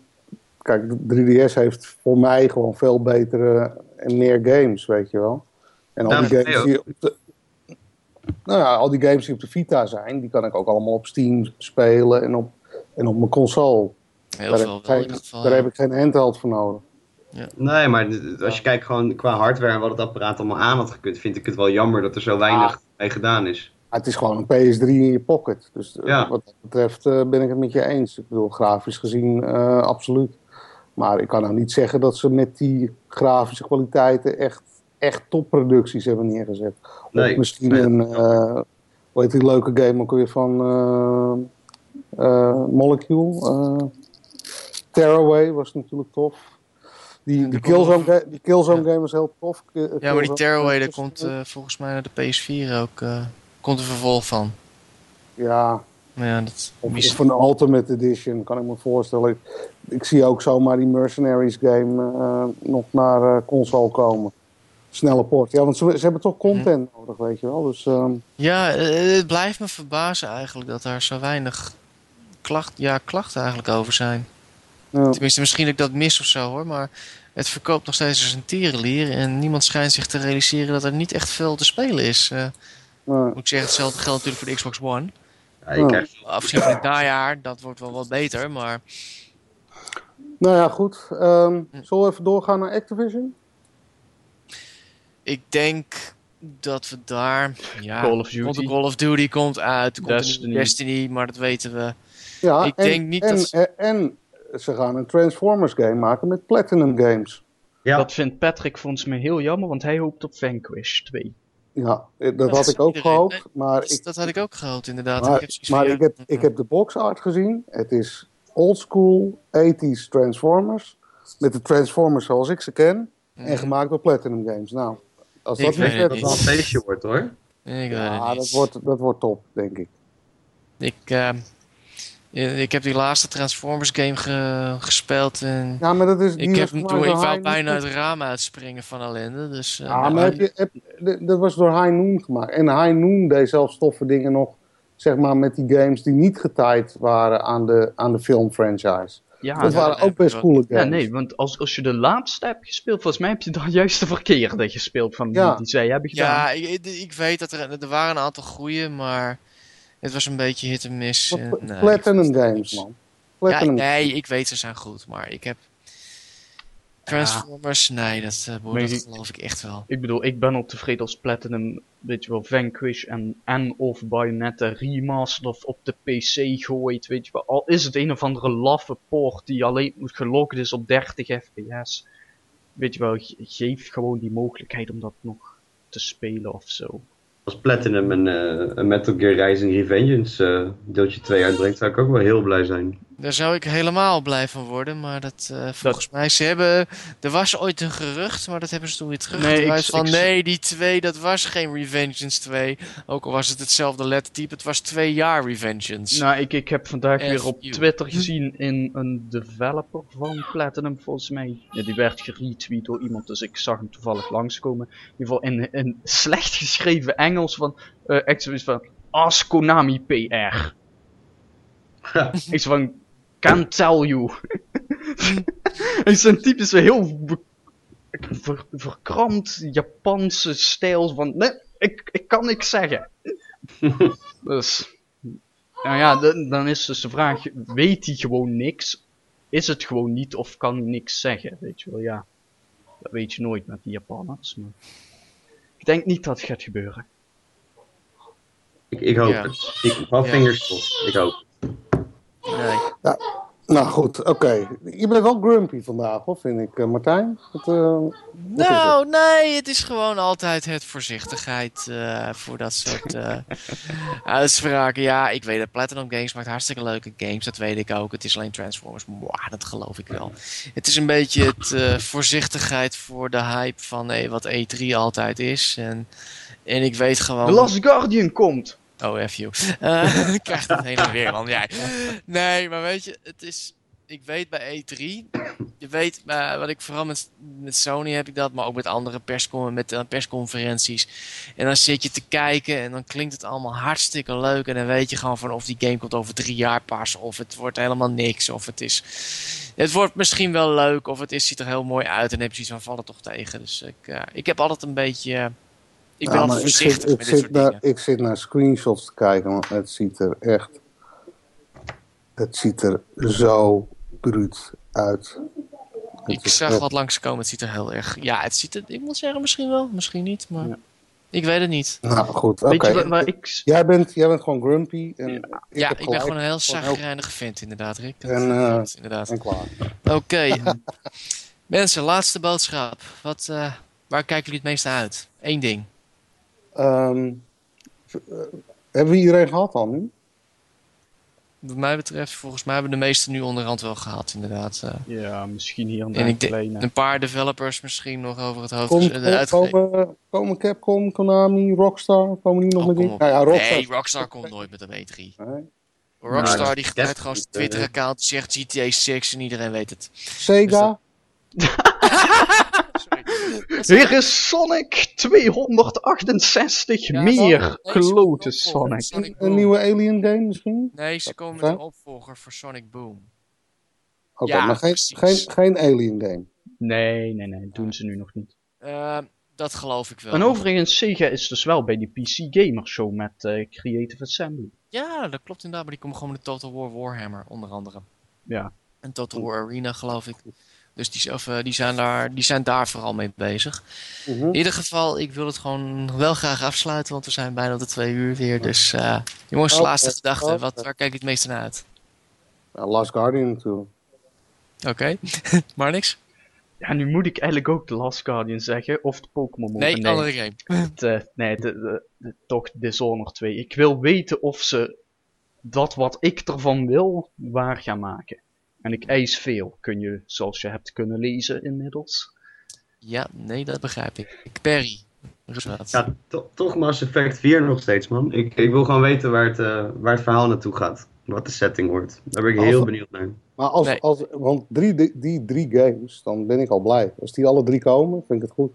kijk, de 3DS heeft voor mij gewoon veel betere en meer games, weet je wel. En al Ja, die games mij die op de, nou ja, al die games die op de Vita zijn, die kan ik ook allemaal op Steam spelen en op, en op mijn console. Heel daar veel heb, ik wel in geen, ieder geval. daar ja. heb ik geen handheld voor nodig. Nee, maar als je kijkt gewoon qua hardware en wat het apparaat allemaal aan had gekund, vind ik het wel jammer dat er zo weinig mee gedaan is. Het is gewoon een PS3 in je pocket. Dus eh, Ja. wat dat betreft eh, ben ik het met je eens. Ik bedoel, grafisch gezien eh, absoluut. Maar ik kan nou niet zeggen dat ze met die grafische kwaliteiten echt, echt topproducties hebben neergezet. Nee, of misschien nee, een, is eh hoe heet die leuke game ook weer van eh, eh, Molecule. eh Tearaway was natuurlijk tof. Die, die Killzone, ga- die Killzone game was heel tof. Ja, maar die Tearaway, daar komt volgens mij naar de PS4 ook eh, komt een vervolg van. Ja, Maar ja, dat Of, mis- of een Ultimate Edition, kan ik me voorstellen. Ik, ik zie ook zomaar die Mercenaries game nog naar eh, console komen. Snelle port. Ja, want ze, ze hebben toch content nodig, weet je wel. Dus ehm, Ja, eh, het blijft me verbazen eigenlijk dat daar zo weinig klacht, ja, klachten eigenlijk over zijn. ja. Tenminste, misschien dat ik dat mis of zo hoor, maar het verkoopt nog steeds als een tierenlier en niemand schijnt zich te realiseren dat er niet echt veel te spelen is. Eh, Ja. moet ik zeggen, hetzelfde geldt natuurlijk voor de Xbox One. Ja, je Ja. krijgt Afgezien van het najaar, dat wordt wel wat beter, maar Nou ja, goed. Ehm, zullen we even doorgaan naar Activision? Ik denk dat we daar, ja, Call of komt Duty. de Call of Duty komt uit, komt Destiny. maar dat weten we. Ja, Ik en, denk niet en, dat- en, en ze gaan een Transformers game maken met Platinum Games. Ja. Dat vindt Patrick volgens mij heel jammer, want hij hoopt op Vanquish 2. Ja, eh, dat Dat had ik ook iedereen. gehoopt. Maar Dat, ik, dat had ik ook gehoopt inderdaad. maar, ik heb maar ik, heb, ik heb de box art gezien. Het is old school 80s Transformers. Met de Transformers zoals ik ze ken. Mhm. En gemaakt door Platinum Games. Nou, als Ik dat het dat wel een feestje wordt hoor. Ik Ja, dat wordt, dat wordt top, denk ik. Ik, eh, eh, ik heb die laatste Transformers game ge- gespeeld en Ja, maar dat is... ik, heb hem toen, ik door wou High bijna het raam uitspringen van ellende. Dus, eh, Ja, nou, maar heb je, heb, dat was door High Noon gemaakt. En High Noon deed zelfs toffe dingen nog, zeg maar, met die games die niet getied waren aan de, aan de filmfranchise. Ja, dat waren ook best coole games. ja, nee, want als, als je de laatste hebt gespeeld, volgens mij heb je dan juist de verkeerde gespeeld van die, Ja. die zij hebben gedaan. ja, ik, ik- weet dat er, er waren een aantal goeie, maar het was een beetje hit en miss. Nee, Platinum games, man. Ja, nee, ik weet ze zijn goed, maar ik heb Transformers, nee, dat, eh, boy, Maar dat geloof ik echt wel. Ik bedoel, ik ben al tevreden als Platinum, weet je wel, Vanquish en, en of Bayonetta remastered of op de PC gooit, weet je wel. Al is het een of andere laffe poort die alleen gelokt is op 30 fps. Weet je wel, ge- geef gewoon die mogelijkheid om dat nog te spelen of zo. Als Platinum een, eh, een Metal Gear Rising Revengeance eh, deeltje 2 uitbrengt, zou ik ook wel heel blij zijn. Daar zou ik helemaal blij van worden, maar dat, eh, volgens mij, ze hebben, er was ooit een gerucht, maar dat hebben ze toen weer teruggedraaid Nee, van ik- nee, die 2, dat was geen Revengeance 2, ook al was het hetzelfde lettertype, het was twee jaar Revengeance. Nou, ik, ik heb vandaag weer op. Twitter gezien in een developer van Platinum, volgens mij. Ja, die werd geretweet door iemand, dus ik zag hem toevallig langskomen. In ieder geval in, in slecht geschreven Engels van, eh echt zoiets van, Ask Konami PR. ik zo van, can't tell you. type is zo heel be- ver, verkrampt Japanse stijl van, nee, ik, ik kan niks zeggen. dus... Nou ja, dan, dan is dus de vraag, weet hij gewoon niks? Is het gewoon niet of kan hij niks zeggen? Weet je wel, ja. Dat weet je nooit met die Japanners. Maar... Ik denk niet dat het gaat gebeuren. Ik, ik hoop Ja. het. Ik hou Ja. vingers. Ik hoop het. Nee. Nou goed, oké. Je bent wel grumpy vandaag, hoor, vind ik, eh, Martijn. Het, eh, wat Nou, nee, het is gewoon altijd het voorzichtigheid eh, voor dat soort eh uitspraken. Ja, ik weet dat Platinum Games maakt hartstikke leuke games, dat weet ik ook. Het is alleen Transformers, Mwah, dat geloof ik wel. Het is een beetje het eh, voorzichtigheid voor de hype van eh, wat E3 altijd is. En, en ik weet gewoon... The Last Guardian komt! Oh, F you. Eh, ik krijg het en weer, man. Jij. Nee, maar weet je, het is... Ik weet bij E3... Je weet, eh, wat ik vooral met, met Sony heb ik dat, maar ook met andere perscon met, eh, persconferenties. En dan zit je te kijken en dan klinkt het allemaal hartstikke leuk. En dan weet je gewoon van of die game komt over drie jaar pas. Of het wordt helemaal niks. Of het is... Het wordt misschien wel leuk. Of het is, ziet er heel mooi uit. En dan heb je zoiets van, valt het toch tegen. Dus ik, eh, ik heb altijd een beetje... eh, ik ben Ja, altijd maar ik voorzichtig zit, ik, met dit soort naar, dingen. ik zit naar screenshots te kijken, want het ziet er echt... Het ziet er zo bruut uit. Ik zag ja. wat langskomen. Het ziet er heel erg... Ja, het ziet er... Ik moet zeggen, misschien wel. Misschien niet, maar... Ja. Ik weet het niet. Nou goed, oké. Ik... Jij, bent, jij bent gewoon grumpy en ik ja, ik ben gewoon een heel zagrijnige vent, inderdaad, Rick. Dat En, eh, klopt, inderdaad. en klaar. Oké. Mensen, laatste boodschap. Wat, eh, waar kijken jullie het meest naar uit? Eén ding. Ehm, eh, hebben we iedereen gehad dan nu? Wat mij betreft, volgens mij hebben de meesten nu onderhand wel gehad, inderdaad. eh. Ja, misschien hier en En daar ik een denk- kleine. een paar developers misschien nog over het hoofd Komt, komen, komen Capcom, Konami, Rockstar, komen die nog Oh, met die? Nou ja, Rockstar. Nee, Rockstar komt nooit met een E3. Nee. Rockstar Nou, die gebruikt gewoon zijn eh, Twitter-account, zegt GTA 6 en iedereen weet het. Sega, Sorry. Hier is Sonic 268 Ja, meer klote Sonic. Sonic een, nieuwe Alien game misschien? Nee, ze komen met een opvolger voor Sonic Boom. Oké, Ja, maar geen, geen, geen Alien game. Nee, nee, nee, doen ze nu nog niet. Eh, dat geloof ik wel. En overigens, Sega is dus wel bij die PC Gamer Show met eh, Creative Assembly. Ja, dat klopt inderdaad, maar die komen gewoon met Total War Warhammer, onder andere. Ja. En Total War Arena, geloof ik. Dus die, of, eh, die, zijn daar, die zijn daar vooral mee bezig. Mhm. In ieder geval, ik wil het gewoon wel graag afsluiten, want we zijn bijna op de twee uur weer. Dus eh, jongens, Oké, laatste gedachte. Wat, waar kijk je het meeste naar uit? Ja, Last Guardian natuurlijk. Oké, maar niks? Ja, nu moet ik eigenlijk ook The Last Guardian zeggen, of de Pokémon Nee, Mobile. andere game. Het, eh, nee, de, de, de- toch Dishonored 2. Ik wil weten of ze dat wat ik ervan wil, waar gaan maken. En ik eis veel, kun je, zoals je hebt kunnen lezen inmiddels. Ja, nee, dat begrijp ik. Perry. Ruswaard. Ja, to- toch Mass Effect 4 nog steeds, man. Ik, ik wil gewoon weten waar het, eh, waar het verhaal naartoe gaat. Wat de setting wordt. Daar ben ik heel Als- benieuwd naar. Maar als, Nee. als, want drie, die, die drie games, dan ben ik al blij. Als die alle drie komen, vind ik het goed.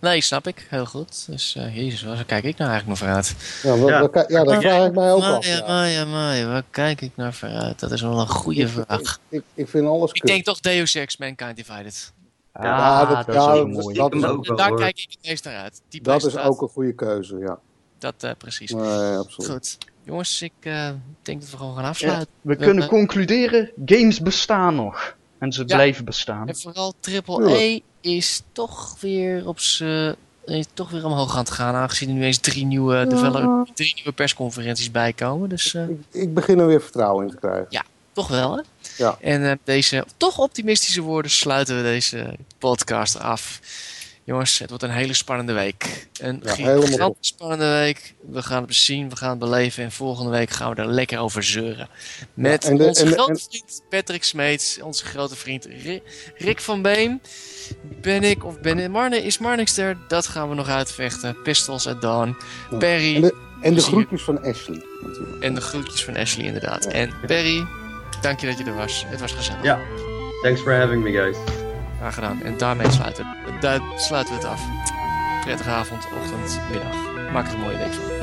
Nee, snap ik. Heel goed. Dus, eh, jezus, waar kijk ik nou eigenlijk nog vooruit? Ja, wa- Ja. dat vraag ik mij ook af. Ja. Maya, Maya, waar kijk ik naar vooruit? Dat is wel een goede vraag. Ik, ik vind alles Ik kut. denk toch Deus Ex Mankind Divided. Ah, Ja, dat- dat, ja, is ook mooi. dat is ook ook, wel, Daar hoor. kijk ik het meest naar uit. Die dat is ook een goede keuze, ja. Dat, eh, precies. Nee, absoluut. Goed. Jongens, ik eh, denk dat we gewoon gaan afsluiten. We We- kunnen concluderen, games bestaan nog. En ze Ja. blijven bestaan. En vooral Triple E is toch weer op is toch weer omhoog aan het gaan, aangezien er nu eens drie nieuwe, develop- drie nieuwe persconferenties bijkomen. Dus eh, Ik, ik begin er weer vertrouwen in te krijgen. toch wel, hè? Ja. En eh, deze toch optimistische woorden sluiten we deze podcast af. Jongens, het wordt een hele spannende week. Een Ja, gigantisch spannende week. We gaan het zien, we gaan het beleven. En volgende week gaan we er lekker over zeuren. Met de- onze de- grote en- vriend Patrick Smeets. Onze grote vriend Ri- Rick van Beem. Ben ik of ben Marne, is Marnix er? Dat gaan we nog uitvechten. Pistols at Dawn. Ja. Perry. En de, en de groetjes van Ashley. Natuurlijk. En de groetjes van Ashley inderdaad. En Perry, dank je dat je er was. Het was gezellig. Ja. Thanks for having me, guys. Graag. En daarmee sluiten, daar sluiten we het af. Prettige avond, ochtend, middag. Maak er een mooie week van.